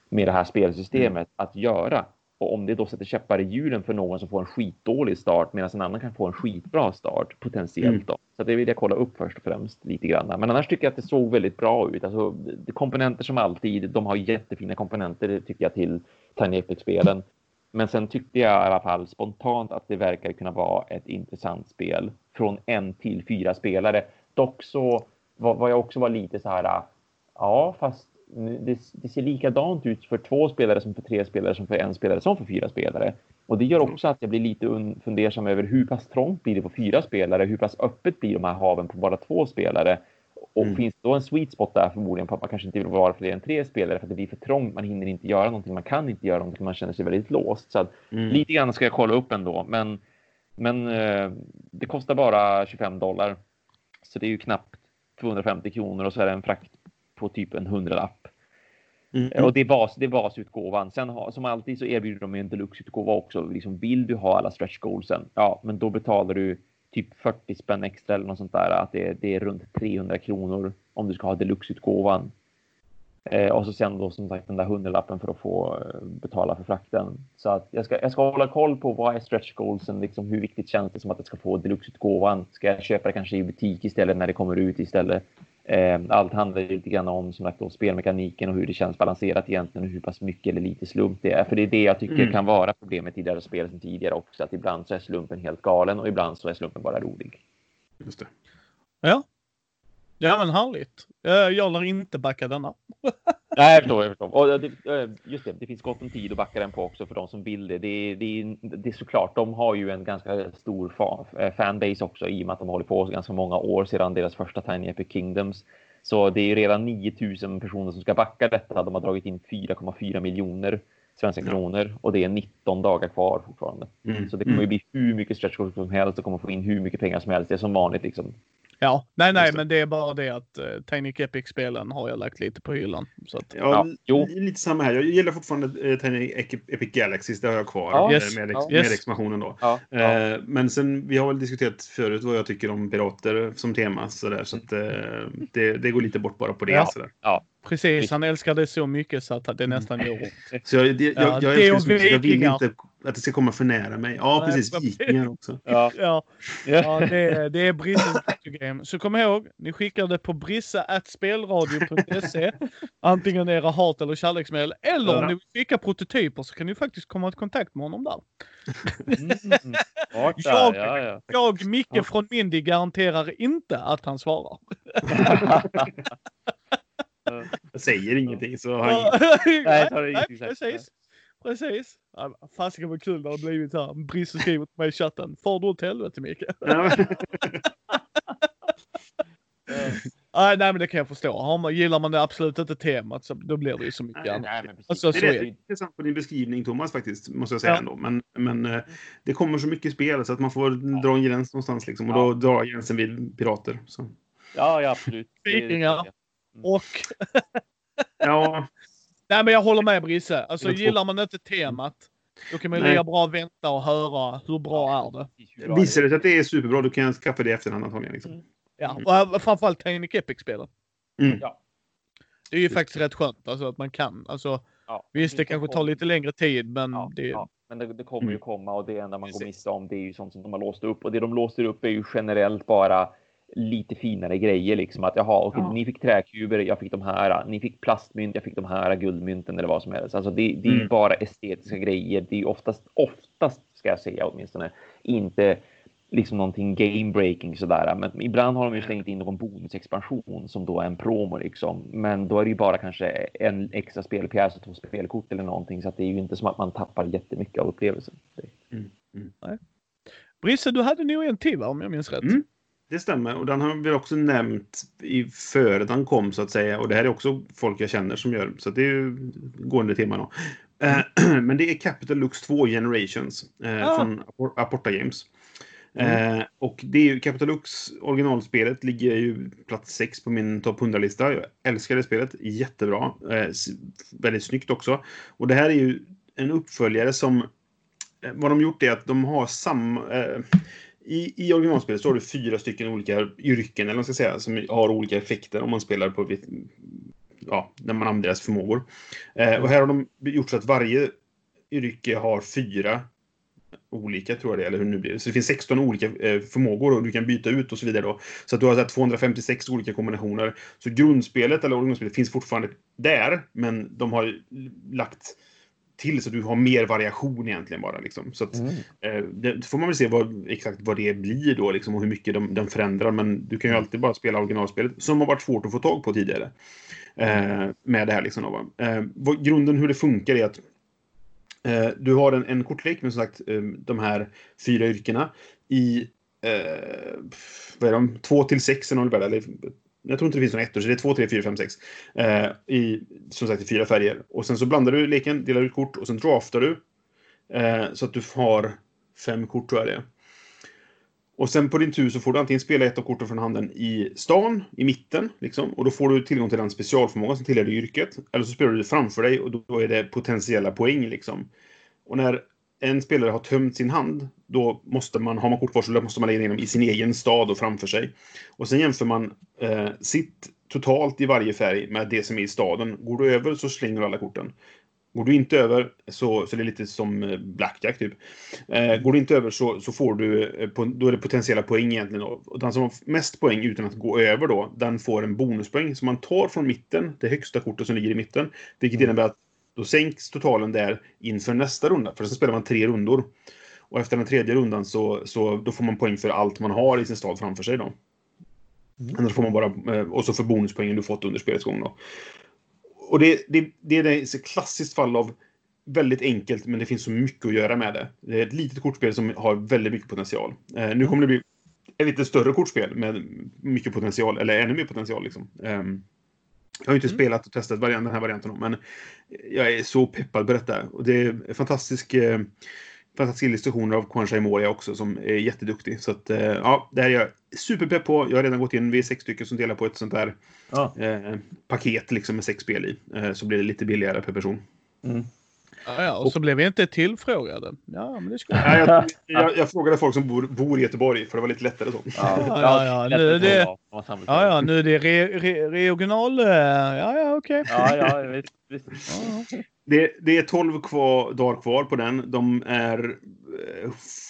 med det här spelsystemet mm. att göra. Och om det då sätter käppar i hjulen för någon som får en skitdålig start medan en annan kan få en skitbra start potentiellt. Mm. Då. Så det vill jag kolla upp först och främst lite grann. Men annars tycker jag att det såg väldigt bra ut. Alltså, komponenter som alltid, de har jättefina komponenter tycker jag till Tiny Epic-spelen. Men sen tyckte jag i alla fall spontant att det verkar kunna vara ett intressant spel från en till fyra spelare. Dock så var jag också var lite så här, ja fast det, det, ser likadant ut för två spelare som för tre spelare som för en spelare som för fyra spelare. Och det gör också att jag blir lite fundersam över hur pass trångt blir det på fyra spelare? Hur pass öppet blir de här haven på bara två spelare? Och mm. finns det då en sweet spot där förmodligen på att man kanske inte vill vara fler än tre spelare för att det blir för trångt. Man hinner inte göra någonting. Man kan inte göra någonting. Man känner sig väldigt låst. Så att, mm. lite grann ska jag kolla upp ändå. Men, men eh, det kostar bara 25 dollar. Så det är ju knappt 250 kronor och så är det en frakt på typ en hundralapp. Mm. Och det är, bas, det är basutgåvan. Sen ha, som alltid så erbjuder de en deluxe-utgåva också. Liksom, vill du ha alla stretch goalsen? Ja, men då betalar du typ 40 spänn extra eller något sånt där. Att det, det är runt 300 kronor om du ska ha deluxeutgåvan. Eh, och så sen då som sagt den där hundralappen för att få eh, betala för frakten. Så att jag ska, jag ska hålla koll på vad är stretch goalsen, liksom hur viktigt känns det som att jag ska få deluxeutgåvan? Ska jag köpa det kanske i butik istället när det kommer ut istället? Eh, allt handlar lite grann om som sagt spelmekaniken och hur det känns balanserat egentligen och hur pass mycket eller lite slump det är. För det är det jag tycker mm. kan vara problemet i deras spel som tidigare också, att ibland så är slumpen helt galen och ibland så är slumpen bara rolig. Just det. Ja. Ja men härligt. Jag lär inte backa denna. Nej, jag förstår. Jag förstår. Och det, just det, det finns gott om tid att backa den på också för de som vill det. Det, det, det är såklart, de har ju en ganska stor eh, fanbase också i och med att de har hållit på ganska många år sedan deras första Tiny Epic Kingdoms. Så det är ju redan 9000 personer som ska backa detta. De har dragit in 4,4 miljoner svenska kronor och det är 19 dagar kvar fortfarande. Mm. Så det kommer ju mm. bli hur mycket stretch som helst och kommer få in hur mycket pengar som helst. Det är som vanligt liksom. Ja, nej, nej, men det är bara det att uh, Tiny Epic-spelen har jag lagt lite på hyllan. Så att, ja, ja, lite samma här. Jag gillar fortfarande uh, Tiny Epic Galaxies, det har jag kvar ja, yes. med, med, yes. expansionen då. Ja, uh, men sen, vi har väl diskuterat förut vad jag tycker om pirater som tema, så, där, så att, det, det, går lite bort bara på det. Ja, så där. ja. Precis, han älskar det så mycket så att det nästan gör ont. Så jag, det, jag, jag, jag, jag, jag vill inte att det ska komma för nära mig. Ja, Nej, precis. Vikingar också. Ja, ja. ja det, det är Brisses Game. Så kom ihåg, ni skickar det på brissa.spelradio.se. Antingen era hat eller kärleksmedel. Eller om ni vill skicka prototyper så kan ni faktiskt komma i kontakt med honom där. Mm. jag, ja, ja. jag, Micke från Mindy, garanterar inte att han svarar. jag säger ingenting så han... Nej, Nej, precis. Precis. Ja, Fasiken vad kul det har blivit här. Brisse skriver till mig i chatten. Far du åt helvete Micke? Ja. nej, nej, men det kan jag förstå. Har man, gillar man det absolut inte temat så då blir det ju så mycket nej, annat. Nej, alltså, det är rätt intressant på din beskrivning Thomas faktiskt, måste jag säga ja. ändå. Men, men eh, det kommer så mycket spel så att man får ja. dra en gräns någonstans liksom. Och då drar gränsen vid pirater. Så. Ja, ja absolut. Vikingar. Mm. Och... ja. Nej, men jag håller med Brisse. Alltså gillar man inte temat, då kan man ju lika bra vänta och höra hur bra är det. Visar det sig att det är superbra, då kan jag skaffa det i efterhand antagligen. Liksom. Mm. Ja, och framförallt Tiny Epic-spelen. Mm. Ja. Det är ju faktiskt rätt skönt alltså, att man kan. Alltså, ja, visst, det kanske tar lite längre tid, men ja, det... Ja, men det, det kommer ju mm. komma och det enda man går miste om det är ju sånt som de har låst upp. Och det de låser upp är ju generellt bara lite finare grejer liksom att jaha, okej, ja. ni fick träkuber, jag fick de här, ni fick plastmynt, jag fick de här guldmynten eller vad som helst. Alltså det, det är mm. bara estetiska grejer. Det är oftast, oftast ska jag säga åtminstone, inte liksom någonting game breaking sådär. Men ibland har de ju slängt in någon bonusexpansion som då är en promo liksom. Men då är det ju bara kanske en extra spelpjäs och två spelkort eller någonting. Så att det är ju inte som att man tappar jättemycket av upplevelsen. Mm. Mm. Brisse, du hade nog en till va, om jag minns rätt? Mm. Det stämmer. Och den har vi också nämnt i före den kom så att säga. Och det här är också folk jag känner som gör. Så det är ju gående tema då. Mm. Men det är Capital Lux 2 Generations eh, ah. från Aporta Games. Mm. Eh, och det är ju Capitalux originalspelet ligger ju plats 6 på min topp 100-lista. Jag älskar det spelet. Jättebra. Eh, väldigt snyggt också. Och det här är ju en uppföljare som... Eh, vad de gjort är att de har samma... I, I originalspelet så har du fyra stycken olika yrken, eller vad man ska säga, som har olika effekter om man spelar på... Ja, när man använder deras förmågor. Eh, och här har de gjort så att varje yrke har fyra olika tror jag det eller hur det nu blir. Så det finns 16 olika eh, förmågor och du kan byta ut och så vidare då. Så att du har så 256 olika kombinationer. Så grundspelet eller originalspelet finns fortfarande där, men de har lagt till så att du har mer variation egentligen bara. Liksom. Så att, mm. eh, det får man väl se vad, exakt vad det blir då liksom, och hur mycket de, de förändrar. Men du kan ju mm. alltid bara spela originalspelet som har varit svårt att få tag på tidigare. Eh, med det här liksom. Då, eh, vad, grunden hur det funkar är att Eh, du har en, en kortlek med som sagt eh, de här fyra yrkena i eh, vad är de? Två till sex eller jag tror inte det finns några ettor, så det är två, tre, fyra, fem, sex. Eh, I, som sagt, i fyra färger. Och sen så blandar du leken, delar ut kort och sen draftar du. Eh, så att du har fem kort, tror jag det är. Och sen på din tur så får du antingen spela ett av korten från handen i stan, i mitten, liksom, och då får du tillgång till den specialförmåga som tillhör yrket. Eller så spelar du det framför dig och då är det potentiella poäng. Liksom. Och när en spelare har tömt sin hand, då måste man, har man kortvarsel, då måste man lägga in dem i sin egen stad och framför sig. Och sen jämför man eh, sitt totalt i varje färg med det som är i staden. Går du över så slänger du alla korten. Går du inte över så, så det är lite som eh, blackjack typ. Eh, går du inte över så, så får du, eh, då är det potentiella poäng egentligen. Och den som har mest poäng utan att gå över då, den får en bonuspoäng som man tar från mitten, det högsta kortet som ligger i mitten. Vilket innebär att då sänks totalen där inför nästa runda. För sen spelar man tre rundor. Och efter den tredje rundan så, så då får man poäng för allt man har i sin stad framför sig då. Mm. Annars får man bara, och så för bonuspoängen du fått under spelets gång då och det, det, det är ett klassiskt fall av väldigt enkelt, men det finns så mycket att göra med det. Det är ett litet kortspel som har väldigt mycket potential. Eh, nu kommer det bli ett lite större kortspel med mycket potential, eller ännu mer potential. Liksom. Eh, jag har inte mm. spelat och testat variant, den här varianten, men jag är så peppad på detta. Och det är fantastisk, eh, fantastiska illustrationer av Kwan Moria också, som är jätteduktig. Så att, eh, ja, det här är jag superpepp på. Jag har redan gått in, vi är sex stycken som delar på ett sånt där ja. eh, paket liksom med sex spel i. Eh, så blir det lite billigare per person. Mm. Ja, ja, och så blev vi inte tillfrågade. Ja, men det skulle... ja, jag, jag, jag, frågade folk som bor, bor, i Göteborg, för det var lite lättare så. Ja, ja, ja, nu är det, ja, ja, nu är det re, re, regional... Eh, ja, ja, okej. Okay. Ja, ja, visst. visst. Det, det, är 12 kvar, dagar kvar på den. De är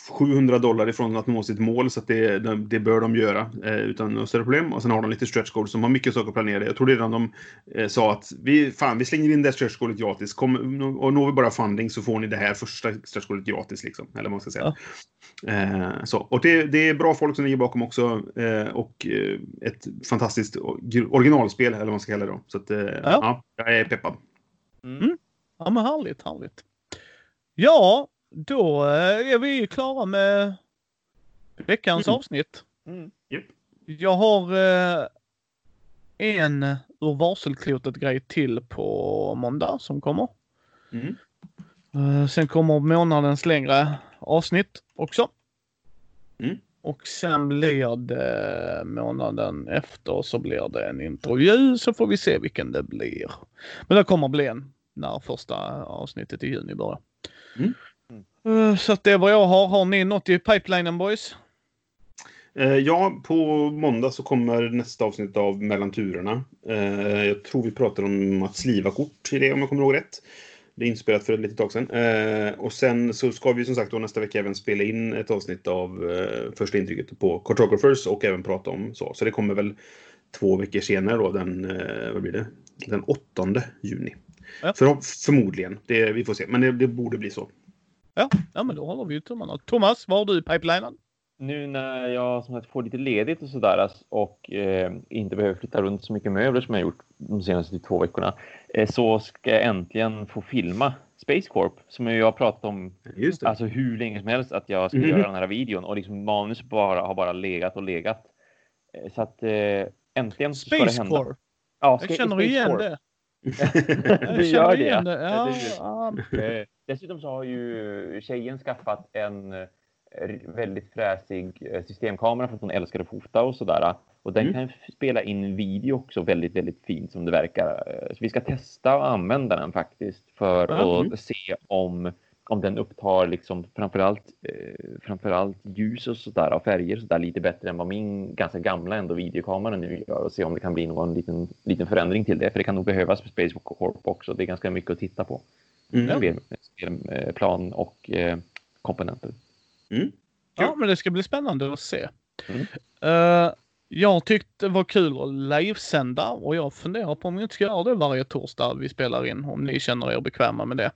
700 eh, dollar ifrån att nå sitt mål, så det, det, bör de göra eh, utan några större problem. Och sen har de lite stretch goals som har mycket saker att planera. Jag tror redan de eh, sa att vi, fan, vi slänger in det stretch goalet gratis. Kom, och når vi bara funding så får ni det här första stretch goalet gratis, liksom. Eller vad man ska säga. Ja. Eh, så. Och det, det, är bra folk som ligger bakom också. Eh, och eh, ett fantastiskt originalspel, eller vad man ska kalla det. Då. Så att, ja. ja. jag är peppad. Mm. Ja, men härligt, härligt. Ja, då eh, är vi klara med veckans mm. avsnitt. Mm. Yep. Jag har eh, en ur varselklotet-grej till på måndag som kommer. Mm. Eh, sen kommer månadens längre avsnitt också. Mm. Och sen blir det månaden efter så blir det en intervju så får vi se vilken det blir. Men det kommer bli en när första avsnittet i juni börjar. Mm. Eh, så det är vad jag har. Har ni något i pipelinen boys? Eh, ja, på måndag så kommer nästa avsnitt av Mellan turerna. Eh, jag tror vi pratar om att sliva kort i det om jag kommer ihåg rätt. Det är inspelat för ett litet tag sedan. Och sen så ska vi som sagt då nästa vecka även spela in ett avsnitt av första intrycket på Cartographers och även prata om så. Så det kommer väl två veckor senare då, den, vad blir det? Den 8 juni. Ja. För, förmodligen. Det, vi får se. Men det, det borde bli så. Ja, ja men då håller vi ju tummarna. Thomas, vad har du i pipelinen? Nu när jag som sagt får lite ledigt och sådär alltså, och eh, inte behöver flytta runt så mycket möbler som jag gjort de senaste två veckorna eh, så ska jag äntligen få filma Space Corp som jag har pratat om alltså hur länge som helst att jag ska mm. göra den här videon och liksom manus bara har bara legat och legat. Eh, så att eh, äntligen ska det hända. Corp. Ja, jag känner igen Corp. det. du gör det. det. Ja, ja. Eh, dessutom så har ju tjejen skaffat en eh, väldigt fräsig eh, systemkamera för att hon älskar att fota och sådär. Och den mm. kan spela in video också väldigt, väldigt fint som det verkar. Så vi ska testa och använda den faktiskt för mm. att se om om den upptar liksom framförallt, eh, framförallt ljus och sådär och färger så där lite bättre än vad min ganska gamla ändå videokamera nu gör och se om det kan bli någon liten, liten förändring till det. För det kan nog behövas för Space Corp också. Det är ganska mycket att titta på. Mm. Spelplan och eh, komponenter. Mm. Ja, men det ska bli spännande att se. Mm. Uh, jag tyckte det var kul att livesända och jag funderar på om vi inte ska göra det varje torsdag vi spelar in. Om ni känner er bekväma med det.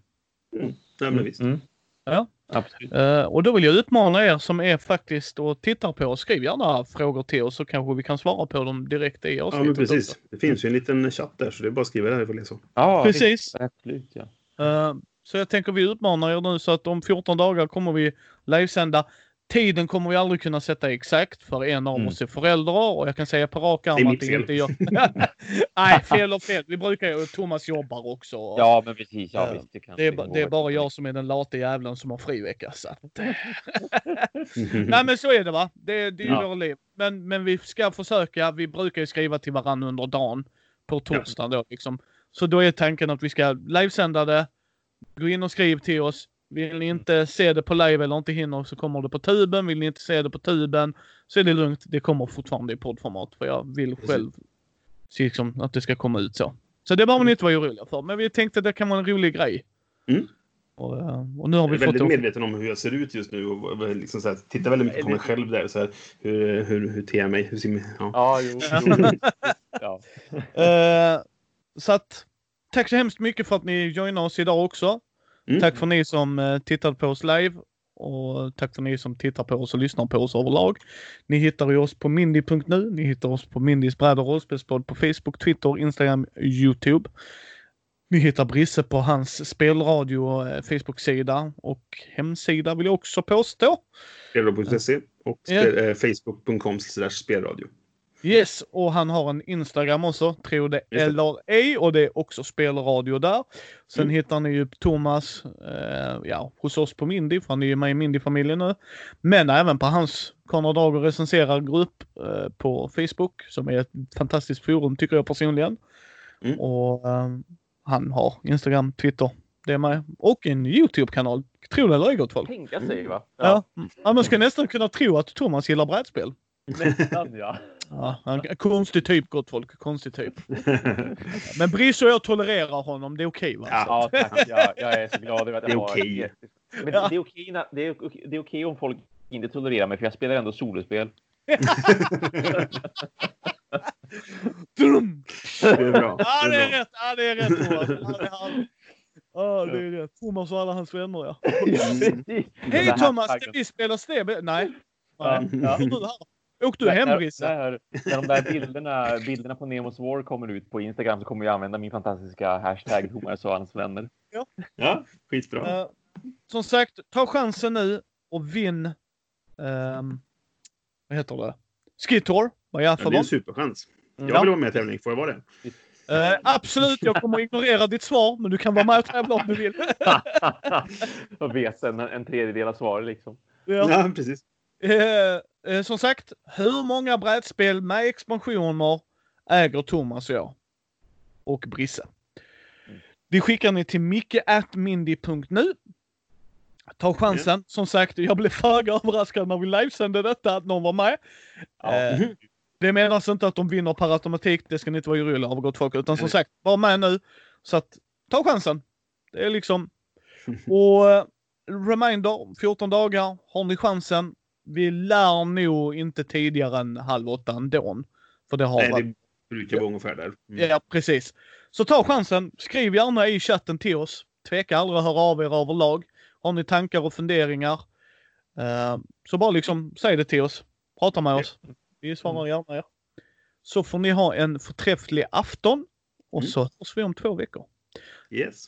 Mm. Ja, men visst. Mm. Ja. Absolut. Uh, och då vill jag utmana er som är faktiskt och tittar på oss. Skriv gärna frågor till oss så kanske vi kan svara på dem direkt i avsnittet. Ja, men precis. Också. Det finns ju en liten chatt där så det är bara att skriva där vi får läsa. Ja, precis. Absolut, ja. Uh, så jag tänker vi utmanar er nu så att om 14 dagar kommer vi livesända Tiden kommer vi aldrig kunna sätta exakt för en av mm. oss är föräldrar och jag kan säga på rak arm att det inte är jag. Nej, fel och fel. Vi brukar ju, Thomas jobbar också. Ja, men precis. Ja, visst, det, det, är, det är bara jag som är den late jävlen som har frivecka. Så att... Nej, men så är det va. Det, det är ju ja. vårt liv. Men, men vi ska försöka. Vi brukar ju skriva till varandra under dagen på torsdagen då liksom. Så då är tanken att vi ska livesända det. Gå in och skriv till oss Vill ni inte se det på live eller inte hinner så kommer det på tuben. Vill ni inte se det på tuben så är det lugnt. Det kommer fortfarande i poddformat för jag vill själv se liksom att det ska komma ut så. Så det behöver ni inte vara oroliga för. Men vi tänkte att det kan vara en rolig grej. Mm. Och, eh, och nu har Jag vi är fått väldigt det. medveten om hur jag ser ut just nu och liksom så här, tittar väldigt mycket på mig själv där. Så här, hur, hur, hur ter jag mig? Hur ser? Ja. Ja, jo. jo. ja. Eh, så att tack så hemskt mycket för att ni joinade oss idag också. Mm. Tack för ni som uh, tittade på oss live. Och tack för ni som tittar på oss och lyssnar på oss överlag. Ni hittar ju oss på mindy.nu. Ni hittar oss på Mindys bräd och rollspelspodd på Facebook, Twitter, Instagram, Youtube. Ni hittar Brisse på hans spelradio eh, Facebook-sida och hemsida vill jag också påstå. Spelradio.se och spel, eh, facebook.com spelradio. Yes, och han har en Instagram också, tro det eller ej, och det är också spelradio där. Sen Mm. hittar ni ju Thomas, eh, ja, hos oss på Mindy, för han är ju med i Mindy-familjen nu. Men även på hans Konrad Dager recenserar-grupp eh, på Facebook, som är ett fantastiskt forum tycker jag personligen. Mm. Och eh, han har Instagram, Twitter, det med. Och en YouTube-kanal, tro det eller ej gott folk. Tänka sig, va? Ja. Ja. man ska nästan kunna tro att Thomas gillar brädspel. Nästan, ja. Ja, konstig typ gott folk, konstig typ. Men Brice och jag tolererar honom, det är okej va? Ja. Tack. Jag, jag är så glad över att Det är okej. jätte- Men Ja. det är okej det är det är okej om folk inte tolererar mig, för jag spelar ändå solospel. Dum! Det är bra. Ja, det är bra. rätt! Ja, det är rätt Thomas. Ja, det är han. Ja, det är rätt. Thomas och alla hans vänner ja. Hej Thomas, ska vi spela stäbe? Nej. Ja, Nej. ja. Du? Åk du hem när, Brisse? när, när de där bilderna, bilderna på Nemos War kommer ut på Instagram så kommer jag använda min fantastiska hashtag Thomas och hans vänner. Ja, skitbra. Eh, som sagt, ta chansen nu och vinn... ehm, vad heter det? Vad är Ja, det är en superchans. Jag Ja. vill vara med i tävling. Får jag vara det? Eh, absolut, jag kommer att ignorera ditt svar, men du kan vara med och tävla om du vill. och vet en, en tredjedel av svaret liksom. Ja. Ja, precis. Eh, som sagt, hur många brädspel med expansioner äger Thomas och jag? Och Brisse. Det skickar ni till micke.mindy.nu. Ta chansen. Som sagt, jag blev föga överraskad när vi livesände detta att någon var med. Ja. Eh, det menas inte att de vinner per automatik. Det ska ni inte vara oroliga över gott folk. Utan som sagt, var med nu. Så att, ta chansen. Det är liksom... Och eh, reminder, 14 dagar har ni chansen. Vi lär nog inte tidigare än halv åtta ändå. För det har Nej, varit... det brukar vara ungefär där. Mm. Ja, precis. Så ta chansen. Skriv gärna i chatten till oss. Tveka aldrig att höra av er överlag. Har ni tankar och funderingar eh, så bara liksom säg det till oss. Prata med oss. Vi svarar gärna er. Så får ni ha en förträfflig afton och Mm. så hörs vi om två veckor. Yes.